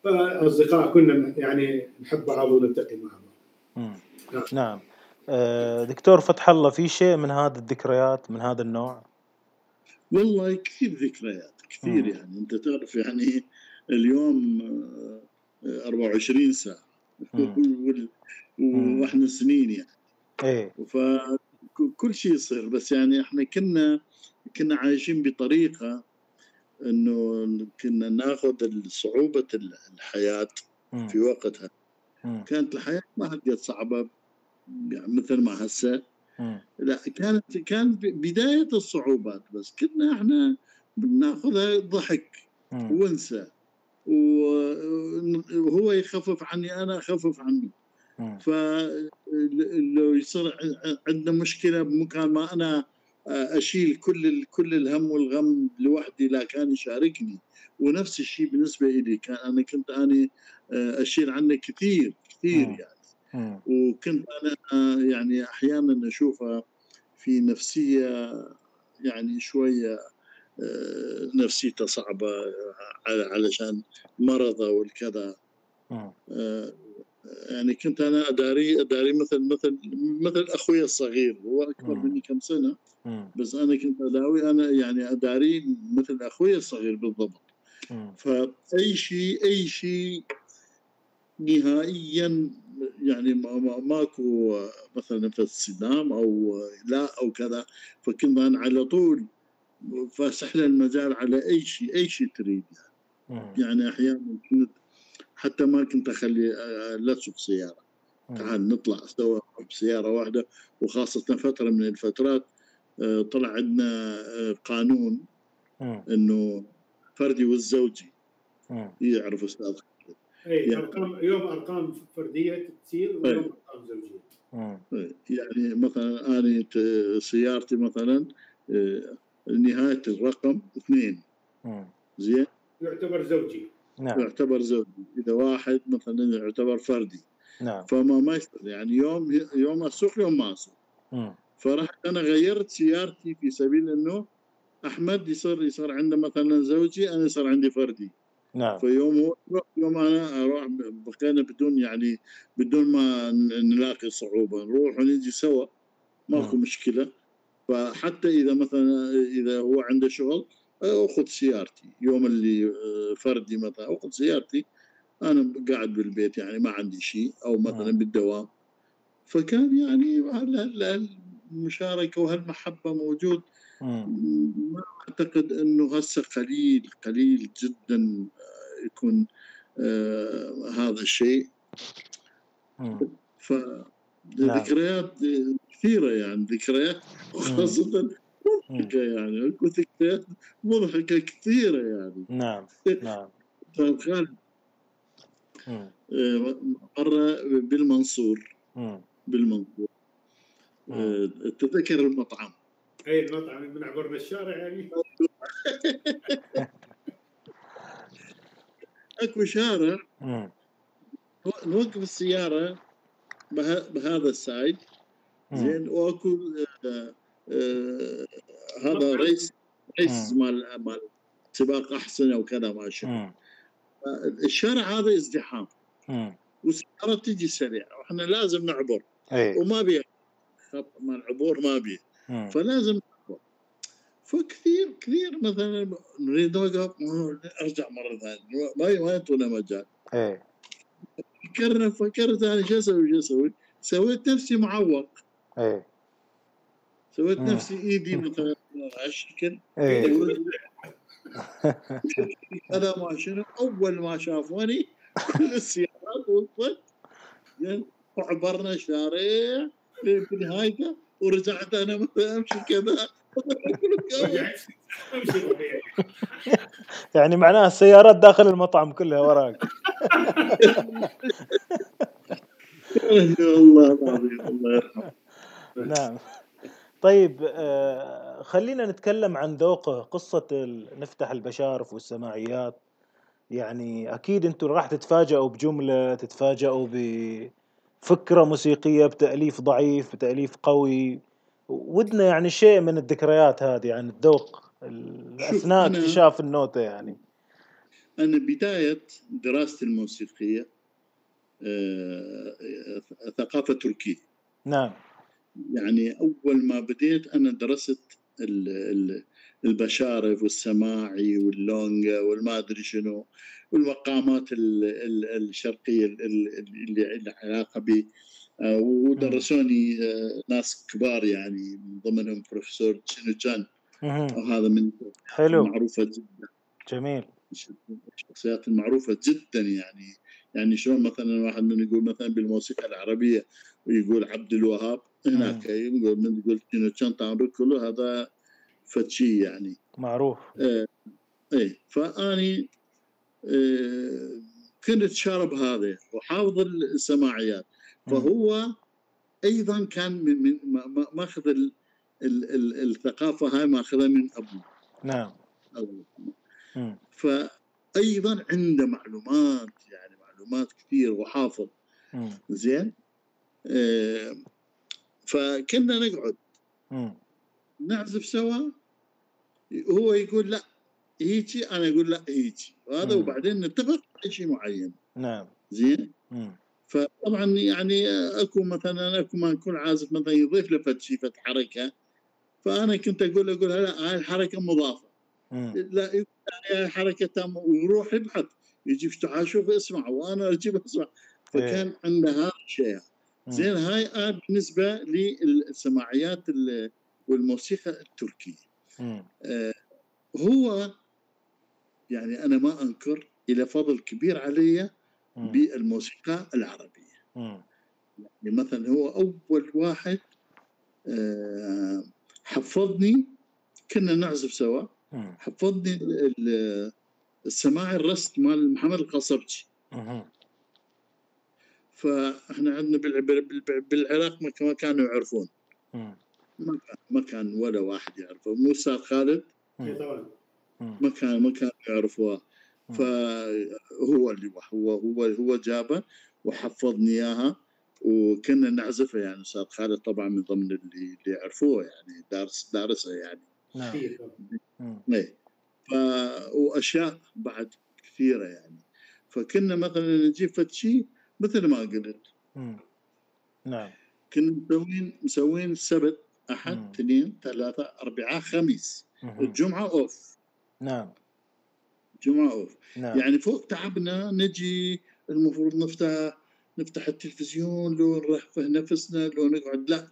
فأصدقاء كنا يعني نحب بعض ونلتقي مع بعض. نعم, نعم. آه، دكتور فتح الله في شيء من هذه الذكريات من هذا النوع؟ والله كثير ذكريات كثير مم. يعني. أنت تعرف يعني اليوم 24 آه، ساعة. [laughs] وإحنا سنين يعني. إيه. فكل شيء يصير بس يعني إحنا كنا كنا عايشين بطريقة إنه كنا ناخذ صعوبة الحياة في وقتها. كانت الحياة ما قد صعبة يعني مثل ما هسه. لا كانت كانت بداية الصعوبات بس كنا إحنا بناخذها ضحك ونسى وهو يخفف عني أنا أخفف عنه فلو يصير عندنا مشكلة بمكان ما أنا أشيل كل كل الهم والغم لوحدي لا كان يشاركني. ونفس الشيء بالنسبة لي كان أنا كنت أنا آه، أشيل عنه كثير كثير يعني. وكنت أنا يعني أحيانا اشوفها في نفسية يعني شوية آه، نفسيته صعبة علشان مرضه والكذا. يعني كنت أنا أداري أداري مثل مثل مثل أخوي الصغير هو أكبر مني كم سنة. بس أنا كنت أداوي أنا يعني أداري مثل أخوي الصغير بالضبط. فأي شيء أي شيء نهائيا يعني ما ماكو مثلا في الصدام أو لا أو كذا فكنا على طول فاسح له المجال على أي شيء أي شيء تريد يعني, يعني أحيانا كنت حتى ما كنت أخلي لا تسوق سيارة. تعال نطلع سوا بسيارة واحدة وخاصة فترة من الفترات آه، طلع عندنا آه، قانون إنه فردي والزوجي يعرف أستاذ اي يعني أرقام يوم أرقام فردية تصير ويوم أرقام زوجية. يعني مثلا أنا سيارتي مثلا آه، نهاية الرقم اثنين. زين؟ يعتبر زوجي. نعم. يعتبر زوجي. إذا واحد مثلا يعتبر فردي. نعم. فما ما يصير يعني يوم يوم أسوق يوم ما أسوق. فرحت أنا غيرت سيارتي في سبيل إنه أحمد يصير يصير عنده مثلا زوجي أنا يصير عندي فردي. نعم. فيوم هو يوم أنا أروح بقينا بدون يعني بدون ما نلاقي صعوبة. نروح ونجي سوا. ماكو نعم. مشكلة. فحتى إذا مثلا إذا هو عنده شغل اخذ سيارتي. يوم اللي آه، فردي مثلا اخذ سيارتي. أنا قاعد بالبيت يعني ما عندي شيء أو مثلا نعم. بالدوام. فكان يعني المشاركة وهالمحبة موجود؟ ما أعتقد إنه هسه قليل قليل جدا آه، يكون آه هذا الشيء. ف نعم. ذكريات كثيرة يعني ذكريات خاصة مضحكه يعني. اكو ذكريات مضحكة كثيرة يعني. نعم نعم. طيب خالد. مرة بالمنصور. بالمنصور. آه، تذكر المطعم. اي المطعم من عبرنا الشارع يعني. [laughs] أكو شارع. نوقف السيارة بهذا السايد. زين وأكو آه آه هذا رئيس رئيس مال مال سباق أحسن أو كذا ما شاء الشارع هذا ازدحام. والسيارات تجي سريعة. وإحنا لازم نعبر. أي. وما بيه خط مال عبور ما بيه فلازم نعبر. فكثير كثير مثلا نريد نوقف. أرجع مرة ثانية. ما ما يعطونا مجال. إيه. فكرنا فكرت أنا شو أسوي؟ شو أسوي؟ سويت نفسي معوق. إيه. سويت نفسي إيدي مثلا. هالشكل إيه. [laughs] هذا ما شنو؟ أول ما شافوني كل السيارات وصلت. وعبرنا شارع في نهايته ورجعت أنا أمشي كذا. [laughs] يعني معناها السيارات داخل المطعم كلها وراك. [laughs] الله العظيم الله يرحمه نعم. طيب آه خلينا نتكلم عن ذوقه قصة نفتح البشارف والسماعيات يعني أكيد أنتم راح تتفاجئوا بجملة تتفاجئوا بفكرة موسيقية بتأليف ضعيف بتأليف قوي. ودنا يعني شيء من الذكريات هذه عن الذوق أثناء اكتشاف النوتة يعني. أنا بداية دراستي الموسيقية آه ثقافة تركية نعم. يعني أول ما بديت أنا درست البشارف والسماعي واللونجا والما ادري شنو والمقامات الشرقية اللي علاقة ب آه، ودرسوني آه، ناس كبار يعني من ضمنهم بروفيسور تشينوتشان وهذا من حلو. معروفه جدا. جميل. الشخصيات المعروفة جدا يعني يعني شلون مثلا واحد من يقول مثلا بالموسيقى العربية ويقول عبد الوهاب هناك يقول من يقول كينو تشان كله هذا فتشي يعني. معروف. آه إيه فأني آه كنت شارب هذا وحافظ السماعيات. فهو أيضا كان من, من ماخذ ال ال ال الثقافة هاي ماخذها من أبوه. نعم. فايضا عنده معلومات يعني معلومات كثير وحافظ. زين؟ آه فكنا نقعد. نعزف سوا. هو يقول لا هيجي أنا أقول لا هيجي. وهذا وبعدين نتفق على شيء معين. نعم. زين؟ فطبعا يعني أكو مثلا أكو ما يكون عازف مثلا يضيف له فد شيء فد حركة. فأنا كنت أقول أقول لا هاي الحركة مضافة. لا هاي حركه تامه ويروح يبحث. يجيب شوف اسمع وأنا أجيب أسمع. فكان إيه. عنده هذا الشيء زين هاي آه بالنسبة للسماعيات والموسيقى التركية. آه هو يعني أنا ما أنكر إلى فضل كبير علي بالموسيقى العربية. يعني مثلا هو أول واحد آه حفظني كنا نعزف سوا. حفظني السماع الرست مال محمد القصبجي. فاحنا عندنا بالعراق ما كانوا يعرفون. ما كان ما كان ولا واحد يعرفه. مو أستاذ خالد ما كان ما كانوا يعرفوها فهو اللي هو هو هو جابه وحفظني إياها. وكنا نعزفها يعني. أستاذ خالد طبعا من ضمن اللي اللي يعرفوه يعني. دارس دارسها يعني. نعم. إيه. ف وأشياء بعد كثيرة يعني. فكنا مثلا نجيب فد شيء مثل ما قلت. نعم. كنا مسوين مسوين السبت أحد اثنين ثلاثة اربعاء خميس. الجمعة اوف نعم. جمعة اوف نعم. يعني فوق تعبنا نجي المفروض نفتح نفتح التلفزيون لو نرفه نفسنا لو نقعد لا.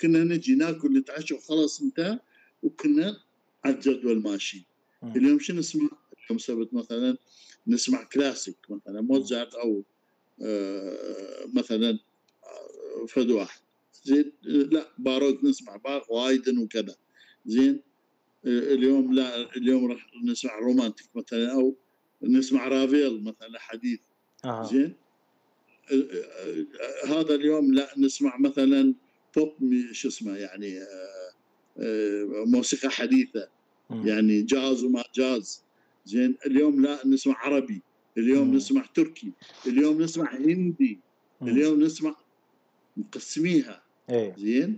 كنا نجي ناكل نتعشى وخلاص انتهى وكنا على الجدول ماشي. اليوم شو نسمع؟ اليوم سبت مثلا نسمع كلاسيك مثلا موزارت أو مثلا آه، فد واحد. زين لا baroque نسمع baroque وهايدن وكذا. زين آه، اليوم لا اليوم راح نسمع romantic مثلا أو نسمع رافيل مثلا حديث آه. زين هذا اليوم لا نسمع مثلا بوب شو اسمه يعني موسيقى حديثة. يعني جاز وما جاز. زين اليوم لا نسمع عربي. اليوم مم. نسمع تركي اليوم نسمع هندي مم. اليوم نسمع مقسميها. إيه. زين؟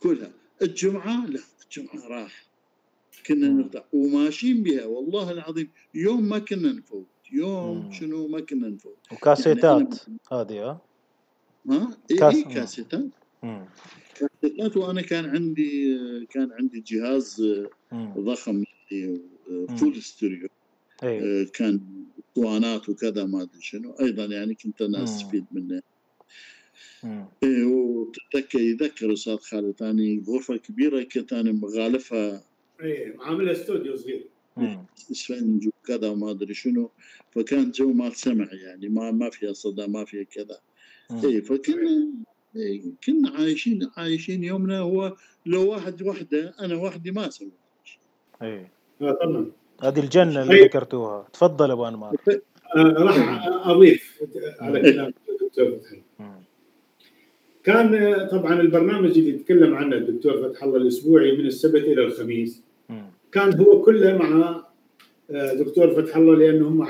كلها. الجمعة لا الجمعة راح. كنا نقطع وماشيين بها. والله العظيم يوم ما كنا نفوت. يوم مم. شنو ما كنا نفوت. وكاسيتات يعني هذه ها؟ ها؟ إيه كاس... كاسيتات. كاسيتات وأنا كان عندي كان عندي جهاز ضخم full stereo. أيه. آه، كان اسطوانات وكذا ما ادري شنو أيضا يعني كنت أنا استفيد منه اي وتتذكر يذكر أستاذ خالد ثاني غرفه كبيره كنت أنا مغالفها اي عاملها استوديو صغير اسفنج وكذا وما ادري شنو فكان جو مال سمع يعني ما ما فيها صدى ما فيها كذا اي فكنا إيه كنا عايشين عايشين يومنا هو لو واحد وحده أنا وحدي ما أسوي شيء اي طبعا هذه الجنة اللي طيب. ذكرتوها. تفضل أبو انمار راح أضيف على كلام الدكتور كان طبعا البرنامج اللي يتكلم عنه الدكتور فتح الله الأسبوعي من السبت إلى الخميس كان هو كله مع آه، دكتور فتح الله لأنه هم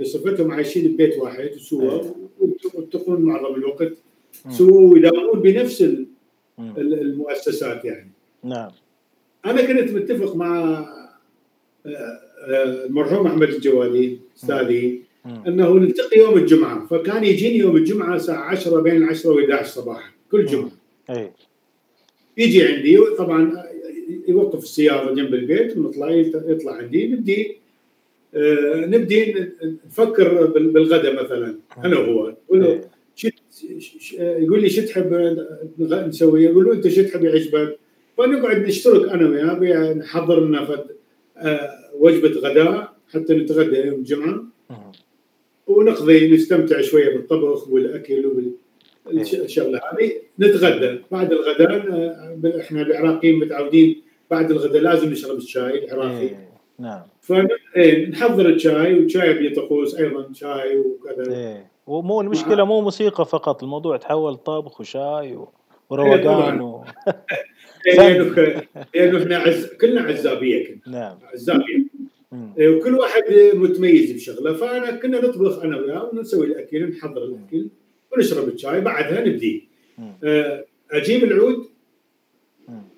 بصفتهم عايشين ببيت واحد سوا ويتفقون معظم الوقت سوا ويداومون بنفس المؤسسات يعني. نعم. أنا كنت متفق مع المرحوم أحمد الجوادي استاذي أنه نلتقي يوم الجمعة فكان يجيني يوم الجمعة الساعة 10 بين 10 و 11 صباحا كل جمعة. أي. يجي عندي طبعا يوقف السيارة جنب البيت ونطلع يطلع عندي نبدي آه نبدي نفكر بالغداء مثلا أنا وهو. يقول لي شو تحب نسوي؟ يقول له أنت شو تحب يعجبك؟ فنقعد نشترك أنا وياه نحضر لنا آه، وجبة غداء حتى نتغدى يوم الجمعه ونقضي نستمتع شوية بالطبخ والأكل والشغله هذه. نتغدى. بعد الغداء إحنا العراقيين متعودين بعد الغداء لازم نشرب الشاي العراقي. إيه، نعم. فنحضر الشاي والشاي أبيض طقوس أيضا شاي وكذا. إيه. ومو المشكلة مو موسيقى فقط الموضوع تحول طبخ وشاي وروقان و... [laughs] لأنه لأنه إحنا عز... كلنا عزابية كنا. نعم. عزابية. إيه، وكل واحد متميز بشغلة فأنا كنا نطبخ أنا وياه ونسوي الأكل نحضر الأكل ونشرب الشاي بعدها نبدي. آه، أجيب العود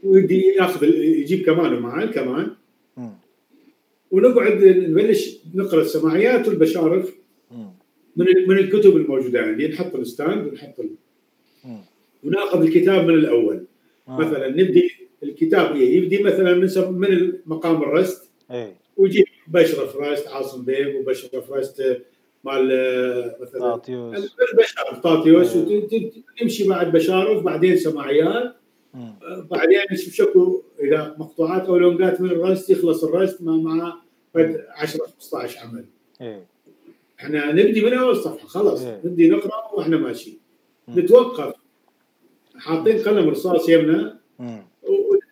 ويدي يأخذ يجيب كمان معاه الكمان ونقعد نبلش نقرأ السماعيات والبشارف من من الكتب الموجودة عندي. نحط الستاند ونحط وناخذ الكتاب من الأول. آه. مثلا نبدي الكتاب يبدي مثلا من من مقام الرست إيه. ويجيب بشرف رست عاصم بيب وبشرف رست مال مثلا طاطيوس. البشار طاطيوس تمشي بعد بشارف بعدين سماعيات بعدين نشوف شكو اذا مقطوعات أو لونجات من الرست يخلص الرست مع 10 15 عمل. إيه. إحنا نبدي من أول صفحة خلاص. إيه. نبدي نقرأ وإحنا ماشيين. نتوقف. حاطين قلم رصاص يمنا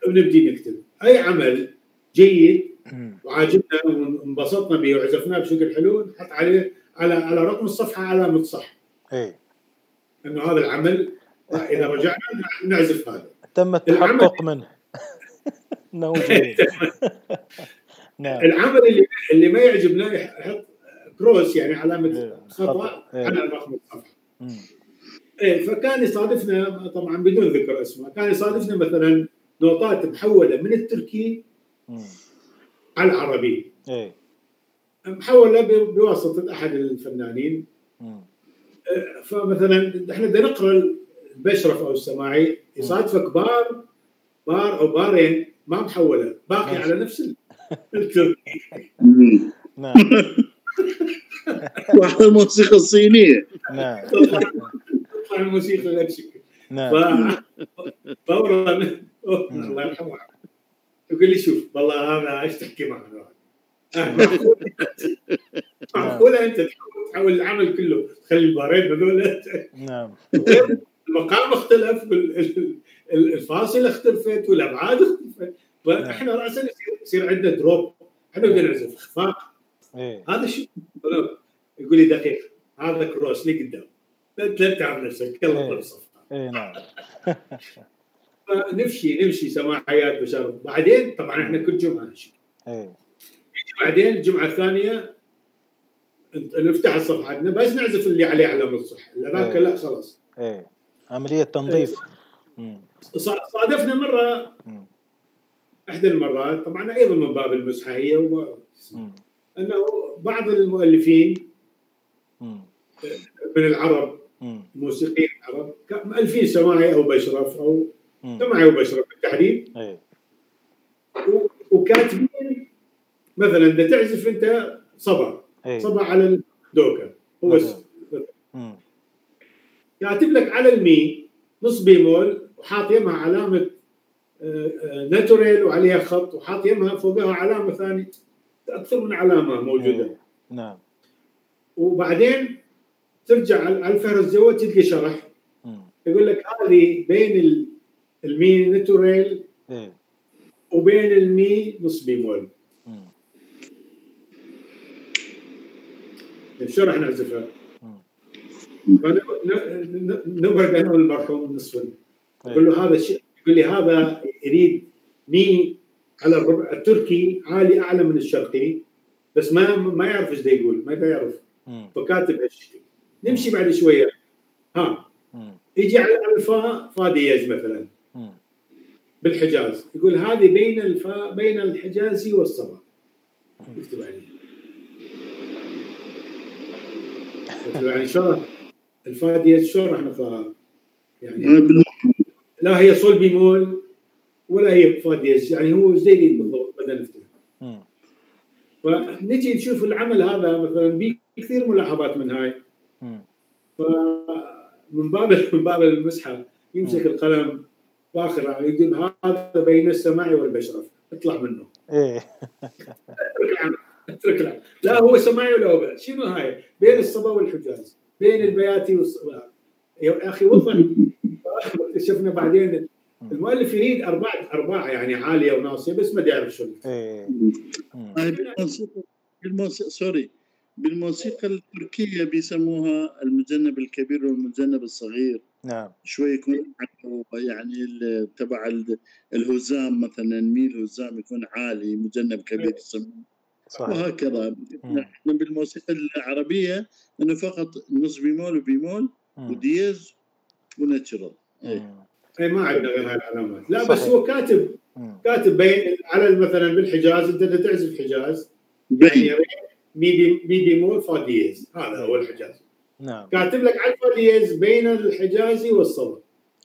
ونبدي نكتب أي عمل جيد وعاجبنا وانبسطنا به وعزفناه بشكل حلو نحط عليه على على رقم الصفحة علامه صح. إيه إنه هذا العمل إذا [laughs] رجعنا نعزف هذا. تم التحقق منه. [laughs] [laughs] نعم العمل اللي اللي ما يعجبنا يحط كروس يعني علامة خطا. على رقم الصفحة. إيه فكان يصادفنا طبعا بدون ذكر اسماء كان يصادفنا مثلا نوتات محولة من التركي على العربي. إيه. محولة بواسطة أحد الفنانين. إيه، فمثلا إحنا بدنا نقرأ البشرف أو السماعي يصادفك بار بار أو بارين ما محولة باقي على نفس التركي. نعم. [laughs] واحد الموسيقى الصينية. نعم. [laughs] الموسيقى المكسيكيه نعم. فورا الله يرحمه. يقول لي شوف والله هذا إيش تحكي معه؟ [laughs] معقولة أنت تحول العمل كله تخلي البارين هذول. نعم. المقام اختلف الفاصل اختلفت والأبعاد اختلفت. فإحنا راسا يصير عندنا دروب. إحنا بدنا نعزف. اخفاق إيه. هذا شيء يقول لي دقيق. هذا كروس لي قدام؟ لا تعب نفسك. يلا صفحه اي نعم. [laughs] نمشي نمشي سماحيات بشر بعدين طبعا إحنا كل جمعة نمشي إيه. بعدين الجمعة الثانية نفتح الصفحة بس نعزف اللي عليه علامه الصح هذاك لا خلاص. إيه. عملية تنظيف. إيه. صادفنا مرة. إحدى المرات طبعا أيضا من باب المسحه و... أنه بعض المؤلفين من العرب موسيقيين العرب مؤلفين سماعي أو بشرف أو سماعي وبشرف بالتحديد. إيه. وكاتبين مثلا إذا تعزف أنت صبا. صبا على الدوكا هو كاتب لك على المي نص بيمول وحاط يمها علامة ناتوريل وعليها خط وحاط يمها فوقها علامة ثانية. أكثر من علامة موجودة. نعم. وبعدين ترجع على الفهرس جوا تلقى شرح. يقول لك هذه بين المي ناتوريل إيه. وبين المي نص بيمول شو راح نعزفها؟ نبعد أنا والمرحوم نصف يقول له هذا الشيء يقول لي هذا يريد مي على الربع التركي عالي أعلى من الشرقي بس ما ما يعرف إيش يقول ما يعرف. فكاتب هالشيء نمشي بعد شوية. ها. يجي على الفا فا دييز مثلا بالحجاز. يقول هذه بين الفا بين الحجازي والصبا. يكتب عليه. يعني شلون الفا دييز شلون راح نقراها؟ يعني لا هي صول بيمول ولا هي فا دياز يعني هو زي بالضبط بدل نفتح فنجي نشوف العمل هذا مثلا بي كثير ملاحظات من هاي. فمن باب من باب المسحة يمسك القلم يعني يقول هذا بين السماع والبشرف اطلع منه. إيه. اترك العمل لا هو سماعي ولا هو شنو هاي؟ بين الصبا والحجاز بين البياتي والصبا يا أخي وضح. [laughs] اكتشفنا بعدين المؤلف يريد أرباع أرباع يعني عالية وناصية بس ما يعرف شو إيه. بالموسيقى سوري. بالموسيقى التركية بيسموها المجنب الكبير والمجنب الصغير. نعم. شوي يكون يعني تبع الهزام مثلا ميل هزام يكون عالي مجنب كبير يسموه. صحيح. وهكذا. إحنا بالموسيقى العربية انه فقط نص بيمول وبيمول وديز و natural. اي ما عندنا غير هاي العلامات. لا صحيح. بس هو كاتب كاتب بين على مثلا بالحجاز أنت تعزف حجاز يعني مي مي بيمول فا ديز هذا هو الحجاز. نعم. كاتب لك الفا ديز بين الحجازي والصبا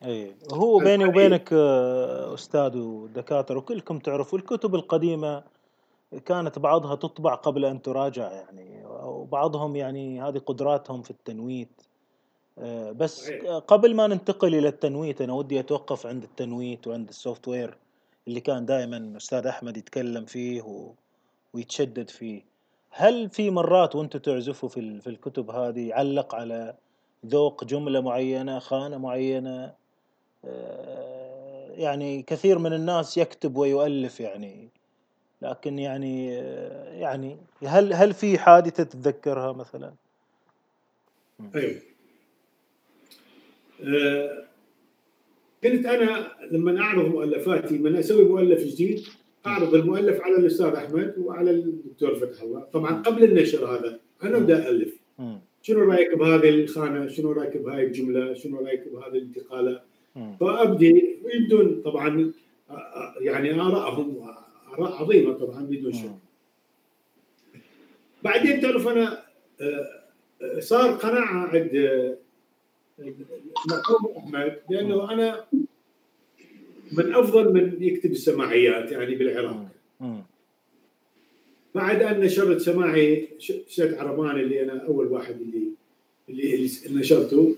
إي. هو بيني وبينك آه، أستاذ ودكاترة وكلكم تعرفوا الكتب القديمة كانت بعضها تطبع قبل أن تراجع يعني وبعضهم يعني هذه قدراتهم في التنويت. آه، بس قبل ما ننتقل إلى التنويت أنا ودي أتوقف عند التنويت وعند ال software اللي كان دائما أستاذ أحمد يتكلم فيه و... ويتشدد فيه. هل في مرات وأنتم تعزفوا في في الكتب هذه يعلق على ذوق جملة معينة خانة معينة؟ آه، يعني كثير من الناس يكتب ويؤلف يعني لكن يعني يعني هل هل في حادثة تتذكرها مثلا؟ أيوه آه، كنت أنا لما أعرض مؤلفاتي من أسوي مؤلف جديد اعرض المؤلف على الأستاذ أحمد وعلى الدكتور فتح الله. طبعا قبل النشر هذا أنا أبدأ ألف. شنو رأيك بهذه الخانة؟ شنو رأيك بهاي الجملة؟ شنو رأيك بهذه الانتقالة؟ فأبدي بدون طبعا يعني ارائهم آراء عظيمة طبعا بدون شك. بعدين تعرف أنا صار قناعة عند المرحوم أحمد لأنه أنا من أفضل من يكتب السماعيات يعني بالعراق. بعد أن نشرت سماعي شد عربان اللي أنا أول واحد اللي اللي نشرته.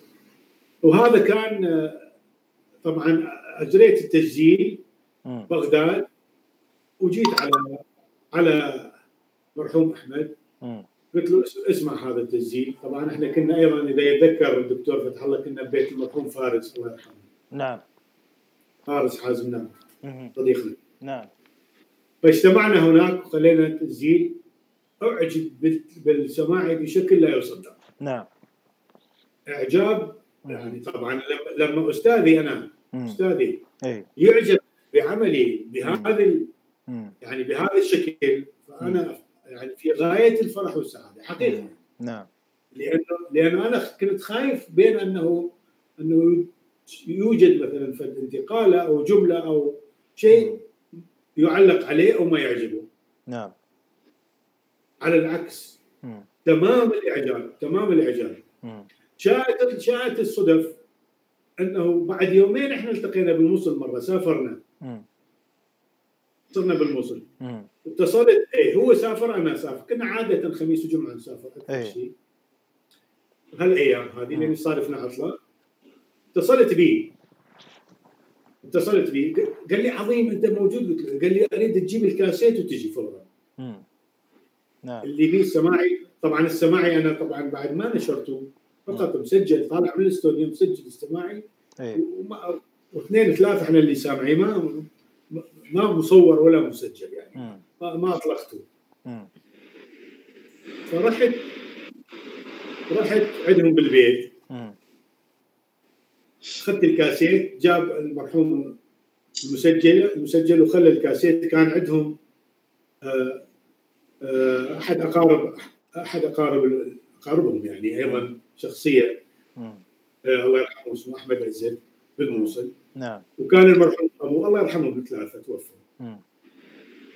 وهذا كان طبعا أجريت التسجيل بغداد وجيت على على مرحوم أحمد. قلت له اسمع هذا التسجيل. طبعا إحنا كنا أيضا إذا يتذكر الدكتور فتح الله كنا ببيت المرحوم فارس الله يرحمه. نعم. فارس حازم نعم صديقنا نعم. فاجتمعنا هناك وخلينا التسجيل أعجب بالسماعي بشكل لا يصدق. نعم. إعجاب يعني طبعا لما أستاذي أنا أستاذي أي. يعجب بعملي بهذا يعني بهذا الشكل فأنا يعني في غاية الفرح والسعادة حقيقة. نعم. لأنه لأنه أنا كنت خايف بين انه أنه يوجد مثلا فد انتقاله أو جملة أو شيء يعلق عليه أو ما يعجبه. نعم. على العكس. مم. تمام الإعجاب تمام الإعجاب. شاءت شاءت الصدف أنه بعد يومين إحنا التقينا بالموصل مرة سافرنا. صرنا بالموصل. اتصلت إيه هو سافر أنا سافر. كنا عادة خميس وجمعة نسافر. أكثر. شيء هالأيام هذه لأن صادفنا عطلة. اتصلت بي. اتصلت بي. قال لي عظيم انت موجود. قال لي اريد تجيب الكاسيت وتجي فورا. نعم. اللي بيه السماعي طبعا السماعي أنا طبعا بعد ما نشرته فقط مسجل طالع من الاستوديو مسجل السماعي. إيه. واثنين ثلاثة إحنا اللي سامعين ما ما مصور ولا مسجل يعني. مم. ما أطلقته. مم. فرحت رحت عندهم بالبيت. اخذت الكاسيت جاب المرحوم المسجل المسجل وخلى الكاسيت. كان عندهم آه، آه، أحد أقارب أحد أقارب أقاربهم يعني أيضا شخصية. آه، الله يرحمه اسمه أحمد عزت بالموصل نعم. وكان المرحوم ابوه الله يرحمه بثلاثه توفى.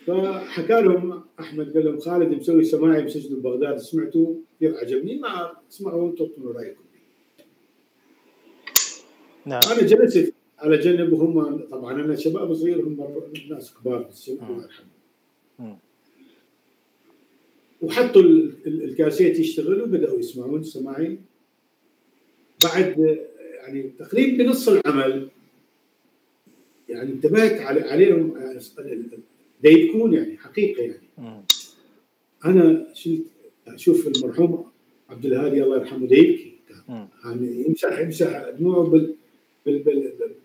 فحكى لهم أحمد قال لهم خالد مسوي سماعي مسجل ببغداد سمعتوا كثير عجبني ما اسمعوا أنتم رأيكم. نعم. أنا جلست على جنب وهم طبعا أنا شباب صغير هم ناس كبار بس الله يرحمهم. وحطوا الكاسيت يشتغل وبداوا يسمعون سماعي بعد يعني تقريبا بنص العمل يعني انتبهت عليهم ده يكون يعني حقيقه يعني. أنا شلت أشوف المرحوم عبد الهادي الله يرحمه ده يبكي. يعني يمسح يمسح دموعه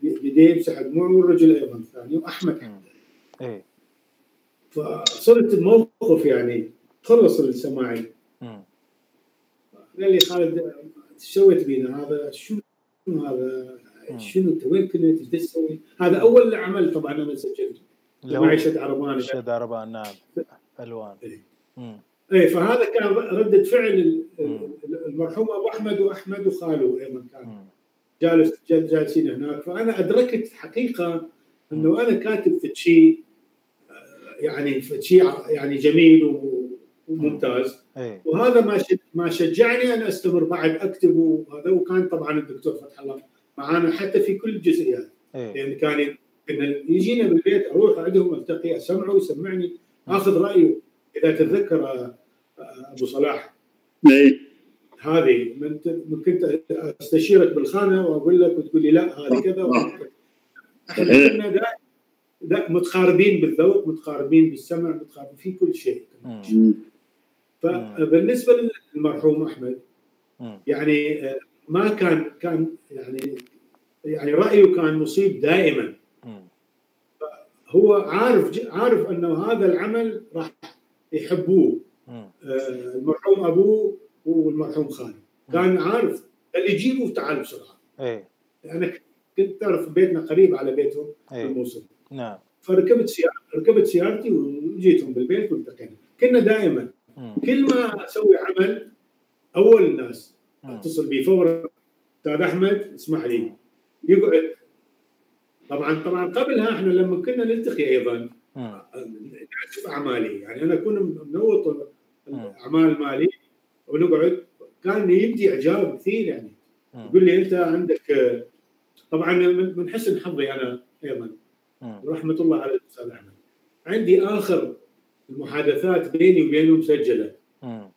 بيديه يمسح دموعه والرجل أيضا الثاني واحمد حتى إيه. فصرت بموقف يعني خلص السماعي. قال لي خالد سويت بينا؟ هذا شو هذا شنو أنت؟ وين كنت؟ إيش تسوي؟ هذا أول عمل طبعا أنا سجلته. معي شد عربان شد عربان نعم ألوان. إيه, إيه فهذا كان ردة فعل المرحوم أبو أحمد وأحمد وخاله أيضا كان. جالس جالسين هناك. فأنا أدركت حقيقة إنه أنا كاتب في شيء يعني في شيء يعني جميل ممتاز أيه. وهذا ما ما شجعني أن أستمر بعد أكتب وهذا. وكان طبعا الدكتور فتح الله معانا حتى في كل الجزئيات أيه. لأن كان يجينا بالبيت أروح عندهم ألتقي أسمعه يسمعني آخذ رأيه. إذا تتذكر آه، آه، أبو صلاح. هذه من كنت أستشيرك بالخانة وأقول لك وتقول لي لا هذه كذا إحنا كنا متقاربين بالذوق متقاربين بالسمع متقاربين في كل شيء. فبالنسبة للمرحوم أحمد يعني آه، ما كان كان يعني يعني رأيه كان مصيب دائما. هو عارف عارف أنه هذا العمل راح يحبوه. آه، المرحوم أبوه والمرحوم خالد كان عارف اللي يجيبه تعال بسرعة. إيه. أنا كنت تعرف بيتنا قريب على بيتهم في الموصل نعم. فركبت سيارة ركبت سيارتي وجيتهم بالبيت والتقينا كنا دائما كل ما أسوي عمل أول الناس أتصل بي فورا أستاذ أحمد اسمح لي. يقعد. طبعا طبعا قبلها إحنا لما كنا نلتقي أيضا أعمالي. يعني أنا أكون منوط اعمال مالي. ونقعد كان يبدي إعجاب كثير يعني. يقول لي أنت عندك طبعا من حسن حظي أنا أيضا. ورحمه الله على الأستاذ أحمد. عندي آخر المحادثات بيني وبينه مسجلة. نعم.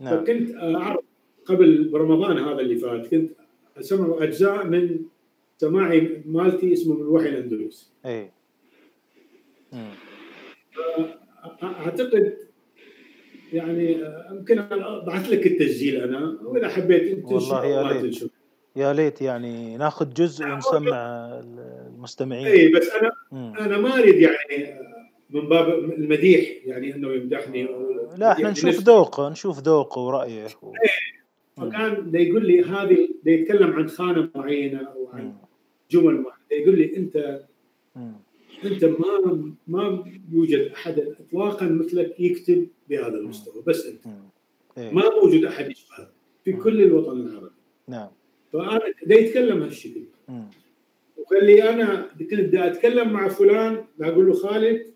فكنت أعرف قبل برمضان هذا اللي فات كنت أسمع أجزاء من سماعي مالتي اسمه من وحي الأندلس. اي أعتقد يعني يمكن ابعث لك التسجيل أنا وإذا حبيت أنت والله يا ليت. يا ليت يعني ناخذ جزء ونسمع المستمعين. اي بس أنا مم. أنا ما أريد يعني من باب المديح يعني أنه يمدحني لا إحنا نشوف ذوقه نشوف ذوقه ورأيه. و... إيه فكان يقول لي هذه يتكلم عن خانة معينة أو عن جمل معينة يقول لي أنت مم. أنت ما ما يوجد أحد اطلاقا مثلك يكتب بهذا المستوى بس أنت. إيه. ما موجود أحد يشبهك في كل الوطن العربي. نعم. فأنا دا يتكلم هالشكل وقال لي أنا كنت دا أتكلم مع فلان بقول له خالد.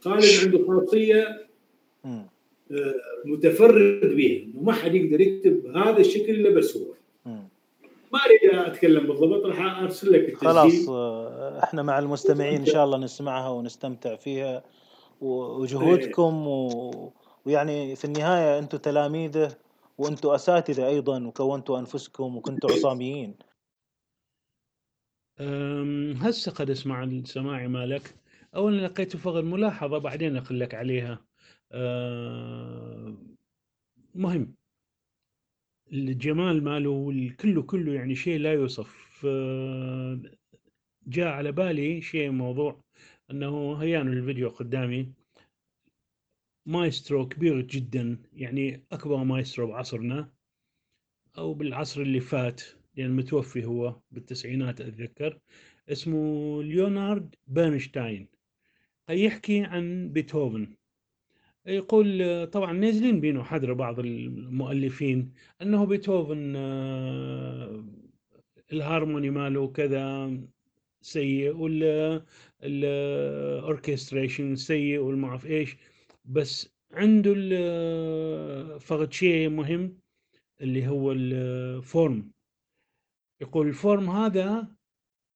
خالد عنده خاصية آه، متفرد بها إنه ما حد يقدر يكتب بهذا الشكل إلا بس هو. ما أريد أتكلم بالضبط راح أرسل لك التسجيل. خلاص آه، إحنا مع المستمعين إن شاء الله نسمعها ونستمتع فيها وجهودكم و... ويعني في النهاية أنتم تلاميذه وأنتم أساتذة أيضا وكونتوا أنفسكم وكنتوا عصاميين. هسه قد أسمع السماعي مالك. اولا لقيت فقط ملاحظه بعدين أقول لك عليها. مهم. الجمال ماله كله كله يعني شيء لا يوصف. جاء على بالي شيء موضوع أنه هيان الفيديو قدامي. مايسترو كبير جدا يعني أكبر مايسترو بعصرنا أو بالعصر اللي فات لأن متوفي هو بالتسعينات أتذكر. اسمه ليونارد بيرنشتاين. يحكي عن بيتهوفن. يقول طبعا نازلين بينه حذر بعض المؤلفين أنه بيتهوفن آه، الهارموني ماله كذا سيء ولا ال orchestration سيء والما أعرف إيش بس عنده فقط شيء مهم اللي هو ال form. يقول ال form هذا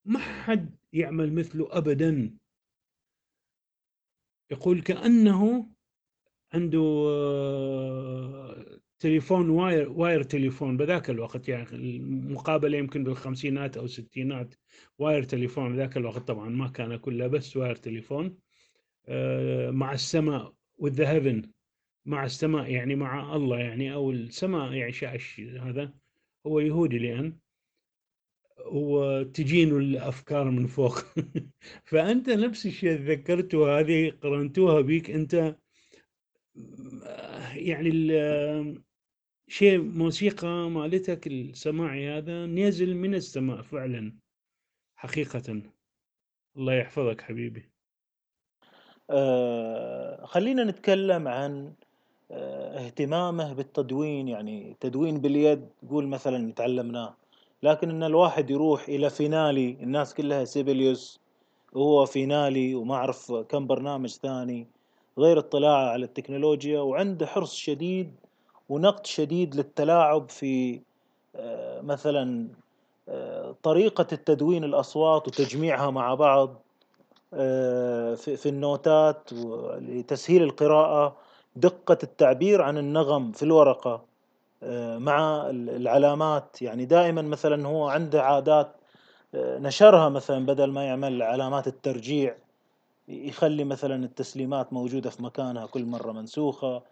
ما حد يعمل مثله ابدا. يقول كأنه عنده تليفون واير واير تليفون بذاك الوقت يعني المقابلة يمكن بالخمسينات أو الستينات واير تليفون ذاك الوقت. طبعا ما كان كله بس واير تليفون آه، مع السماء the heaven مع السماء يعني مع الله يعني أو السماء يعني شاش هذا هو يهودي لأن وتجينه الأفكار من فوق. [laughs] فأنت نفس الشيء ذكرته هذه قرنتوها بيك أنت يعني شيء موسيقى مالتك السماعي هذا نازل من السماء فعلا حقيقة. الله يحفظك حبيبي. آه خلينا نتكلم عن آه اهتمامه بالتدوين. يعني تدوين باليد قول مثلا تعلمناه لكن إن الواحد يروح إلى فينالي الناس كلها سيبليوس وهو فينالي وما أعرف كم برنامج ثاني. غير اطلاعه على التكنولوجيا وعنده حرص شديد ونقد شديد للتلاعب في آه، مثلا آه، طريقة التدوين الأصوات وتجميعها مع بعض آه، في النوتات لتسهيل القراءة دقة التعبير عن النغم في الورقة مع العلامات. يعني دائما مثلا هو عنده عادات نشرها مثلا بدل ما يعمل علامات الترجيع. يخلي مثلا التسليمات موجودة في مكانها كل مرة منسوخة.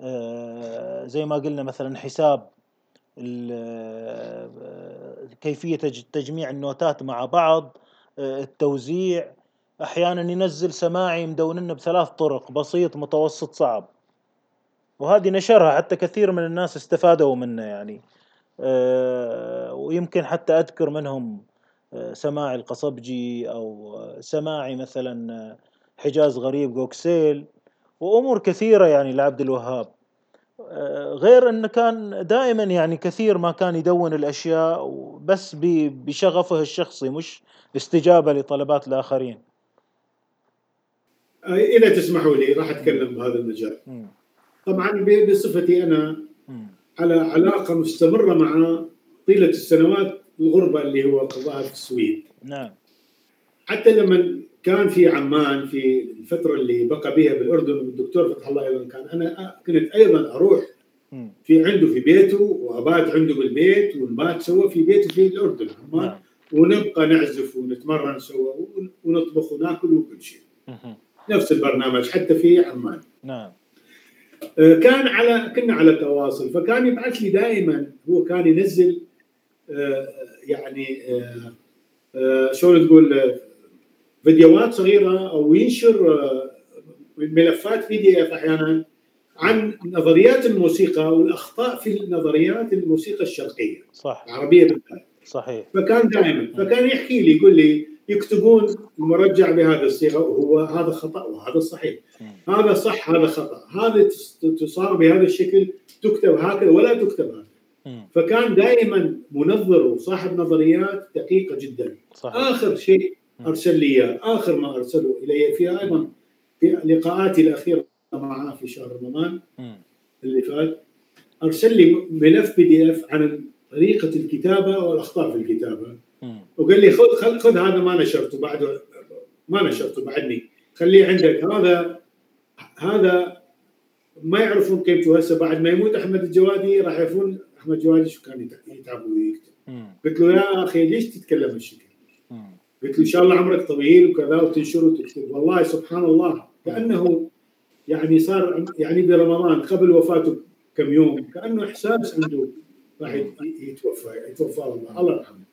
آه، زي ما قلنا مثلا حساب آه، كيفية تجميع النوتات مع بعض آه، التوزيع. أحيانا ينزل سماعي مدوننا بثلاث طرق بسيط متوسط صعب. وهذه نشرها حتى كثير من الناس استفادوا منه يعني. ويمكن حتى أذكر منهم سماعي القصبجي أو سماعي مثلا حجاز غريب جوكسيل وأمور كثيرة يعني لعبد الوهاب آه، غير انه كان دائما يعني كثير ما كان يدون الأشياء بس بشغفه الشخصي مش استجابه لطلبات الآخرين. آه، إذا تسمحوا لي راح أتكلم بهذا المجال. طبعا بصفتي أنا على علاقة مستمرة مع طيلة السنوات الغربة اللي هو قضاها في السويد. نعم. حتى لما كان في عمان في الفترة اللي بقى بها بالأردن والدكتور فتح الله أيضا كان أنا كنت أيضا أروح في عنده في بيته وأبات عنده بالبيت ونبات سوا في بيته في الأردن عمان نعم. ونبقى نعزف ونتمرن سوا ونطبخ وناكل وكل شيء نفس البرنامج حتى في عمان نعم آه، كان على كنا على تواصل فكان يبعث لي دائما هو كان ينزل يعني آه، شلون تقول فيديوهات صغيرة أو ينشر آه، ملفات بي دي اف أحيانا عن نظريات الموسيقى والأخطاء في نظريات الموسيقى الشرقية صح. العربية بالذات. صحيح. فكان دائما فكان يحكي لي يقول لي يكتبون المرجع بهذه الصيغة وهو هذا خطأ وهذا صحيح. هذا صح هذا خطأ. هذا تصار بهذا الشكل تكتب هكذا ولا تكتب هكذا. فكان دائما منظر وصاحب نظريات دقيقة جدا. صحيح. آخر شيء أرسل لي إياه. آخر ما أرسله إلي في أيضا في لقاءاتي الأخيرة معه في شهر رمضان. اللي فات. أرسل لي ملف بي دي اف عن طريقة الكتابة والأخطاء في الكتابة. وقال لي خذ خذ, خذ هذا ما نشرته بعد ما نشرته بعدني. خليه عندك. هذا هذا ما يعرفون قيمته هسه بعد ما يموت أحمد الجوادي راح يعرفون احمد الجوادي شو كان يتعب ويكتب. قلت له يا أخي ليش تتكلم هالشكل؟ قلت له إن شاء الله عمرك طويل وكذا وتنشر وتكتب. والله سبحان الله كأنه يعني صار يعني برمضان قبل وفاته كم يوم كأنه إحساس عنده راح يتوفى يتوفى الله. الله يرحمه.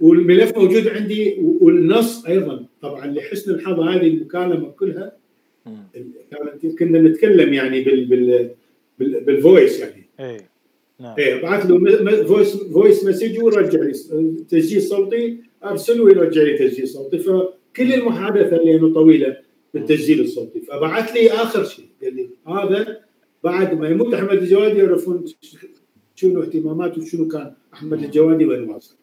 والملف موجود عندي والنص أيضا. طبعا لحسن الحظ هذه المكالمة كلها كانت كنا نتكلم يعني بال بال بال voice يعني. اي نعم. إيه بعث له voice voice message ورجع لي. تسجيل صوتي ارسله ويرجع لي تسجيل صوتي. فكل المحادثة لأنه طويلة بالتسجيل الصوتي. فبعث لي آخر شيء. قال لي هذا بعد ما يموت أحمد الجوادي يعرفون شنو اهتماماته وشنو كان أحمد الجوادي وين واصل.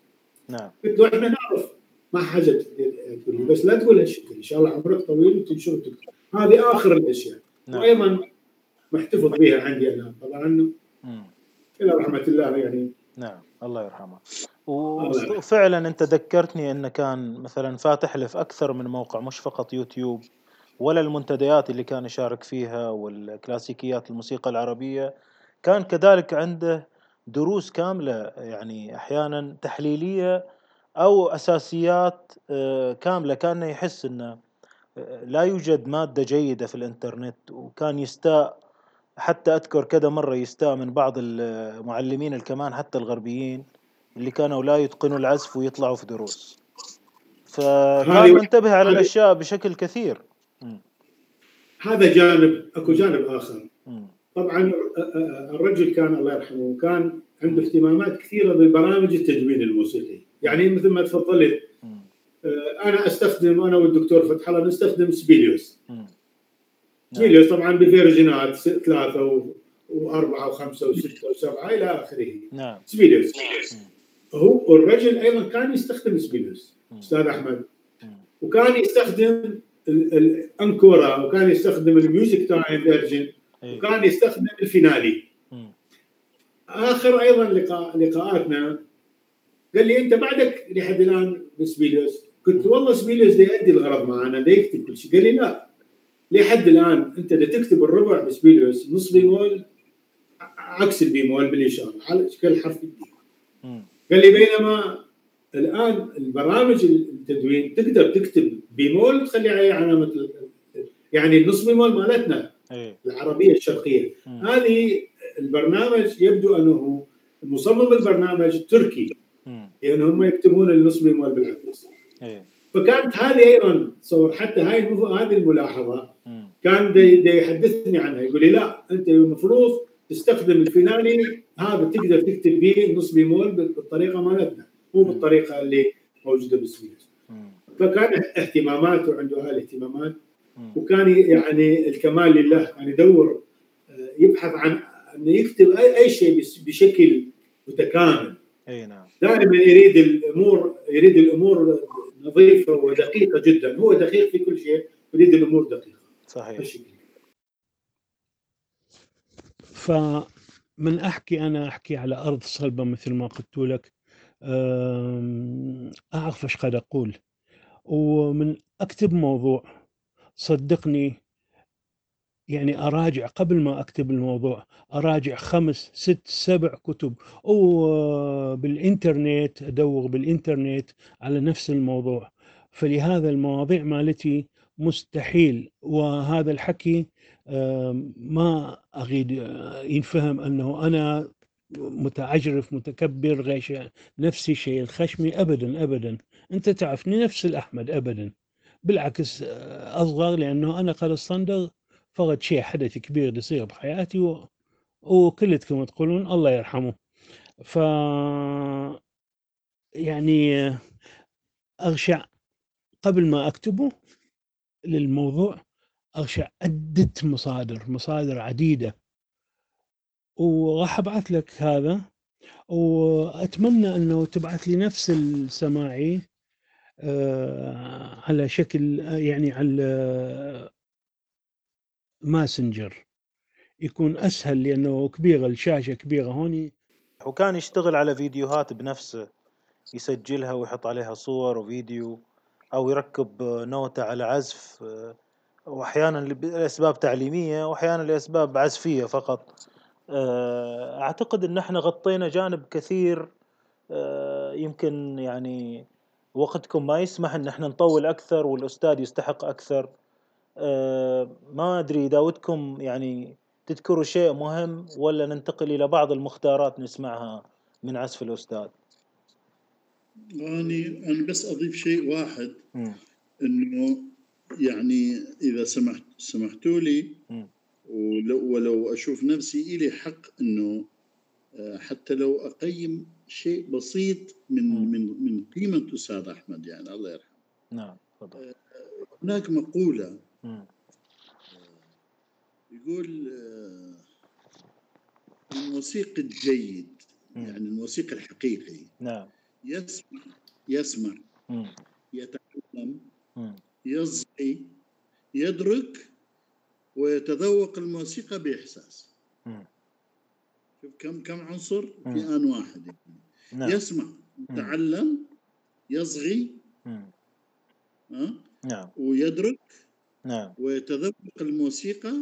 نعم. قلت له إحنا نعرف ما حاجة. تقول لي بس لا تقول هالشيء. إن شاء الله عمرك طويل وتنشر وتكتب هذه آخر الأشياء. نعم. وأيضا محتفظ بها عندي أنا. طبعا إلى رحمة الله يعني. نعم الله يرحمه. وفعلا أنت ذكرتني انه كان مثلا فاتح له في أكثر من موقع مش فقط يوتيوب ولا المنتديات اللي كان يشارك فيها والكلاسيكيات الموسيقى العربية. كان كذلك عنده دروس كاملة يعني أحيانا تحليلية أو أساسيات آه، كاملة. كان يحس أنه آه، لا يوجد مادة جيدة في الإنترنت وكان يستاء حتى أذكر كذا مرة يستاء من بعض المعلمين الكمان حتى الغربيين اللي كانوا لا يتقنوا العزف ويطلعوا في دروس. فكان منتبه على الأشياء بشكل كثير. هذا جانب أكو جانب آخر. طبعا الرجل كان الله يرحمه كان عنده اهتمامات كثيرة ببرامج التدوين الموسيقي. يعني مثل ما تفضلت أنا أستخدم أنا والدكتور فتح الله نستخدم سبيليوس. سبيليوس طبعا بفيرجنات ثلاثة وأربعة وخمسة وستة وسبعة إلى آخره. نعم. سبيليوس. هو الرجل أيضا كان يستخدم سبيلوس أستاذ أحمد. وكان يستخدم ال Encore وكان يستخدم ال MusicTime version إيه. وكان يستخدم ال Finale. آخر أيضا لقاء لقاءاتنا قال لي أنت بعدك لحد الآن ب Sibelius؟ قلت والله Sibelius يؤدي الغرض معنا يكتب كل شيء. قال لي لا. لحد الآن أنت ده تكتب الربع ب Sibelius نص بيمول عكس البيمول بالإشارة على شكل حرف ال D. قال لي بينما الآن البرامج التدوين تقدر تكتب بيمول تخلي عليه علامة يعني النص بيمول مالتنا إيه العربية الشرقية. هذه البرنامج يبدو أنه مصمم البرنامج تركي مم. يعني هم يكتبون النص بيمول بالعكس إيه فكانت هذه أيضا تصور حتى هاي هذه الملاحظة. كان دي, دي يحدثني عنها. يقول لي لا أنت المفروض تستخدم الفينالي هذا تقدر تكتب به النص بيمول بالطريقة مالتنا مو بالطريقة اللي موجودة بالسويس. فكان اهتماماته عنده هاي الاهتمامات مم. وكان يعني الكمال لله كان يدور آه، يبحث عن إنه يكتب اي أي شيء بشكل متكامل. إيه نعم. دائما يريد الأمور يريد الأمور نظيفة ودقيقة جدا. هو دقيق في كل شيء يريد الأمور دقيقة. صحيح. فمن أحكي أنا أحكي على أرض صلبة مثل ما قلت لك أعرف إيش قد أقول. ومن أكتب موضوع صدقني يعني أراجع قبل ما أكتب الموضوع أراجع خمس ست سبع كتب. وبالإنترنت أدور بالإنترنت على نفس الموضوع. فلهذا المواضيع مالتي مستحيل. وهذا الحكي ما اريد آه، ينفهم أنه أنا متعجرف متكبر غيش نفسي شيء الخشمي ابدا ابدا. أنت تعرفني نفس الأحمد ابدا. بالعكس آه، أصغر لأنه أنا قد الصندر فقد شيء حدث كبير يصير بحياتي و... وكلتكم تقولون الله يرحمه. ف يعني آه، أغشع قبل ما أكتبه للموضوع اغشع عدة مصادر مصادر عديدة. وراح أبعث لك هذا. وأتمنى أنه تبعث لي نفس السماعي آه، على شكل يعني على ماسنجر. يكون أسهل لأنه كبيره الشاشة كبيرة هوني. وكان يشتغل على فيديوهات بنفسه يسجلها ويحط عليها صور وفيديو. أو يركب نوتة على عزف وأحيانا لأسباب تعليمية وأحيانا لأسباب عزفية فقط. آه، أعتقد إن إحنا غطينا جانب كثير آه، يمكن يعني وقتكم ما يسمح إن إحنا نطول أكثر والأستاذ يستحق أكثر. آه، ما أدري إذا ودكم يعني تذكروا شيء مهم ولا ننتقل إلى بعض المختارات نسمعها من عزف الأستاذ. أني أنا بس أضيف شيء واحد. إنه يعني إذا سمحت سمحتوا لي. ولو, ولو أشوف نفسي إلي حق إنه آه، حتى لو أقيم شيء بسيط من مم. من من قيمة أستاذ أحمد يعني الله يرحمه نعم تفضل هناك مقولة. يقول آه، الموسيقي الجيد مم. يعني الموسيقي الحقيقي نعم يسمع يسمع. يتعلم. يصغي يدرك ويتذوق الموسيقى بإحساس. شوف كم كم عنصر. في آن واحد يعني. نعم يسمع يتعلم يصغي نعم ويدرك نعم ويتذوق الموسيقى.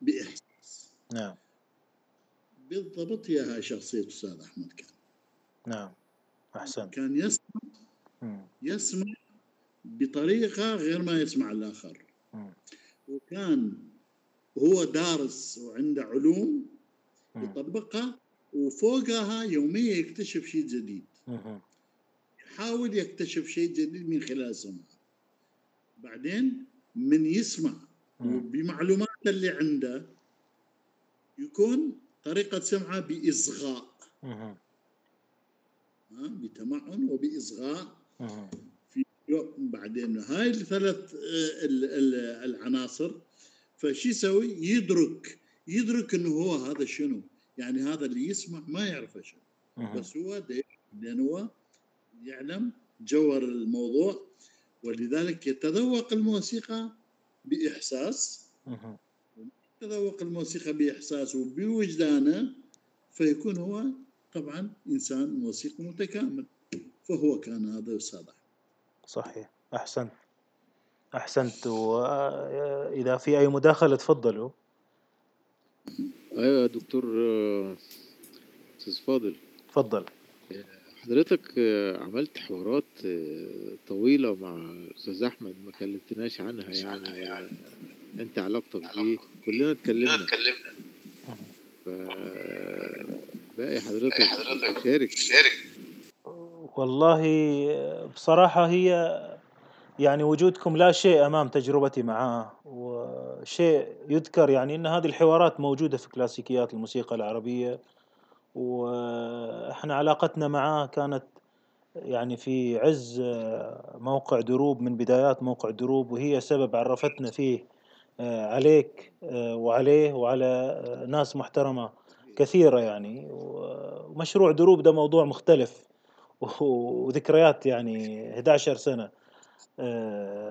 بإحساس نعم بالضبط هي هاي شخصية أستاذ أحمد كان نعم أحسنت كان يسمع مم. يسمع بطريقة غير ما يسمع الآخر مم. وكان هو دارس وعنده علوم مم. يطبقها وفوقها يوميا يكتشف شيء جديد. يحاول يكتشف شيء جديد من خلال سمعه بعدين من يسمع مم. وبمعلومات اللي عنده يكون طريقة سمعه بإصغاء بتمعن وبإصغاء مم. في بعدين. هاي الثلاث آه، ال- ال- العناصر. فشي يسوي؟ يدرك. يدرك إنه هو هذا شنو. يعني هذا اللي يسمع ما يعرفه شنو. بس هو ده لأن هو يعلم جوهر الموضوع ولذلك يتذوق الموسيقى بإحساس. يتذوق الموسيقى بإحساس وبوجدانه فيكون هو طبعا إنسان موسيقي متكامل فهو كان هذا أستاذ صحيح. أحسنت. أحسنت. وإذا في أي مداخلة تفضلوا. أيوة يا دكتور أستاذ فاضل. تفضل. حضرتك عملت حوارات طويلة مع الأستاذ أحمد ما كلمتناش عنها يعني. أنت علاقتك بيه. كلنا اتكلمنا. ف باقي حضرتك شارك والله بصراحة هي يعني وجودكم لا شيء أمام تجربتي معاه وشيء يذكر يعني أن هذه الحوارات موجودة في كلاسيكيات الموسيقى العربية وإحنا علاقتنا معاه كانت يعني في عز موقع دروب من بدايات موقع دروب وهي سبب عرفتنا فيه عليك وعليه وعلى ناس محترمة كثيرة يعني ومشروع دروب ده موضوع مختلف وذكريات يعني 11 سنة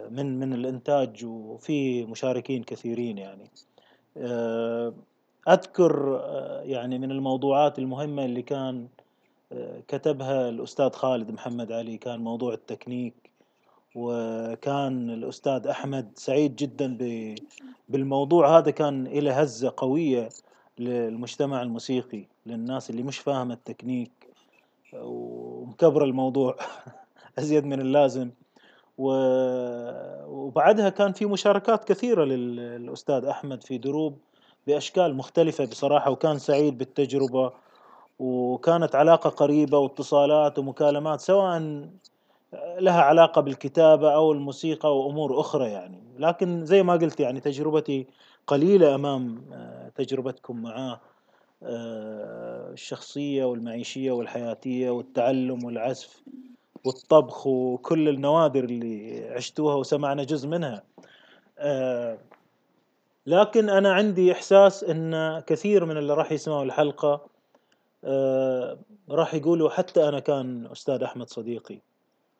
من من الإنتاج وفي مشاركين كثيرين يعني. أذكر يعني من الموضوعات المهمة اللي كان كتبها الأستاذ خالد محمد علي كان موضوع التكنيك وكان الأستاذ أحمد سعيد جدا بالموضوع هذا كان له هزة قوية. للمجتمع الموسيقي للناس اللي مش فاهمة التكنيك ومكبر الموضوع [laughs] أزيد من اللازم. وبعدها كان في مشاركات كثيرة للأستاذ أحمد في دروب بأشكال مختلفة بصراحة وكان سعيد بالتجربة وكانت علاقة قريبة واتصالات ومكالمات سواء لها علاقة بالكتابة أو الموسيقى وأمور أخرى يعني. لكن زي ما قلت يعني تجربتي قليلة أمام تجربتكم معاه الشخصية والمعيشية والحياتية والتعلم والعزف والطبخ وكل النوادر اللي عشتوها وسمعنا جزء منها. لكن أنا عندي إحساس أن كثير من اللي راح يسمعوا الحلقة راح يقولوا حتى أنا كان أستاذ أحمد صديقي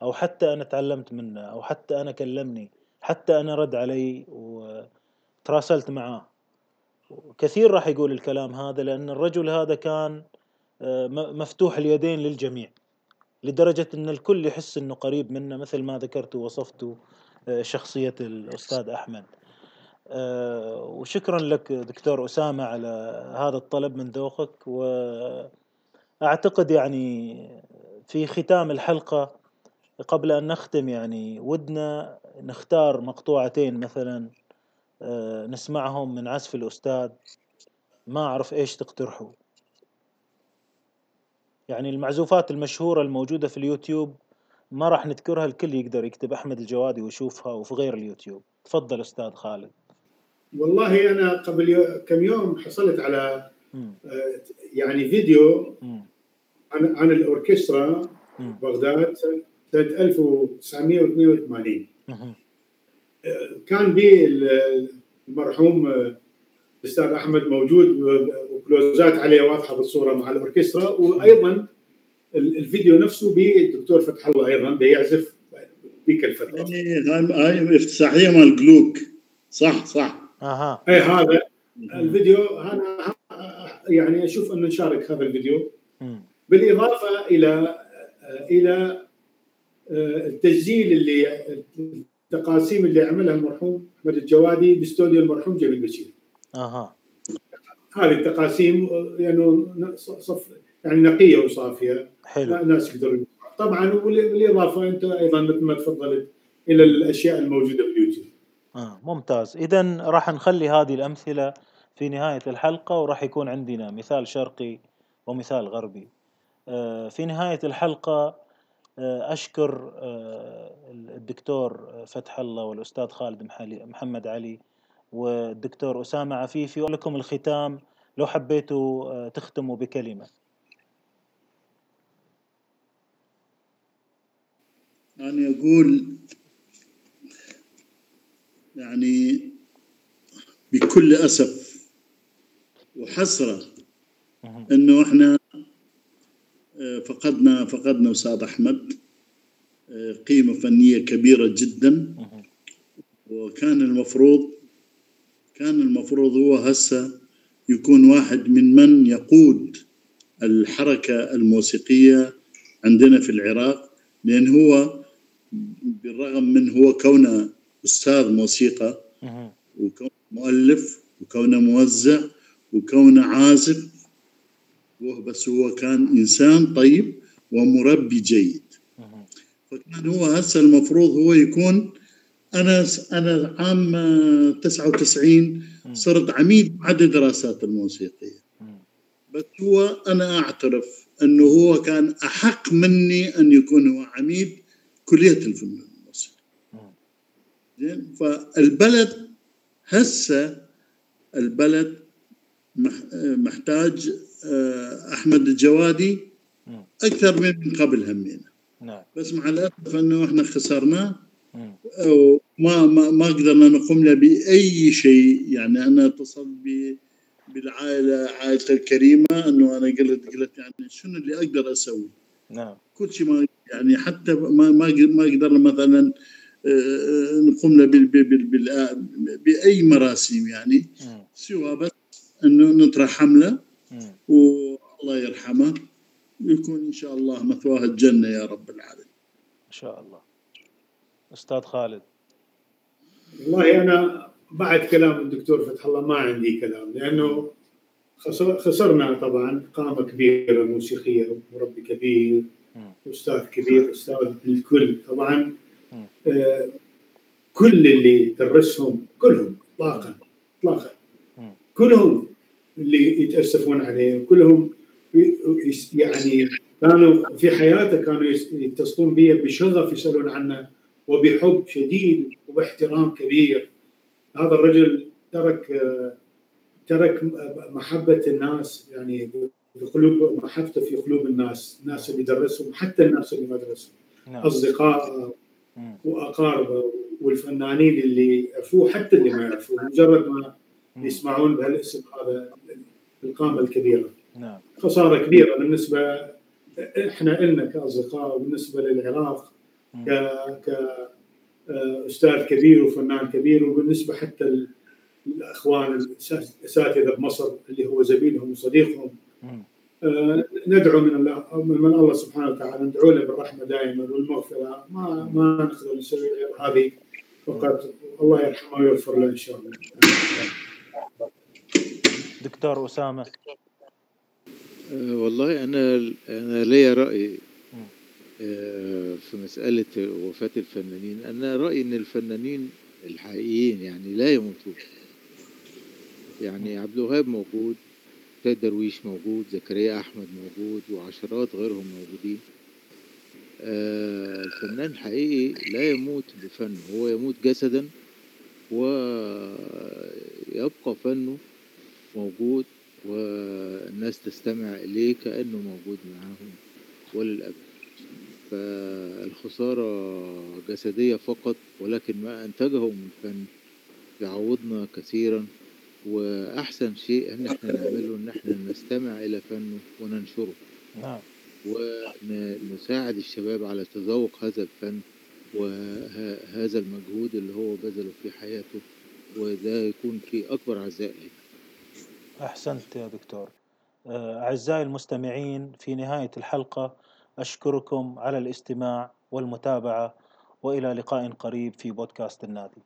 أو حتى أنا تعلمت منه أو حتى أنا كلمني حتى أنا رد علي وتراسلت معاه. كثير راح يقول الكلام هذا لأن الرجل هذا كان مفتوح اليدين للجميع لدرجة أن الكل يحس أنه قريب منه مثل ما ذكرت ووصفت شخصية الأستاذ أحمد. وشكرا لك دكتور أسامة على هذا الطلب من ذوقك وأعتقد يعني في ختام الحلقة قبل أن نختم يعني ودنا نختار مقطوعتين مثلا نسمعهم من عزف الأستاذ. ما أعرف إيش تقترحوا. يعني المعزوفات المشهورة الموجودة في اليوتيوب ما راح نذكرها الكل يقدر يكتب أحمد الجوادي ويشوفها وفي غير اليوتيوب. تفضل أستاذ خالد. والله أنا قبل كم يوم حصلت على يعني فيديو عن عن الأوركسترا بغداد سنة 1982 كان به المرحوم الاستاذ أحمد موجود وكلوزات عليه واضحة بالصورة مع الأوركسترا وأيضا الفيديو نفسه بالدكتور فتح الله أيضا بيعزف ذيك الفترة. هاي افتتاحية مال جلوك. صح صح. أها. اي هذا الفيديو. أنا يعني أشوف أنه نشارك هذا الفيديو. بالإضافة إلى إلى التسجيل اللي التقاسيم اللي عملها المرحوم أحمد الجوادي باستوديو المرحوم جميل بشير. أها هذه التقاسيم يعني صف يعني نقية وصافية حلو الناس يقدرون طبعا بالاضافه أنت أيضا مثل ما تفضلت إلى الأشياء الموجودة باليوتيوب. آه ممتاز اذا راح نخلي هذه الأمثلة في نهاية الحلقة وراح يكون عندنا مثال شرقي ومثال غربي. آه في نهاية الحلقة أشكر الدكتور فتح الله والأستاذ خالد محمد علي والدكتور أسامة عفيفي ولكم الختام لو حبيتوا تختموا بكلمة. أنا أقول يعني بكل أسف وحسرة أنه إحنا فقدنا فقدنا أستاذ أحمد قيمة فنية كبيرة جدا. وكان المفروض كان المفروض هو هسه يكون واحد من من يقود الحركة الموسيقية عندنا في العراق لأن هو بالرغم من هو كونه أستاذ موسيقى وكونه مؤلف وكونه موزع وكونه عازف بس هو كان إنسان طيب ومربي جيد. فكان هو هسه المفروض هو يكون أنا أنا عام 99 صرت عميد معهد الدراسات الموسيقية. بس هو أنا أعترف إنه هو كان أحق مني أن يكون هو عميد كلية الفنون الموسيقي زين؟ فالبلد هسه البلد محتاج أحمد الجوادي أكثر من قبل همينه. نعم. بس مع الأسف أنه إحنا خسرناه وما ما ما قدرنا نقوم له بأي شيء. يعني أنا اتصلت بالعائلة عائلته الكريمة أنه أنا قلت قلت يعني شنو اللي أقدر أسوي؟ نعم. كل شيء ما يعني حتى ما ما ما قدرنا مثلا آه، نقوم له بأي مراسم يعني. سوى بس أنه نطرح حملة والله يرحمه يكون إن شاء الله مثواه الجنة يا رب العالمين. إن شاء الله. أستاذ خالد. والله أنا بعد كلام الدكتور فتح الله ما عندي كلام لأنه خسرنا طبعا قامة كبيرة موسيقية مربي كبير أستاذ كبير أستاذ للكل طبعا آه كل اللي درسهم كلهم اطلاقا اطلاقا كلهم اللي يتأسفون عليه. كلهم يعني كانوا في حياته كانوا يتصلون بي بشغف يسألون عنه وبحب شديد وباحترام كبير. هذا الرجل ترك ترك محبة الناس يعني بقلوب محبته في قلوب الناس الناس اللي درسهم حتى الناس اللي ما درسهم. نعم. أصدقاء واقاربه والفنانين اللي يعرفوه حتى اللي ما يعرفوه مجرد ما يسمعون بهالاسم هذا القامه الكبيرة. نعم. خسارة كبيرة بالنسبة إحنا لنا كأصدقاء وبالنسبة للعراق ك كاستاذ كبير وفنان كبير وبالنسبة حتى الأخوان الأساتذة بمصر اللي هو زميلهم وصديقهم. آه، ندعو من الله من الله سبحانه وتعالى ندعو له بالرحمة دائما والمغفرة. ما ما نقدر نسوي غير هذه. فقط الله يرحمه ويغفر له إن شاء الله. دكتور أسامة؟ آه، والله أنا أنا ليا رأي آه، في مسألة وفاة الفنانين. أنا رأيي إن الفنانين الحقيقيين يعني لا يموتون. يعني عبد الوهاب موجود سيد درويش موجود زكريا أحمد موجود وعشرات غيرهم موجودين. آه، الفنان الحقيقي لا يموت بفنه هو يموت جسدا ويبقى فنه موجود والناس تستمع إليه كأنه موجود معاهم وللأبد. فالخسارة جسدية فقط ولكن ما أنتجه من فن يعوضنا كثيرا. وأحسن شيء إن إحنا نعمله إن إحنا نستمع إلى فنه وننشره. نعم. ونساعد الشباب على تذوق هذا الفن وهذا المجهود اللي هو بذله في حياته وده يكون في أكبر عزاء ليه أحسنت يا دكتور. آه، أعزائي المستمعين في نهاية الحلقة أشكركم على الاستماع والمتابعة وإلى لقاء قريب في بودكاست النادي.